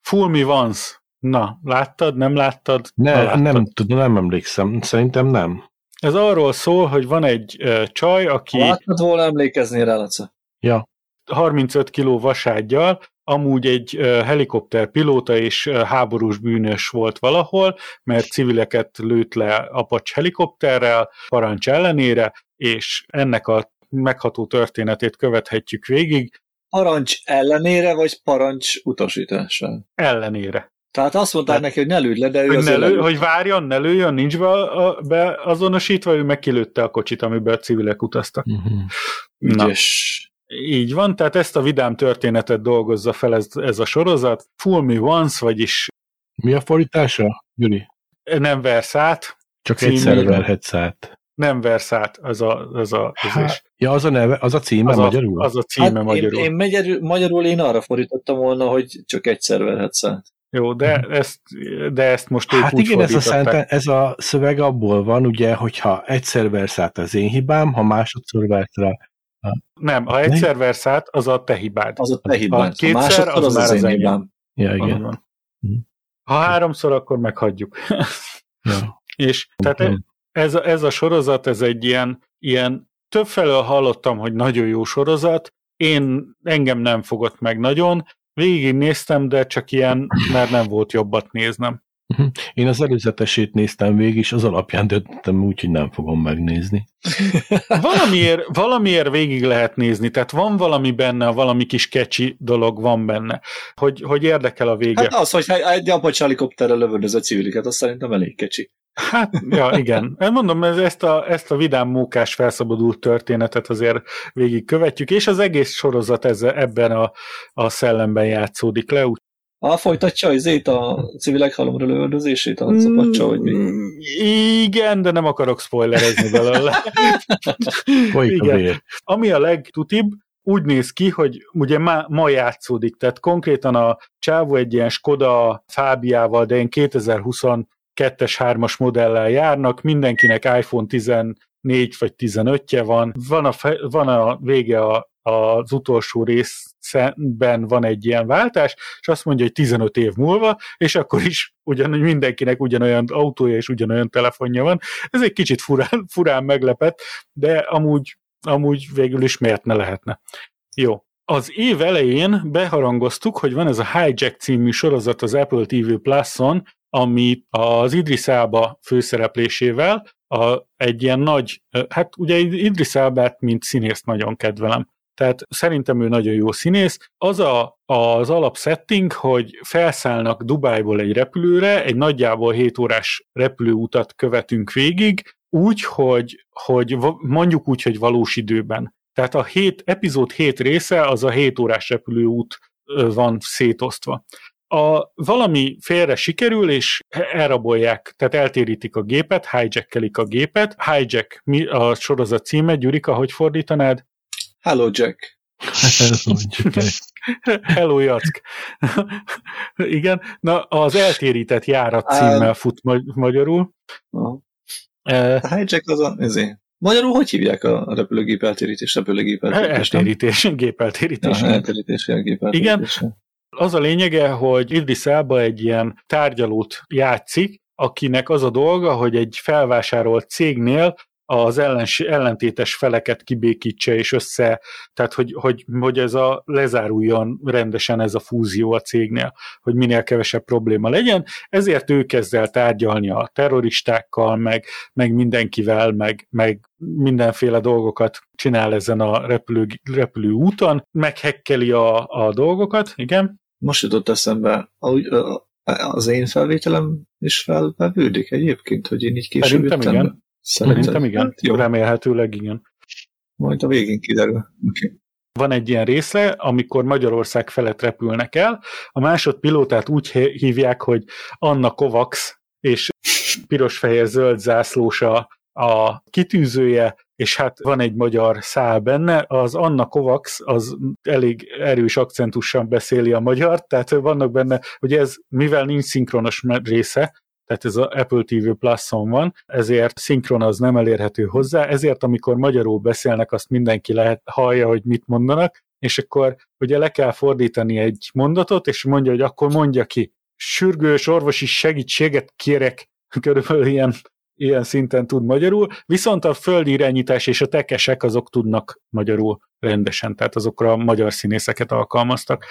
Fool me once. Na, láttad, nem láttad? Na, Ne, láttad. nem tudom, nem emlékszem. Szerintem nem. Ez arról szól, hogy van egy uh, csaj, aki Ha láttad volna emlékezni rá, Laca. Ja, 35 kiló vasággyal, amúgy egy helikopter pilóta és háborús bűnös volt valahol, mert civileket lőtt le Apache helikopterrel parancs ellenére, és ennek a megható történetét követhetjük végig Parancs ellenére, vagy parancs utasítással? ellenére. Tehát azt mondták Tehát- neki, hogy ne lőd le, de ő Hogy, ne lő, hogy várjon, ne lőjön, nincs be, a, beazonosítva, ő meg kilőtte a kocsit, amiben a civilek utaztak. uh-huh. Na, Ügyes. Így van, tehát ezt a vidám történetet dolgozza fel ez, ez a sorozat. Fool me once, vagyis Mi a fordítása, Gyuri? nem versz át, Csak Című. egyszer verhetsz át. nem versz át, az a, az a, az, is. Hát, ja, az a neve, az a címe az, a, magyarul? az a címe Hát magyarul. Én, én magyarul, magyarul én arra fordítottam volna, hogy csak egyszer verhetsz át. Jó, de ezt, de ezt most ők Hát úgy igen, ez a, szenten, ez a szöveg abból van, ugye, hogyha egyszer versz át az én hibám, ha másodszor versz rá. Nem, ha egyszer versz át, az a te hibád. Az a te hibád. Ha kétszer, másodszor, az az, már az az én hibám. Ja, igen. van. Hm. Ha háromszor, akkor meghagyjuk. Ja. És tehát ez a, ez a sorozat, ez egy ilyen, ilyen többfelől hallottam, hogy nagyon jó sorozat, én engem nem fogott meg nagyon, végignéztem, de csak ilyen, mert nem volt jobbat néznem. Mhm. Én az előzetesét néztem végig, és az alapján döntöttem úgy, hogy nem fogom megnézni. Valamiért, valamiért végig lehet nézni, tehát van valami benne, valami kis kecsi dolog van benne, hogy, hogy érdekel a vége. Hát az, hogy egy apacs helikopterrel lövöldöz a civiliket, az szerintem elég kecsi. Hát, ja, igen. Mondom, ezt a, ezt a vidám mókás felszabadult történetet azért végig követjük, és az egész sorozat ezzel, ebben a, a szellemben játszódik le, a folytatja azért a civilek halomra lövöldözését, a szapatsa, vagy mi? Igen, de nem akarok spoilerezni belőle. Igen. Ami a legtutibb, úgy néz ki, hogy ugye ma, ma játszódik, tehát konkrétan a csávó egy ilyen Skoda Fábiával, de én 2022-es 3-as modellel járnak, mindenkinek iPhone 14 vagy 15-je van, van a, fe, van a vége a, az utolsó részben van egy ilyen váltás, és azt mondja, hogy 15 év múlva, és akkor is ugyanúgy mindenkinek ugyanolyan autója és ugyanolyan telefonja van. Ez egy kicsit furán, furán meglepett, de amúgy, amúgy végül is miért ne lehetne. Jó. Az év elején beharangoztuk, hogy van ez a Hijack című sorozat az Apple TV Plus-on, ami az Idris Elba főszereplésével a, egy ilyen nagy, hát ugye Idris Elbát, mint színészt nagyon kedvelem. Tehát szerintem ő nagyon jó színész. Az a, az alapsetting, hogy felszállnak Dubájból egy repülőre, egy nagyjából 7 órás repülőutat követünk végig, úgy, hogy, hogy mondjuk úgy, hogy valós időben. Tehát a hét, epizód 7 része az a 7 órás repülőút van szétosztva. A, valami félre sikerül, és elrabolják, tehát eltérítik a gépet, hijackkelik a gépet. Hijack mi a sorozat címe, Gyurika, hogy fordítanád? Hello Jack. Hello Jack. Hello Jack. Igen, na az eltérített járat címmel fut ma- magyarul. Uh, a hijack az a, ezért. Magyarul hogy hívják a repülőgép eltérítés, repülőgép eltérítés? Eltérítés, gépeltérítés. Ja, eltérítés, gépeltérítés. Igen, az a lényege, hogy Idris Elba egy ilyen tárgyalót játszik, akinek az a dolga, hogy egy felvásárolt cégnél az ellens, ellentétes feleket kibékítse és össze, tehát hogy, hogy, hogy ez a lezáruljon rendesen ez a fúzió a cégnél, hogy minél kevesebb probléma legyen, ezért ő kezd el tárgyalni a terroristákkal, meg, meg mindenkivel, meg, meg mindenféle dolgokat csinál ezen a repülő, repülő úton, meghekkeli a, a dolgokat, igen? Most jutott eszembe, ahogy, az én felvételem is felvevődik egyébként, hogy én így később Szerintem jöttem igen. Szerintem igen. Hát, jó. Remélhetőleg igen. Majd a végén kiderül. Okay. Van egy ilyen része, amikor Magyarország felett repülnek el, a másodpilótát úgy hívják, hogy Anna Kovacs, és piros-fehér-zöld zászlós a, a kitűzője, és hát van egy magyar szál benne, az Anna Kovacs az elég erős akcentussal beszéli a magyar, tehát vannak benne, hogy ez, mivel nincs szinkronos része, tehát ez a Apple TV Plus-on van, ezért szinkron az nem elérhető hozzá, ezért amikor magyarul beszélnek, azt mindenki lehet hallja, hogy mit mondanak, és akkor ugye le kell fordítani egy mondatot, és mondja, hogy akkor mondja ki. Sürgős orvosi segítséget kérek, körülbelül ilyen, ilyen szinten tud magyarul, viszont a földi irányítás és a tekesek azok tudnak magyarul rendesen, tehát azokra a magyar színészeket alkalmaztak.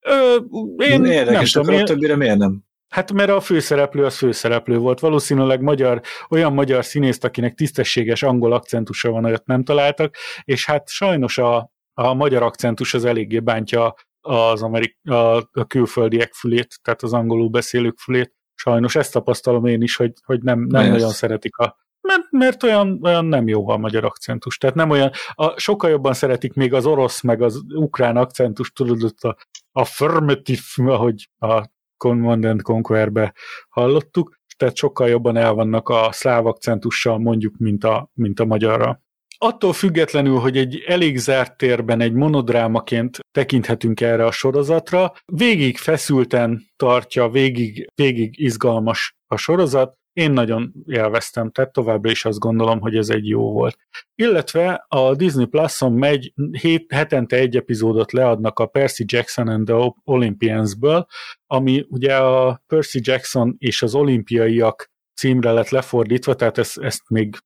Ö, én Érdekes, nem tudom, a többire miért nem? Hát mert a főszereplő az főszereplő volt. Valószínűleg magyar, olyan magyar színészt, akinek tisztességes angol akcentusa van, olyat nem találtak, és hát sajnos a, a magyar akcentus az eléggé bántja az amerik, a, a külföldiek fülét, tehát az angolul beszélők fülét. Sajnos ezt tapasztalom én is, hogy, hogy nem, nem nagyon szeretik a, mert, mert olyan, olyan nem jó a magyar akcentus. Tehát nem olyan, a, sokkal jobban szeretik még az orosz, meg az ukrán akcentus, tudod, a affirmative, ahogy a Command Conquer-be hallottuk, tehát sokkal jobban el vannak a szláv akcentussal mondjuk, mint a, mint a magyarra. Attól függetlenül, hogy egy elég zárt térben egy monodrámaként tekinthetünk erre a sorozatra, végig feszülten tartja, végig, végig izgalmas a sorozat, én nagyon élveztem, tehát továbbra is azt gondolom, hogy ez egy jó volt. Illetve a Disney Plus-on megy, hét, hetente egy epizódot leadnak a Percy Jackson and the Olympians-ből, ami ugye a Percy Jackson és az olimpiaiak címre lett lefordítva, tehát ezt, ezt még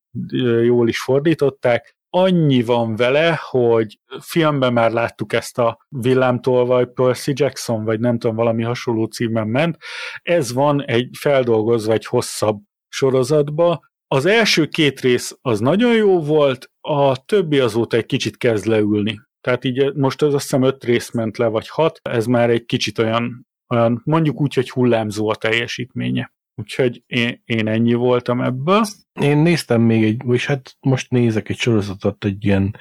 jól is fordították. Annyi van vele, hogy filmben már láttuk ezt a villámtolvaj Percy Jackson, vagy nem tudom, valami hasonló címen ment. Ez van egy feldolgozva egy hosszabb sorozatba. Az első két rész az nagyon jó volt, a többi azóta egy kicsit kezd leülni. Tehát így most az azt hiszem öt rész ment le, vagy hat, ez már egy kicsit olyan, olyan mondjuk úgy, hogy hullámzó a teljesítménye. Úgyhogy én, én ennyi voltam ebből. Én néztem még egy, vagy hát most nézek egy sorozatot, egy ilyen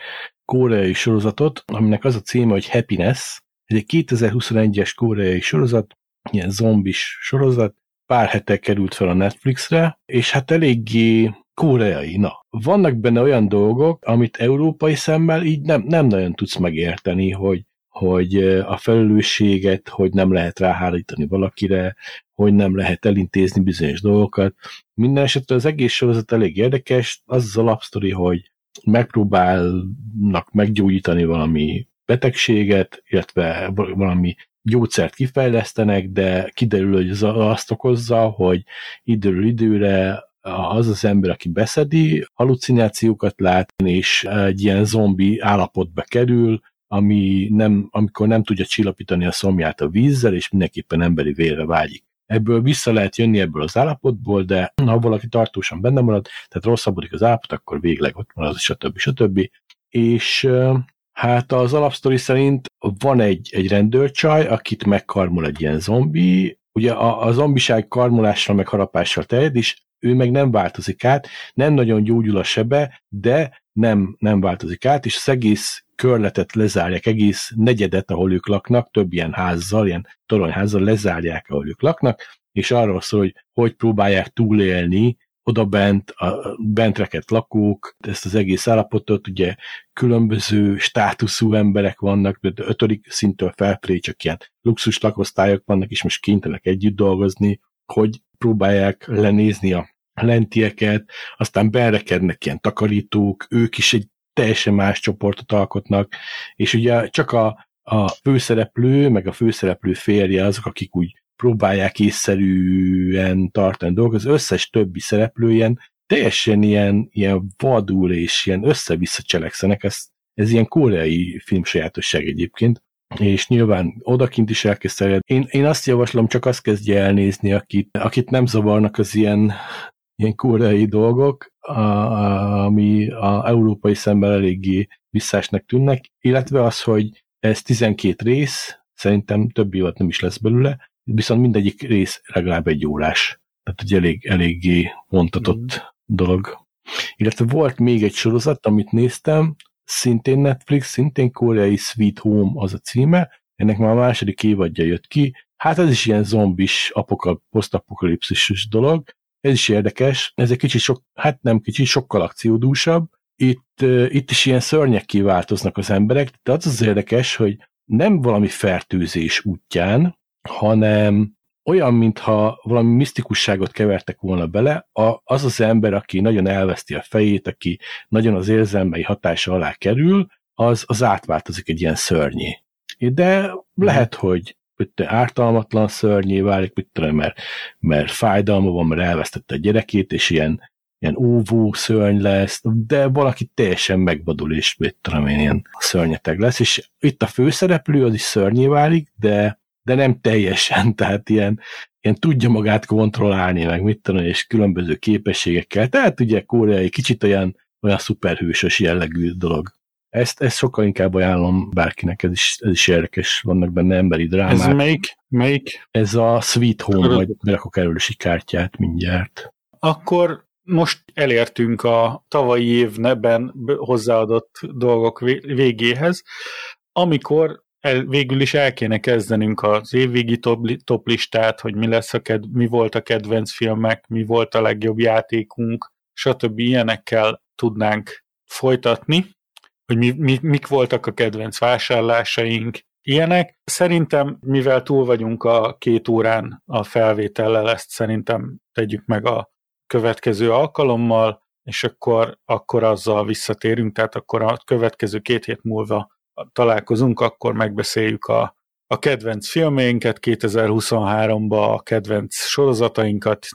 koreai sorozatot, aminek az a címe, hogy Happiness. Ez egy 2021-es koreai sorozat, ilyen zombis sorozat, pár hete került fel a Netflixre, és hát eléggé koreai. Na, vannak benne olyan dolgok, amit európai szemmel így nem, nem nagyon tudsz megérteni, hogy hogy a felelősséget, hogy nem lehet ráhárítani valakire, hogy nem lehet elintézni bizonyos dolgokat. Minden esetre az egész sorozat elég érdekes, az az alapsztori, hogy megpróbálnak meggyógyítani valami betegséget, illetve valami gyógyszert kifejlesztenek, de kiderül, hogy az azt okozza, hogy időről időre az az ember, aki beszedi, halucinációkat lát, és egy ilyen zombi állapotba kerül, ami nem, amikor nem tudja csillapítani a szomját a vízzel, és mindenképpen emberi vérre vágyik. Ebből vissza lehet jönni ebből az állapotból, de ha valaki tartósan benne marad, tehát rosszabbodik az állapot, akkor végleg ott marad, stb. stb. És hát az alapsztori szerint van egy, egy rendőrcsaj, akit megkarmol egy ilyen zombi, ugye a, a zombiság karmolással meg harapással terjed, és ő meg nem változik át, nem nagyon gyógyul a sebe, de nem, nem változik át, és az egész körletet lezárják, egész negyedet, ahol ők laknak, több ilyen házzal, ilyen toronyházzal lezárják, ahol ők laknak, és arról szól, hogy hogy próbálják túlélni oda bent, a bentreket lakók, ezt az egész állapotot, ugye különböző státuszú emberek vannak, például ötödik szintől felfelé csak ilyen luxus lakosztályok vannak, és most kénytelenek együtt dolgozni, hogy próbálják lenézni a lentieket, aztán berekednek ilyen takarítók, ők is egy teljesen más csoportot alkotnak, és ugye csak a, a főszereplő, meg a főszereplő férje azok, akik úgy próbálják észszerűen tartani dolgokat, az összes többi szereplő ilyen teljesen ilyen, ilyen vadul és ilyen össze-vissza cselekszenek, ez, ez ilyen koreai film sajátosság egyébként, és nyilván odakint is elkezd Én, én azt javaslom, csak azt kezdje elnézni, akit, akit nem zavarnak az ilyen, ilyen koreai dolgok, a, ami a európai szemben eléggé visszásnak tűnnek, illetve az, hogy ez 12 rész, szerintem több évad nem is lesz belőle, viszont mindegyik rész legalább egy órás. Tehát egy elég, eléggé vontatott mm. dolog. Illetve volt még egy sorozat, amit néztem, szintén Netflix, szintén koreai Sweet Home az a címe, ennek már a második évadja jött ki, hát ez is ilyen zombis, apokal, posztapokalipszisos dolog, ez is érdekes, ez egy kicsit sok, hát nem kicsit, sokkal akciódúsabb, itt, itt is ilyen szörnyek kiváltoznak az emberek, de az az érdekes, hogy nem valami fertőzés útján, hanem olyan, mintha valami misztikusságot kevertek volna bele, a, az az ember, aki nagyon elveszti a fejét, aki nagyon az érzelmei hatása alá kerül, az, az átváltozik egy ilyen szörnyé. De lehet, hogy te ártalmatlan szörnyé válik, mit tudom, mert, mert fájdalma van, mert elvesztette a gyerekét, és ilyen, ilyen óvó szörny lesz, de valaki teljesen megvadul, és mit tudom én, ilyen szörnyeteg lesz, és itt a főszereplő az is szörnyé válik, de de nem teljesen, tehát ilyen, ilyen tudja magát kontrollálni, meg mit tudom, és különböző képességekkel. Tehát ugye Korea kicsit olyan, olyan szuperhősös jellegű dolog. Ezt, ezt sokkal inkább ajánlom bárkinek, ez is, ez is érdekes, vannak benne emberi drámák. Ez melyik? melyik? Ez a Sweet Home, majd berakok erről is egy kártyát mindjárt. Akkor most elértünk a tavalyi évben hozzáadott dolgok végéhez, amikor el, végül is el kéne kezdenünk az évvégi top, top listát, hogy mi, lesz a ked, mi volt a kedvenc filmek, mi volt a legjobb játékunk, stb. ilyenekkel tudnánk folytatni, hogy mi, mi, mik voltak a kedvenc vásárlásaink, ilyenek. Szerintem, mivel túl vagyunk a két órán a felvétellel, ezt szerintem tegyük meg a következő alkalommal, és akkor, akkor azzal visszatérünk, tehát akkor a következő két hét múlva találkozunk, akkor megbeszéljük a, a kedvenc filménket 2023-ba, a kedvenc sorozatainkat,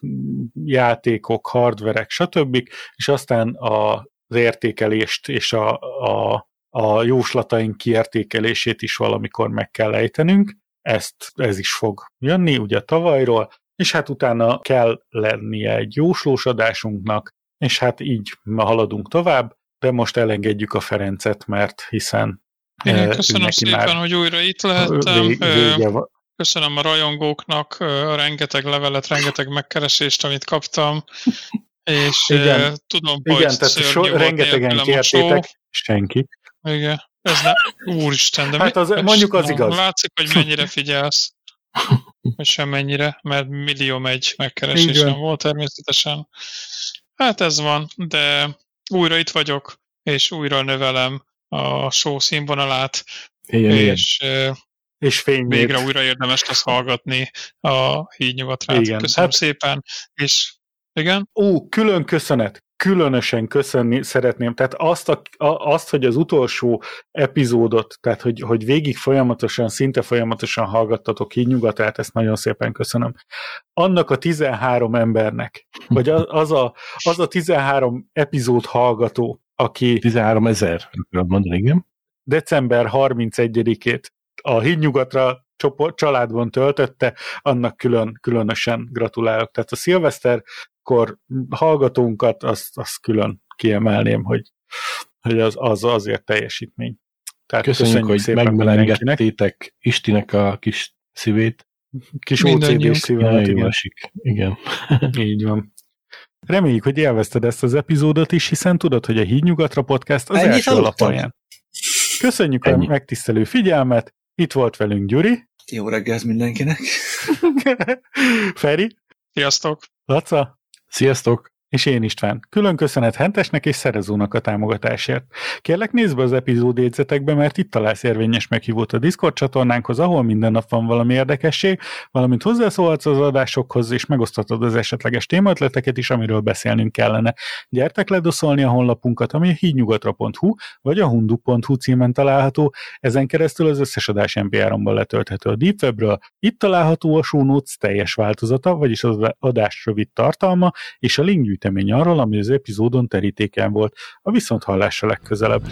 játékok, hardverek, stb. És aztán a értékelést és a, a, a jóslataink kiértékelését is valamikor meg kell ejtenünk. Ezt, ez is fog jönni, ugye tavalyról, és hát utána kell lennie egy jóslós adásunknak, és hát így ma haladunk tovább, de most elengedjük a Ferencet, mert hiszen Én eh, köszönöm szépen, már hogy újra itt lehettem. Vége van. Köszönöm a rajongóknak a rengeteg levelet, rengeteg megkeresést, amit kaptam, és igen, tudom, igen, hogy tehát so, rengetegen kértétek, senki. Igen, ez ne, úristen, de hát az, mondjuk az igaz. Látszik, hogy mennyire figyelsz. Vagy sem mennyire, mert millió megy megkeresés nem volt természetesen. Hát ez van, de újra itt vagyok, és újra növelem a show színvonalát, igen, és, igen. és fényét. végre újra érdemes lesz hallgatni a hídnyugatrát. Igen. Köszönöm hát, szépen, és igen? Ó, külön köszönet, különösen köszönni szeretném, tehát azt, a, azt hogy az utolsó epizódot, tehát hogy, hogy végig folyamatosan, szinte folyamatosan hallgattatok hídnyugatát, ezt nagyon szépen köszönöm. Annak a 13 embernek, vagy az, az, a, az a 13 epizód hallgató, aki... 13 ezer, mondani, igen. December 31-ét a hídnyugatra csoport, családban töltötte, annak külön, különösen gratulálok. Tehát a szilveszterkor hallgatónkat, azt, azt külön kiemelném, hogy, hogy az, az azért teljesítmény. Tehát köszönjük, köszönjük hogy megmelengedtétek Istinek a kis szívét. Kis OCD-s szívemet, igen. Esik. igen. Így van. Reméljük, hogy élvezted ezt az epizódot is, hiszen tudod, hogy a Hídnyugatra podcast az Ennyit első alapján. Köszönjük Ennyi. a megtisztelő figyelmet, itt volt velünk Gyuri. Jó reggelt mindenkinek. Feri. Sziasztok. Laca. Sziasztok és én István. Külön köszönet Hentesnek és Szerezónak a támogatásért. Kérlek nézd be az epizód jegyzetekbe, mert itt találsz érvényes meghívót a Discord csatornánkhoz, ahol minden nap van valami érdekesség, valamint hozzászólhatsz az adásokhoz, és megosztatod az esetleges témaötleteket is, amiről beszélnünk kellene. Gyertek ledoszolni a honlapunkat, ami a hídnyugatra.hu vagy a hundu.hu címen található, ezen keresztül az összes adás MP3-ban letölthető a Deep Webről. Itt található a show notes teljes változata, vagyis az adás rövid tartalma, és a link gyűjtemény arról, ami az epizódon terítéken volt. A viszont hallásra legközelebb.